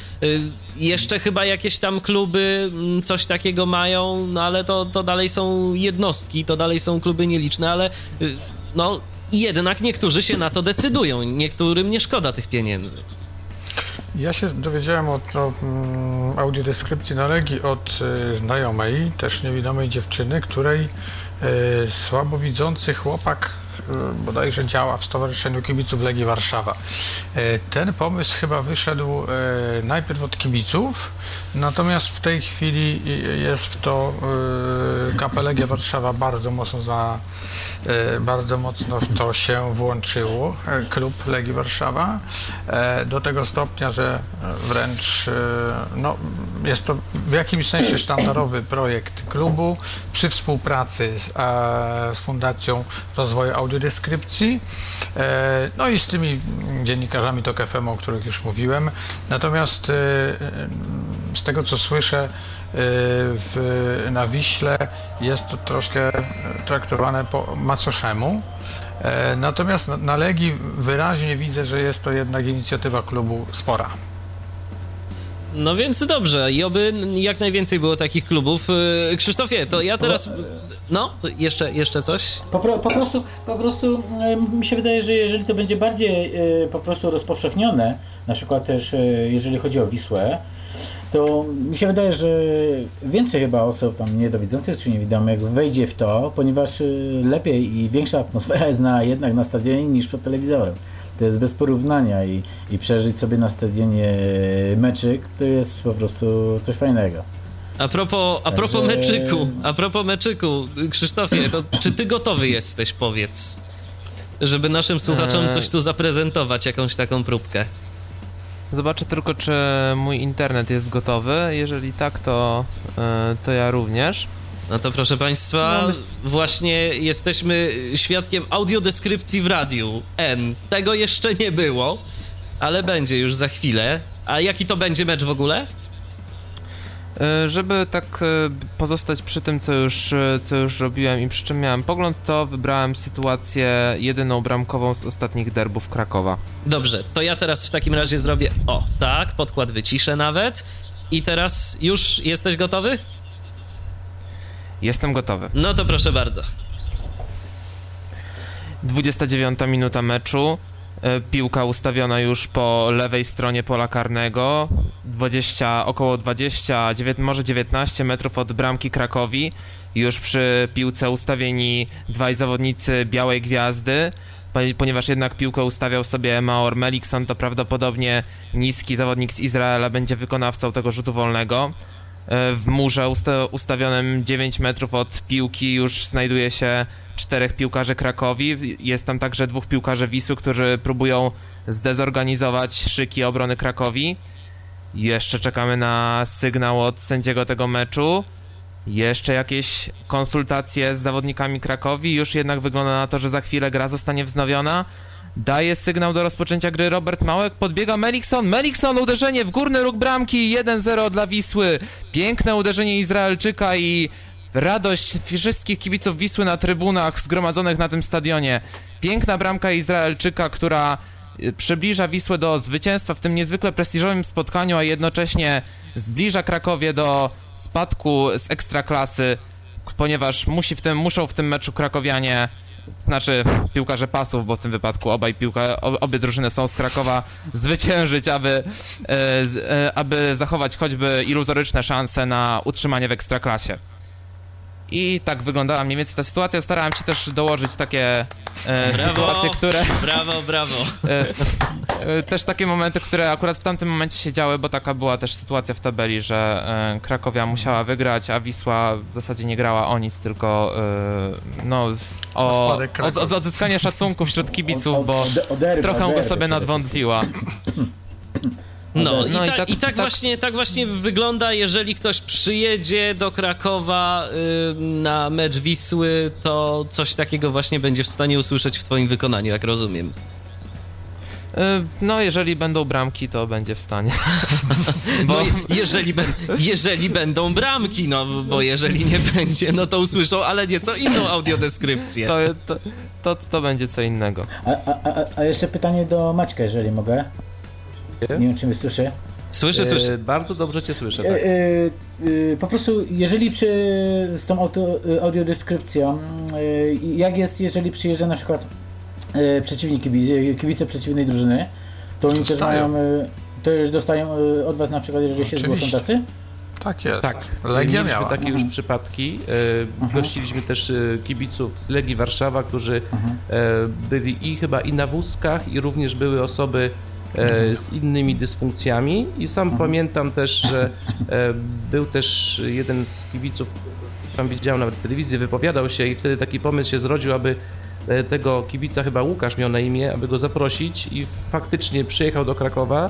Jeszcze chyba jakieś tam kluby mm, coś takiego mają, no ale to, to dalej są jednostki, to dalej są kluby nieliczne, ale no i jednak niektórzy się na to decydują, niektórym nie szkoda tych pieniędzy. Ja się dowiedziałem o to, um, audiodeskrypcji na Legii od y, znajomej, też niewidomej dziewczyny, której y, słabowidzący chłopak y, bodajże działa w Stowarzyszeniu Kibiców Legii Warszawa. Ten pomysł chyba wyszedł najpierw od kibiców, natomiast w tej chwili jest w to y, KP Legia Warszawa bardzo mocno za, y, bardzo mocno w to się włączyło, y, klub Legii Warszawa, do tego stopnia, że wręcz no, jest to w jakimś sensie sztandarowy projekt klubu przy współpracy z, z Fundacją Rozwoju Audiodeskrypcji, no i z tymi dziennikarzami TOK FM, o których już mówiłem. Natomiast z tego co słyszę, y, w, na Wiśle jest to troszkę traktowane po macoszemu. E, Natomiast na, Legii wyraźnie widzę, że jest to jednak inicjatywa klubu spora. No więc dobrze, i oby jak najwięcej było takich klubów. Yy, Krzysztofie, to ja teraz... No, jeszcze, jeszcze coś? Po, pro, po prostu, po prostu e, mi się wydaje, że jeżeli to będzie bardziej e, po prostu rozpowszechnione, na przykład też e, jeżeli chodzi o Wisłę, to mi się wydaje, że więcej chyba osób tam niedowidzących czy niewidomych wejdzie w to, ponieważ e, lepiej i większa atmosfera jest na, jednak na stadionie niż przed telewizorem. To jest bez porównania i, i przeżyć sobie na stadionie meczyk to jest po prostu coś fajnego. A propos, a propos Także- meczyku, a propos meczyku, Krzysztofie, to czy ty gotowy jesteś, powiedz? Żeby naszym słuchaczom Eee. coś tu zaprezentować, jakąś taką próbkę. Zobaczę tylko, czy mój internet jest gotowy. Jeżeli tak, to, e, to ja również. No to proszę Państwa, No, właśnie jesteśmy świadkiem audiodeskrypcji w radiu N. Tego jeszcze nie było, ale będzie już za chwilę. A jaki to będzie mecz w ogóle? E, Żeby tak e, pozostać przy tym, co już, e, co już robiłem i przy czym miałem pogląd, to wybrałem sytuację jedyną bramkową z ostatnich derbów Krakowa. Dobrze, to ja teraz w takim razie zrobię. O, tak, podkład wyciszę nawet. I teraz już jesteś gotowy? Jestem gotowy. No to proszę bardzo. 29 minuta meczu. E, Piłka ustawiona już po lewej stronie pola karnego. 20, około 20, dziewię- może 19 metrów od bramki Krakowi. Już przy piłce ustawieni dwaj zawodnicy Białej Gwiazdy. Po- Ponieważ jednak piłkę ustawiał sobie Maor Melikson, to prawdopodobnie niski zawodnik z Izraela będzie wykonawcą tego rzutu wolnego. E, W murze usta- ustawionym 9 metrów od piłki już znajduje się czterech piłkarzy Krakowi. Jest tam także dwóch piłkarzy Wisły, którzy próbują zdezorganizować szyki obrony Krakowi. Jeszcze czekamy na sygnał od sędziego tego meczu. Jeszcze jakieś konsultacje z zawodnikami Krakowi. Już jednak wygląda na to, że za chwilę gra zostanie wznowiona. Daje sygnał do rozpoczęcia gry Robert Małek, podbiega Melikson, Melikson uderzenie w górny róg bramki, 1-0 dla Wisły. Piękne uderzenie Izraelczyka i radość wszystkich kibiców Wisły na trybunach zgromadzonych na tym stadionie. Piękna bramka Izraelczyka, która y, przybliża Wisłę do zwycięstwa w tym niezwykle prestiżowym spotkaniu, a jednocześnie zbliża Krakowie do spadku z ekstraklasy, ponieważ musi w tym, muszą w tym meczu krakowianie znaczy piłkarze pasów, bo w tym wypadku obaj piłka, ob- obie drużyny są z Krakowa, zwyciężyć, aby, z, e, aby zachować choćby iluzoryczne szanse na utrzymanie w ekstraklasie. I tak wyglądała mniej więcej ta sytuacja. Starałem się też dołożyć takie e, Brawo! sytuacje, które. Brawo, brawo. E, e, też takie momenty, które akurat w tamtym momencie się działy, bo taka była też sytuacja w tabeli, że e, Krakowia musiała wygrać, a Wisła w zasadzie nie grała o nic, tylko e, no, O o, o, odzyskanie szacunku wśród kibiców, bo O- o- o derby, trochę go sobie nadwątliła. No, i, no ta, i, tak, i tak, tak, właśnie, tak właśnie wygląda, jeżeli ktoś przyjedzie do Krakowa y, na mecz Wisły, to coś takiego właśnie będzie w stanie usłyszeć w twoim wykonaniu, jak rozumiem. Y, no, jeżeli będą bramki, to będzie w stanie. Bo no, jeżeli, jeżeli będą bramki, no bo jeżeli nie będzie, no to usłyszą, ale nieco inną audiodeskrypcję. To, to, to, to będzie co innego. A, a, a jeszcze pytanie do Maćka, jeżeli mogę. Nie wiem, czy mnie słyszy. Słyszę, słyszę. E, bardzo dobrze cię słyszę. Tak. E, e, po prostu, jeżeli przy, z tą auto, audiodeskrypcją, jak jest, jeżeli przyjeżdża na przykład przeciwnik, kibice przeciwnej drużyny, to oni też mają, to już dostają od was na przykład, jeżeli się zgłoszą tacy? Tak jest. Tak. Legia miała. takie już przypadki. Mhm. Gościliśmy też kibiców z Legii Warszawa, którzy mhm. byli i chyba i na wózkach, i również były osoby E, z innymi dysfunkcjami i sam mhm. pamiętam też, że e, był też jeden z kibiców, tam widziałem nawet w telewizji, wypowiadał się i wtedy taki pomysł się zrodził, aby e, tego kibica, chyba Łukasz miał na imię, aby go zaprosić i faktycznie przyjechał do Krakowa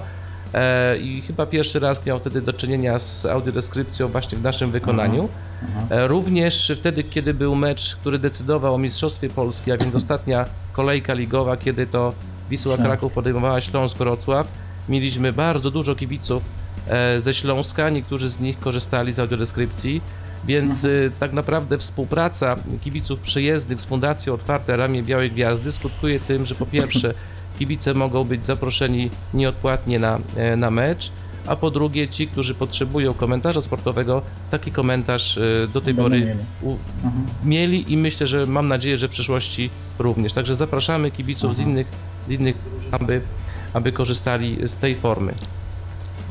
i chyba pierwszy raz miał wtedy do czynienia z audiodeskrypcją właśnie w naszym wykonaniu. Mhm. Również wtedy, kiedy był mecz, który decydował o Mistrzostwie Polski, a więc ostatnia kolejka ligowa, kiedy to Wisła Kraków podejmowała Śląsk Wrocław. Mieliśmy bardzo dużo kibiców e, ze Śląska, niektórzy z nich korzystali z audiodeskrypcji, więc mhm. E, tak naprawdę współpraca kibiców przyjezdnych z Fundacją Otwarte Ramię Białej Gwiazdy skutkuje tym, że po pierwsze kibice mogą być zaproszeni nieodpłatnie na, e, na mecz, a po drugie ci, którzy potrzebują komentarza sportowego, taki komentarz do tej pory mieli. U, mhm. mieli i myślę, że mam nadzieję, że w przyszłości również. Także zapraszamy kibiców z innych innych, aby, aby korzystali z tej formy.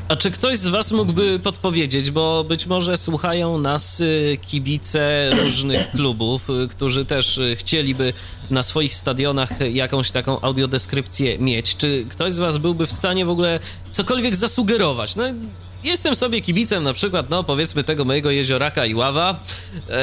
A czy ktoś z Was mógłby podpowiedzieć, bo być może słuchają nas y, kibice różnych klubów, y, którzy też y, chcieliby na swoich stadionach jakąś taką audiodeskrypcję mieć. Czy ktoś z Was byłby w stanie w ogóle cokolwiek zasugerować? No, jestem sobie kibicem na przykład, no powiedzmy tego mojego jezioraka i ława yy,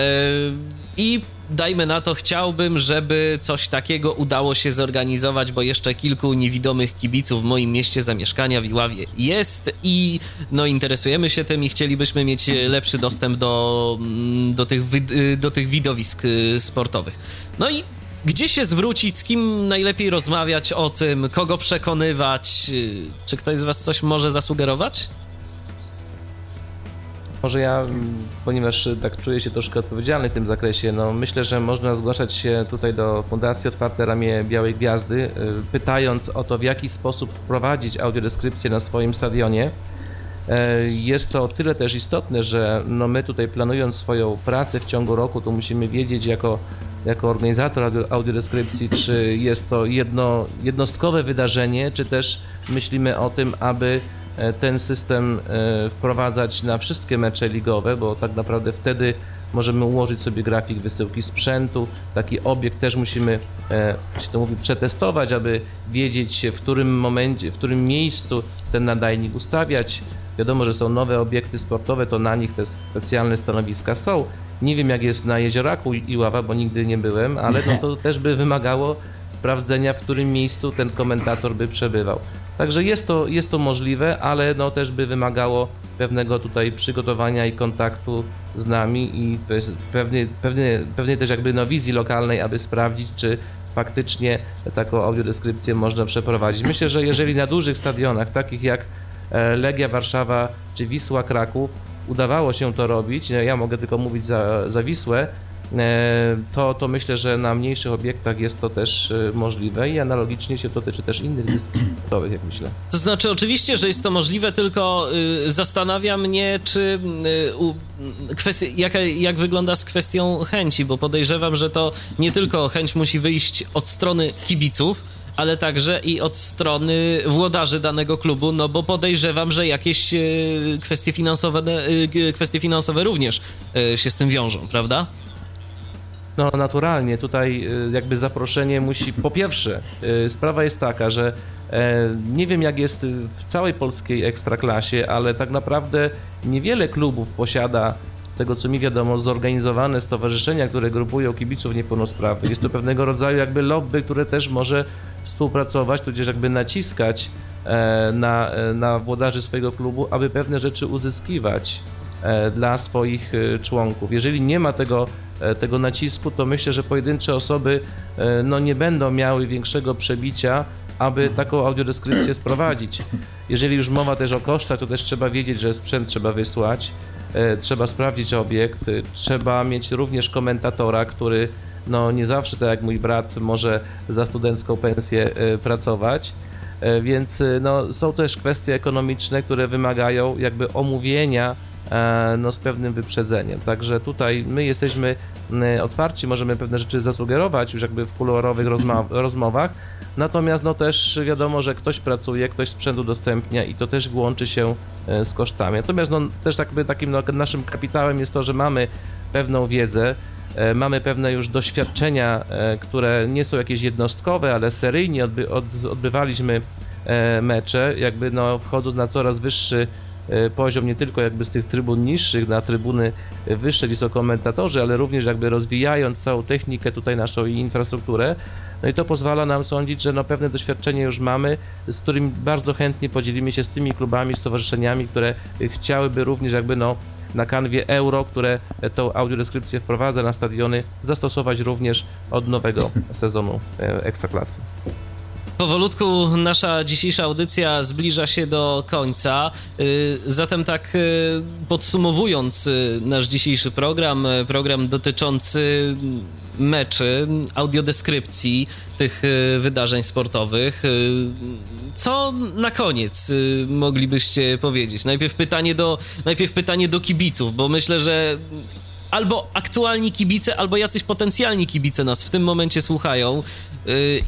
i dajmy na to, chciałbym, żeby coś takiego udało się zorganizować, bo jeszcze kilku niewidomych kibiców w moim mieście zamieszkania w Iławie jest i no interesujemy się tym i chcielibyśmy mieć lepszy dostęp do, mm, do, tych, do tych widowisk y, sportowych. No i gdzie się zwrócić, z kim najlepiej rozmawiać o tym, kogo przekonywać? Y, czy ktoś z Was coś może zasugerować? Może ja, ponieważ tak czuję się troszkę odpowiedzialny w tym zakresie, no myślę, że można zgłaszać się tutaj do Fundacji Otwarte Ramię Białej Gwiazdy, y, pytając o to, w jaki sposób wprowadzić audiodeskrypcję na swoim stadionie. Y, jest to o tyle też istotne, że no my tutaj planując swoją pracę w ciągu roku, to musimy wiedzieć jako, jako organizator audiodeskrypcji, czy jest to jedno, jednostkowe wydarzenie, czy też myślimy o tym, aby E, ten system e, wprowadzać na wszystkie mecze ligowe, bo tak naprawdę wtedy możemy ułożyć sobie grafik wysyłki sprzętu. Taki obiekt też musimy, e, jak się to mówi, przetestować, aby wiedzieć w którym momencie, w którym miejscu ten nadajnik ustawiać. Wiadomo, że są nowe obiekty sportowe, to na nich te specjalne stanowiska są. Nie wiem jak jest na Jezioraku Iława, bo nigdy nie byłem, ale no to też by wymagało sprawdzenia, w którym miejscu ten komentator by przebywał. Także jest to, jest to możliwe, ale no też by wymagało pewnego tutaj przygotowania i kontaktu z nami i pewnie, pewnie, pewnie też jakby na wizji lokalnej, aby sprawdzić, czy faktycznie taką audiodeskrypcję można przeprowadzić. Myślę, że jeżeli na dużych stadionach, takich jak e, Legia Warszawa czy Wisła Kraków, udawało się to robić, no ja mogę tylko mówić za, za Wisłę, to, to myślę, że na mniejszych obiektach jest to też e, możliwe i analogicznie się dotyczy też innych dyscyplinowych, jak myślę. To znaczy, oczywiście, że jest to możliwe, tylko y, zastanawia mnie, czy y, kwestia, jak, jak wygląda z kwestią chęci, bo podejrzewam, że to nie tylko chęć musi wyjść od strony kibiców, ale także i od strony włodarzy danego klubu, no bo podejrzewam, że jakieś y, kwestie finansowe, kwestie finansowe również się z tym wiążą, prawda? No naturalnie, tutaj y, jakby zaproszenie musi, po pierwsze, y, sprawa jest taka, że e, nie wiem jak jest w całej polskiej ekstraklasie, ale tak naprawdę niewiele klubów posiada z tego co mi wiadomo, zorganizowane stowarzyszenia, które grupują kibiców niepełnosprawnych. Jest to pewnego rodzaju jakby lobby, które też może współpracować, tudzież jakby naciskać na, na włodarzy swojego klubu, aby pewne rzeczy uzyskiwać dla swoich członków. Jeżeli nie ma tego, tego nacisku, to myślę, że pojedyncze osoby no, nie będą miały większego przebicia aby taką audiodeskrypcję sprowadzić. Jeżeli już mowa też o kosztach, to też trzeba wiedzieć, że sprzęt trzeba wysłać, e, trzeba sprawdzić obiekt, e, trzeba mieć również komentatora, który no nie zawsze, tak jak mój brat, może za studencką pensję e, pracować. Więc no, są też kwestie ekonomiczne, które wymagają jakby omówienia no, z pewnym wyprzedzeniem. Także tutaj my jesteśmy otwarci, możemy pewne rzeczy zasugerować już jakby w kuluarowych rozmowach, Natomiast no też wiadomo, że ktoś pracuje, ktoś sprzęt udostępnia i to też łączy się e, z kosztami. Natomiast no, też jakby takim no, naszym kapitałem jest to, że mamy pewną wiedzę, e, mamy pewne już doświadczenia, e, które nie są jakieś jednostkowe, ale seryjnie odby odbywaliśmy mecze, jakby no wchodząc na coraz wyższy poziom nie tylko jakby z tych trybun niższych na trybuny wyższe, gdzie są komentatorzy, ale również jakby rozwijając całą technikę tutaj naszą i infrastrukturę, no i to pozwala nam sądzić, że no pewne doświadczenie już mamy, z którym bardzo chętnie podzielimy się z tymi klubami, stowarzyszeniami, które chciałyby również jakby no na kanwie euro, które tą audiodeskrypcję wprowadza na stadiony, zastosować również od nowego sezonu e, Ekstraklasy. Powolutku nasza dzisiejsza audycja zbliża się do końca. Y, zatem tak y, podsumowując y, nasz dzisiejszy program, program dotyczący meczy, audiodeskrypcji tych wydarzeń sportowych. Co na koniec moglibyście powiedzieć? Najpierw pytanie do, najpierw pytanie do kibiców, bo myślę, że albo aktualni kibice, albo jacyś potencjalni kibice nas w tym momencie słuchają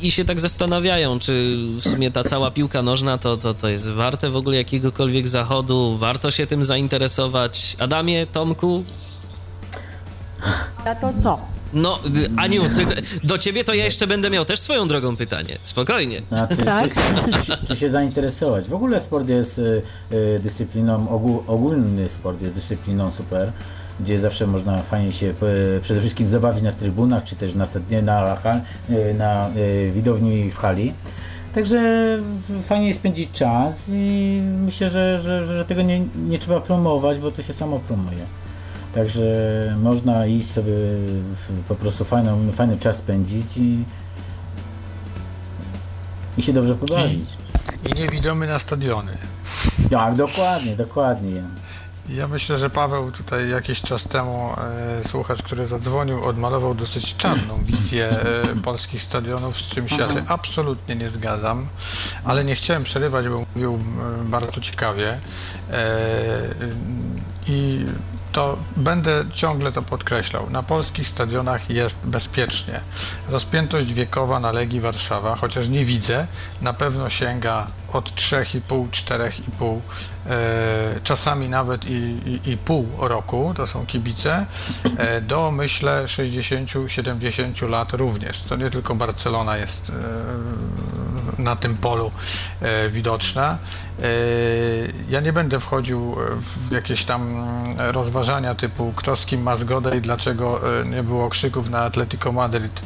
i się tak zastanawiają, czy w sumie ta cała piłka nożna to, to, to jest warte w ogóle jakiegokolwiek zachodu, warto się tym zainteresować. Adamie, Tomku? A to co? No, Aniu, ty, do ciebie to ja jeszcze będę miał też swoją drogą pytanie. Spokojnie. Znaczy, tak? czy, czy, czy, się zainteresować? W ogóle sport jest y, y, dyscypliną, ogólny sport jest dyscypliną super gdzie zawsze można fajnie się e, przede wszystkim zabawić na trybunach, czy też następnie na, e, na e, widowni w hali. Także fajnie spędzić czas i myślę, że, że, że tego nie, nie trzeba promować, bo to się samo promuje. Także można iść sobie po prostu fajną, fajny czas spędzić i, i się dobrze pobawić. I, i niewidomy na stadiony. Tak, dokładnie, dokładnie. Ja myślę, że Paweł tutaj jakiś czas temu, e, słuchacz, który zadzwonił, odmalował dosyć czarną wizję e, polskich stadionów, z czym się ja absolutnie nie zgadzam, ale nie chciałem przerywać, bo mówił e, bardzo ciekawie. E, I to będę ciągle to podkreślał. Na polskich stadionach jest bezpiecznie. Rozpiętość wiekowa na Legii Warszawa, chociaż nie widzę, na pewno sięga od 3,5-4,5, e, czasami nawet i, i, i, pół roku, to są kibice, e, do myślę 60-70 lat również. To nie tylko Barcelona jest e, na tym polu e, widoczna. E, ja nie będę wchodził w jakieś tam rozważania typu kto z kim ma zgodę i dlaczego e, nie było krzyków na Atletico Madryt,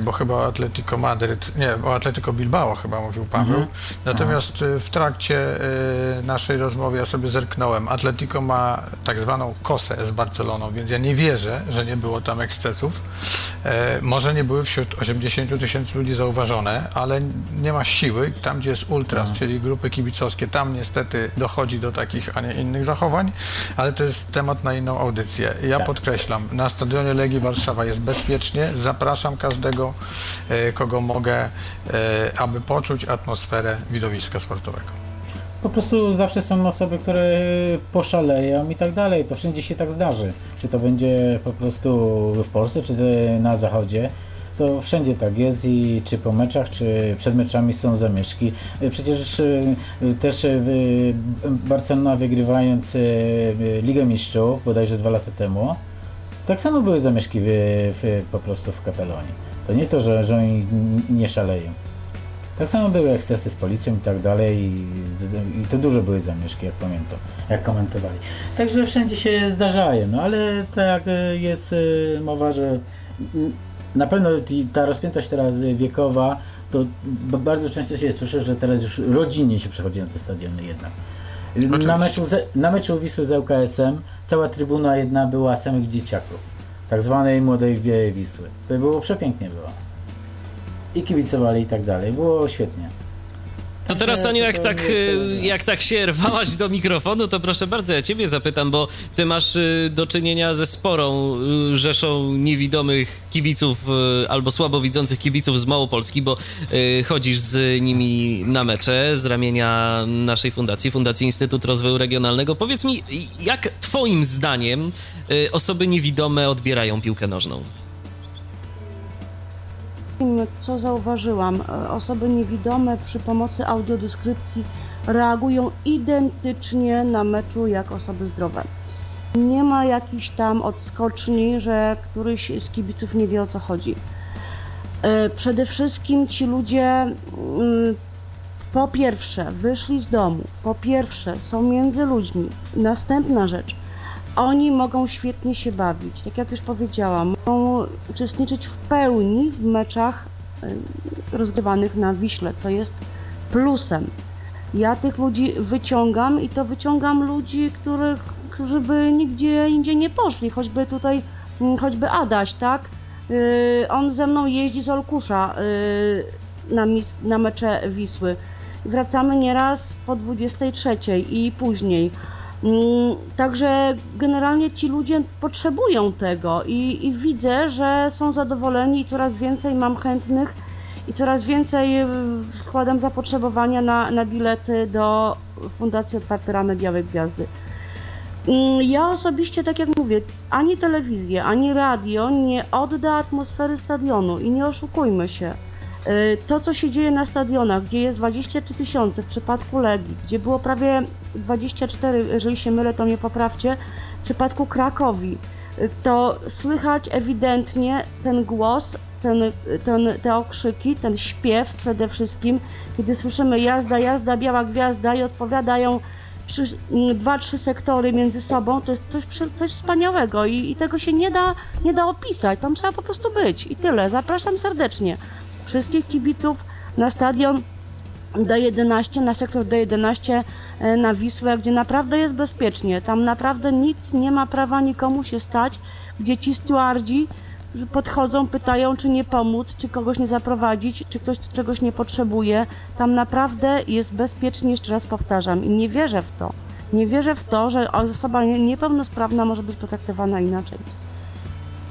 bo chyba Atletico Madryt, nie, o Atletico Bilbao chyba mówił Paweł. Mhm. Natomiast w trakcie y, naszej rozmowy ja sobie zerknąłem. Atletico ma tak zwaną kosę z Barceloną, więc ja nie wierzę, że nie było tam ekscesów. E, może nie były wśród 80 tysięcy ludzi zauważone, ale nie ma siły. Tam, gdzie jest ultras, mhm. czyli grupy kibicowskie, tam niestety dochodzi do takich, a nie innych zachowań, ale to jest temat na inną audycję. Ja tak. podkreślam, na stadionie Legii Warszawa jest bezpiecznie. Zapraszam każdego, e, kogo mogę, e, aby poczuć atmosferę widowiska sportowego. Po prostu zawsze są osoby, które poszaleją i tak dalej. To wszędzie się tak zdarzy. Czy to będzie po prostu w Polsce, czy na zachodzie. To wszędzie tak jest i czy po meczach, czy przed meczami są zamieszki. Przecież y, też y, Barcelona wygrywając y, Ligę Mistrzów bodajże dwa lata temu, tak samo były zamieszki w, w, po prostu w Kapelonie. To nie to, że, że oni nie szaleją. Tak samo były ekscesy z policją i tak dalej i, i to duże były zamieszki, jak pamiętam, jak komentowali. Także wszędzie się zdarzają, no ale tak jest y, mowa, że na pewno ta rozpiętość teraz wiekowa to bardzo często się słyszę, że teraz już rodzinnie się przechodzi na te stadiony jednak. Na meczu, na meczu Wisły z ŁKS-em cała trybuna jedna była samych dzieciaków, tak zwanej młodej Wisły. To było przepięknie było. I kibicowali i tak dalej. Było świetnie. To teraz, Aniu, jak tak, y, jak tak się rwałaś do mikrofonu, to proszę bardzo, ja ciebie zapytam, bo ty masz y, do czynienia ze sporą y, rzeszą niewidomych kibiców albo słabowidzących kibiców z Małopolski, bo chodzisz z nimi na mecze z ramienia naszej fundacji, Fundacji Instytut Rozwoju Regionalnego. Powiedz mi, jak twoim zdaniem osoby niewidome odbierają piłkę nożną? Co zauważyłam, e, osoby niewidome przy pomocy audiodeskrypcji reagują identycznie na meczu jak osoby zdrowe. Nie ma jakichś tam odskoczni, że któryś z kibiców nie wie o co chodzi. E, przede wszystkim ci ludzie mm, po pierwsze wyszli z domu, po pierwsze są między ludźmi. Następna rzecz – oni mogą świetnie się bawić. Tak jak już powiedziałam, mogą uczestniczyć w pełni w meczach rozgrywanych na Wiśle, co jest plusem. Ja tych ludzi wyciągam i to wyciągam ludzi, których, którzy by nigdzie indziej nie poszli, choćby tutaj, mm, choćby Adaś, tak? Yy, on ze mną jeździ z Olkusza yy, na, na mecze Wisły. Wracamy nieraz po 23 i później. Mm, także generalnie ci ludzie potrzebują tego i, i, widzę, że są zadowoleni i coraz więcej mam chętnych i coraz więcej y, składam zapotrzebowania na, na bilety do Fundacji Otwarte Ramy Białej Gwiazdy. Mm, ja osobiście, tak jak mówię, ani telewizja, ani radio nie odda atmosfery stadionu i nie oszukujmy się. Y, to, co się dzieje na stadionach, gdzie jest 23 tysiące w przypadku Legii, gdzie było prawie 24, jeżeli się mylę, to mnie poprawcie, w przypadku Krakowi, y, to słychać ewidentnie ten głos, ten, ten, te okrzyki, ten śpiew przede wszystkim, kiedy słyszymy jazda, jazda, biała gwiazda i odpowiadają trzy, dwa, trzy sektory między sobą, to jest coś, coś wspaniałego i, i tego się nie da, nie da opisać, tam trzeba po prostu być i tyle. Zapraszam serdecznie wszystkich kibiców na stadion D11, na sektor D11 e, na Wisłę, gdzie naprawdę jest bezpiecznie. Tam naprawdę nic nie ma prawa nikomu się stać, gdzie ci stewardzi podchodzą, pytają, czy nie pomóc, czy kogoś nie zaprowadzić, czy ktoś czegoś nie potrzebuje. Tam naprawdę jest bezpiecznie, jeszcze raz powtarzam, i nie wierzę w to. Nie wierzę w to, że osoba niepełnosprawna może być potraktowana inaczej.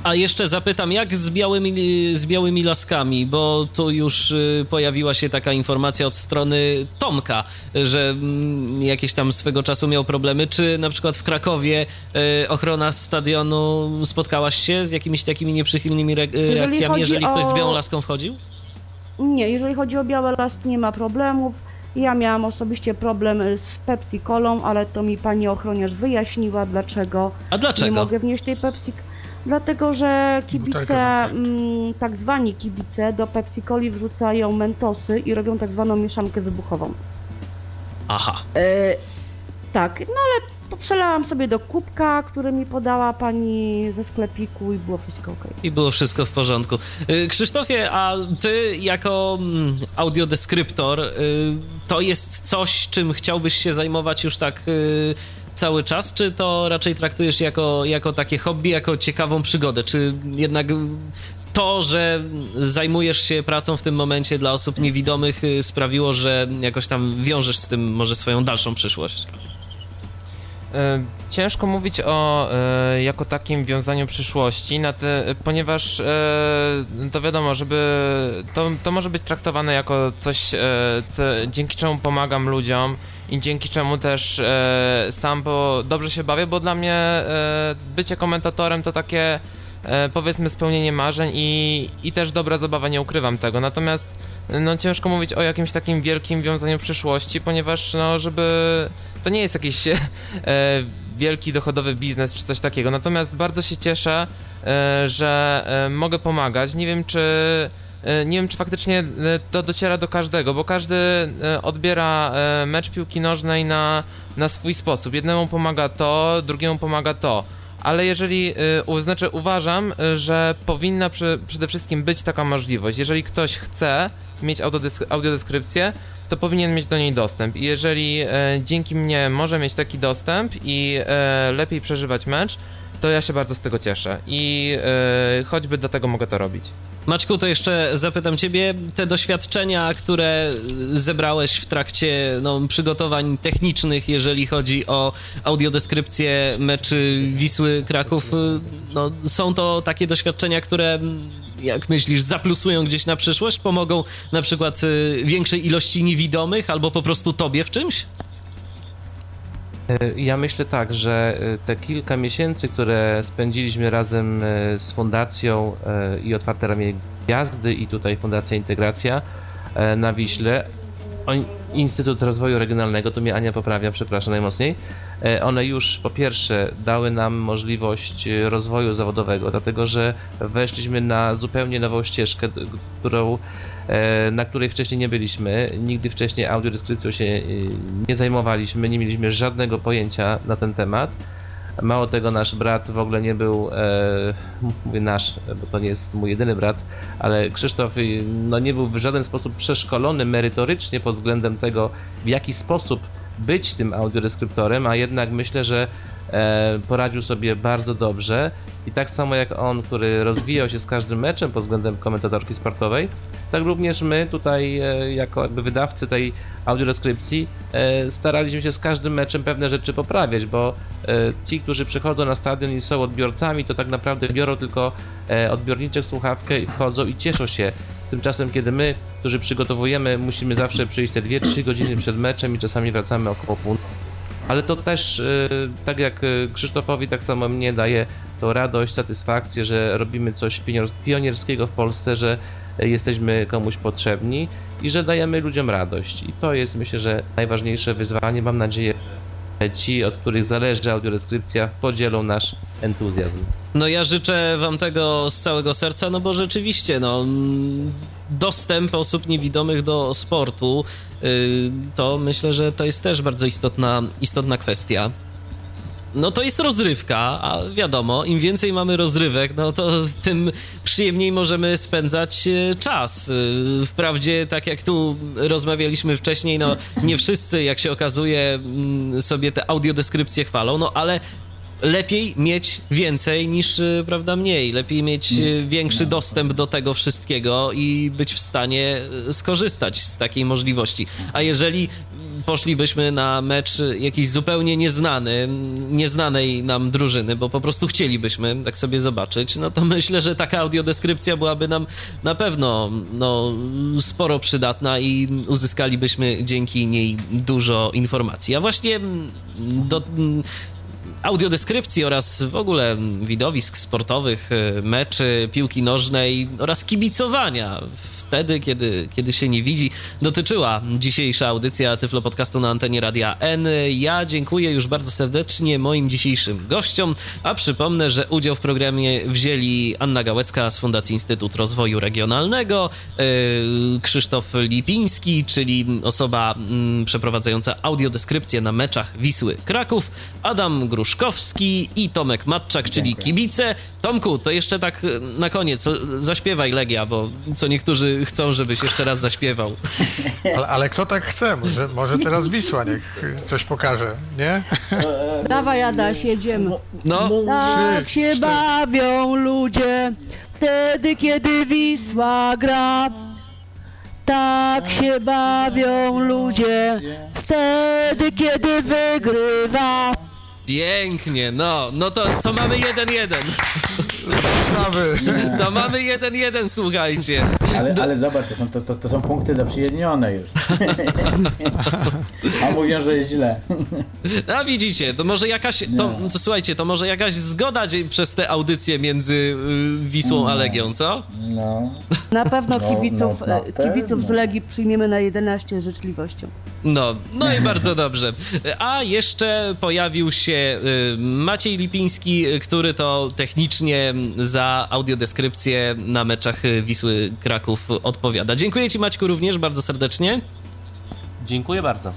A jeszcze zapytam, jak z białymi, z białymi laskami, bo tu już y, pojawiła się taka informacja od strony Tomka, że mm, jakieś tam swego czasu miał problemy. Czy na przykład w Krakowie y, ochrona stadionu spotkałaś się z jakimiś takimi nieprzychylnymi re reakcjami, jeżeli, jeżeli ktoś o... z białą laską wchodził? Nie, jeżeli chodzi o białe laski, nie ma problemów. Ja miałam osobiście problem z Pepsi Colą, ale to mi pani ochroniarz wyjaśniła, dlaczego, A dlaczego? nie mogę wnieść tej Pepsi Dlatego, że kibice, mm, tak zwani kibice do Pepsi Coli wrzucają mentosy i robią tak zwaną mieszankę wybuchową. Aha. E, tak, no ale to przelałam sobie do kubka, który mi podała pani ze sklepiku i było wszystko ok. I było wszystko w porządku. E, Krzysztofie, a ty jako mm, audiodeskryptor, e, to jest coś, czym chciałbyś się zajmować już tak cały czas, czy to raczej traktujesz jako, jako takie hobby, jako ciekawą przygodę? Czy jednak to, że zajmujesz się pracą w tym momencie dla osób niewidomych y, sprawiło, że jakoś tam wiążesz z tym może swoją dalszą przyszłość? E, ciężko mówić o e, jako takim wiązaniu przyszłości, te, ponieważ e, to wiadomo, żeby to, to może być traktowane jako coś, co, dzięki czemu pomagam ludziom i dzięki czemu też e, sam bo dobrze się bawię, bo dla mnie e, bycie komentatorem to takie e, powiedzmy spełnienie marzeń i, i też dobra zabawa, nie ukrywam tego. Natomiast no ciężko mówić o jakimś takim wielkim wiązaniu przyszłości, ponieważ no żeby to nie jest jakiś e, wielki dochodowy biznes czy coś takiego. Natomiast bardzo się cieszę, e, że e, mogę pomagać. Nie wiem czy nie wiem, czy faktycznie e, to dociera do każdego, bo każdy e, odbiera mecz piłki nożnej na, na swój sposób. Jednemu pomaga to, drugiemu pomaga to. Ale jeżeli, znaczy uważam, że powinna przy, przede wszystkim być taka możliwość. Jeżeli ktoś chce mieć audiodeskrypcję, to powinien mieć do niej dostęp. I jeżeli e, dzięki mnie może mieć taki dostęp i e, lepiej przeżywać mecz, to ja się bardzo z tego cieszę i e, choćby do tego mogę to robić. Maćku, to jeszcze zapytam ciebie, te doświadczenia, które zebrałeś w trakcie no, przygotowań technicznych, jeżeli chodzi o audiodeskrypcję meczy Wisły Kraków, no, są to takie doświadczenia, które jak myślisz, zaplusują gdzieś na przyszłość? Pomogą na przykład y, większej ilości niewidomych albo po prostu tobie w czymś? E, ja myślę tak, że e, te kilka miesięcy, które spędziliśmy razem e, z Fundacją i Otwarte Ramię Gwiazdy i tutaj Fundacja Integracja na Wiśle, Instytut Rozwoju Regionalnego, to mnie Ania poprawia, przepraszam najmocniej, one już po pierwsze dały nam możliwość rozwoju zawodowego, dlatego że weszliśmy na zupełnie nową ścieżkę, którą na której wcześniej nie byliśmy. Nigdy wcześniej audiodeskrypcją się e, nie zajmowaliśmy, nie mieliśmy żadnego pojęcia na ten temat. Mało tego, nasz brat w ogóle nie był, e, mówię nasz, bo to nie jest mój jedyny brat, ale Krzysztof no, nie był w żaden sposób przeszkolony merytorycznie pod względem tego, w jaki sposób być tym audiodeskryptorem, a jednak myślę, że e, poradził sobie bardzo dobrze i tak samo jak on, który rozwijał się z każdym meczem pod względem komentatorki sportowej, tak również my tutaj e, jako jakby wydawcy tej audiodeskrypcji e, staraliśmy się z każdym meczem pewne rzeczy poprawiać, bo e, ci, którzy przychodzą na stadion i są odbiorcami, to tak naprawdę biorą tylko odbiorniczek słuchawkę, wchodzą i cieszą się. Tymczasem, kiedy my, którzy przygotowujemy, musimy zawsze przyjść te 2-3 godziny przed meczem i czasami wracamy około północy. Ale to też, tak jak Krzysztofowi, tak samo mnie daje to radość, satysfakcję, że robimy coś pionierskiego w Polsce, że jesteśmy komuś potrzebni i że dajemy ludziom radość. I to jest myślę, że najważniejsze wyzwanie. Mam nadzieję, że ci, od których zależy audiodeskrypcja, podzielą nasz entuzjazm. No ja życzę wam tego z całego serca, no bo rzeczywiście, no dostęp osób niewidomych do sportu, y, to myślę, że to jest też bardzo istotna, istotna kwestia no to jest rozrywka, a wiadomo, im więcej mamy rozrywek, no to tym przyjemniej możemy spędzać e, czas. E, wprawdzie, tak jak tu rozmawialiśmy wcześniej, no nie wszyscy, jak się okazuje, mm, sobie te audiodeskrypcje chwalą, no ale lepiej mieć więcej niż, e, prawda, mniej. Lepiej mieć większy dostęp do tego wszystkiego i być w stanie skorzystać z takiej możliwości. A jeżeli poszlibyśmy na mecz jakiś zupełnie nieznany, nieznanej nam drużyny, bo po prostu chcielibyśmy tak sobie zobaczyć, no to myślę, że taka audiodeskrypcja byłaby nam na pewno no, sporo przydatna i uzyskalibyśmy dzięki niej dużo informacji. A właśnie do audiodeskrypcji oraz w ogóle widowisk sportowych, meczy, piłki nożnej oraz kibicowania wtedy, kiedy, kiedy się nie widzi, dotyczyła dzisiejsza audycja Tyflo Podcastu na antenie Radia N. Ja dziękuję już bardzo serdecznie moim dzisiejszym gościom, a przypomnę, że udział w programie wzięli Anna Gałecka z Fundacji Instytut Rozwoju Regionalnego, yy, Krzysztof Lipiński, czyli osoba mm, przeprowadzająca audiodeskrypcję na meczach Wisły Kraków, Adam Gruszkowski i Tomek Matczak, czyli kibice. Tomku, to jeszcze tak na koniec zaśpiewaj Legia, bo co niektórzy chcą, żebyś jeszcze raz zaśpiewał. Ale, ale kto tak chce? Może, może teraz Wisła niech coś pokaże, nie? Dawaj, Adaś, jedziemy. No. Tak Trzy, się cztery. bawią ludzie wtedy, kiedy Wisła gra. Tak się bawią ludzie wtedy, kiedy wygrywa. Pięknie, no, no to, to mamy jeden jeden. To mamy jeden jeden, słuchajcie. Ale, ale zobacz, to są, to, to, to są punkty zaprzyjaźnione już. A mówią, że jest źle. A widzicie, to może jakaś, to, to słuchajcie, to może jakaś zgoda przez te audycje między y, Wisłą a Legią, co? No. Na pewno no, kibiców, no, no, kibiców z Legii przyjmiemy na 11 życzliwością. No, no i bardzo dobrze. A jeszcze pojawił się y, Maciej Lipiński, który to technicznie za audiodeskrypcję na meczach Wisły Kraków odpowiada. Dziękuję Ci Maćku również bardzo serdecznie. Dziękuję bardzo.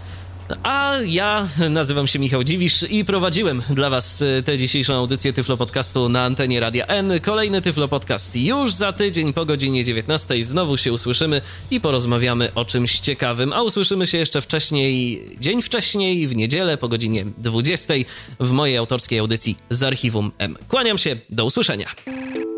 A ja nazywam się Michał Dziwisz i prowadziłem dla Was e, tę dzisiejszą audycję Tyflo Podcastu na antenie Radia N. Kolejny Tyflo Podcast już za tydzień po godzinie 19. Znowu się usłyszymy i porozmawiamy o czymś ciekawym. A usłyszymy się jeszcze wcześniej, dzień wcześniej, w niedzielę po godzinie 20. w mojej autorskiej audycji z Archiwum M. Kłaniam się, do usłyszenia.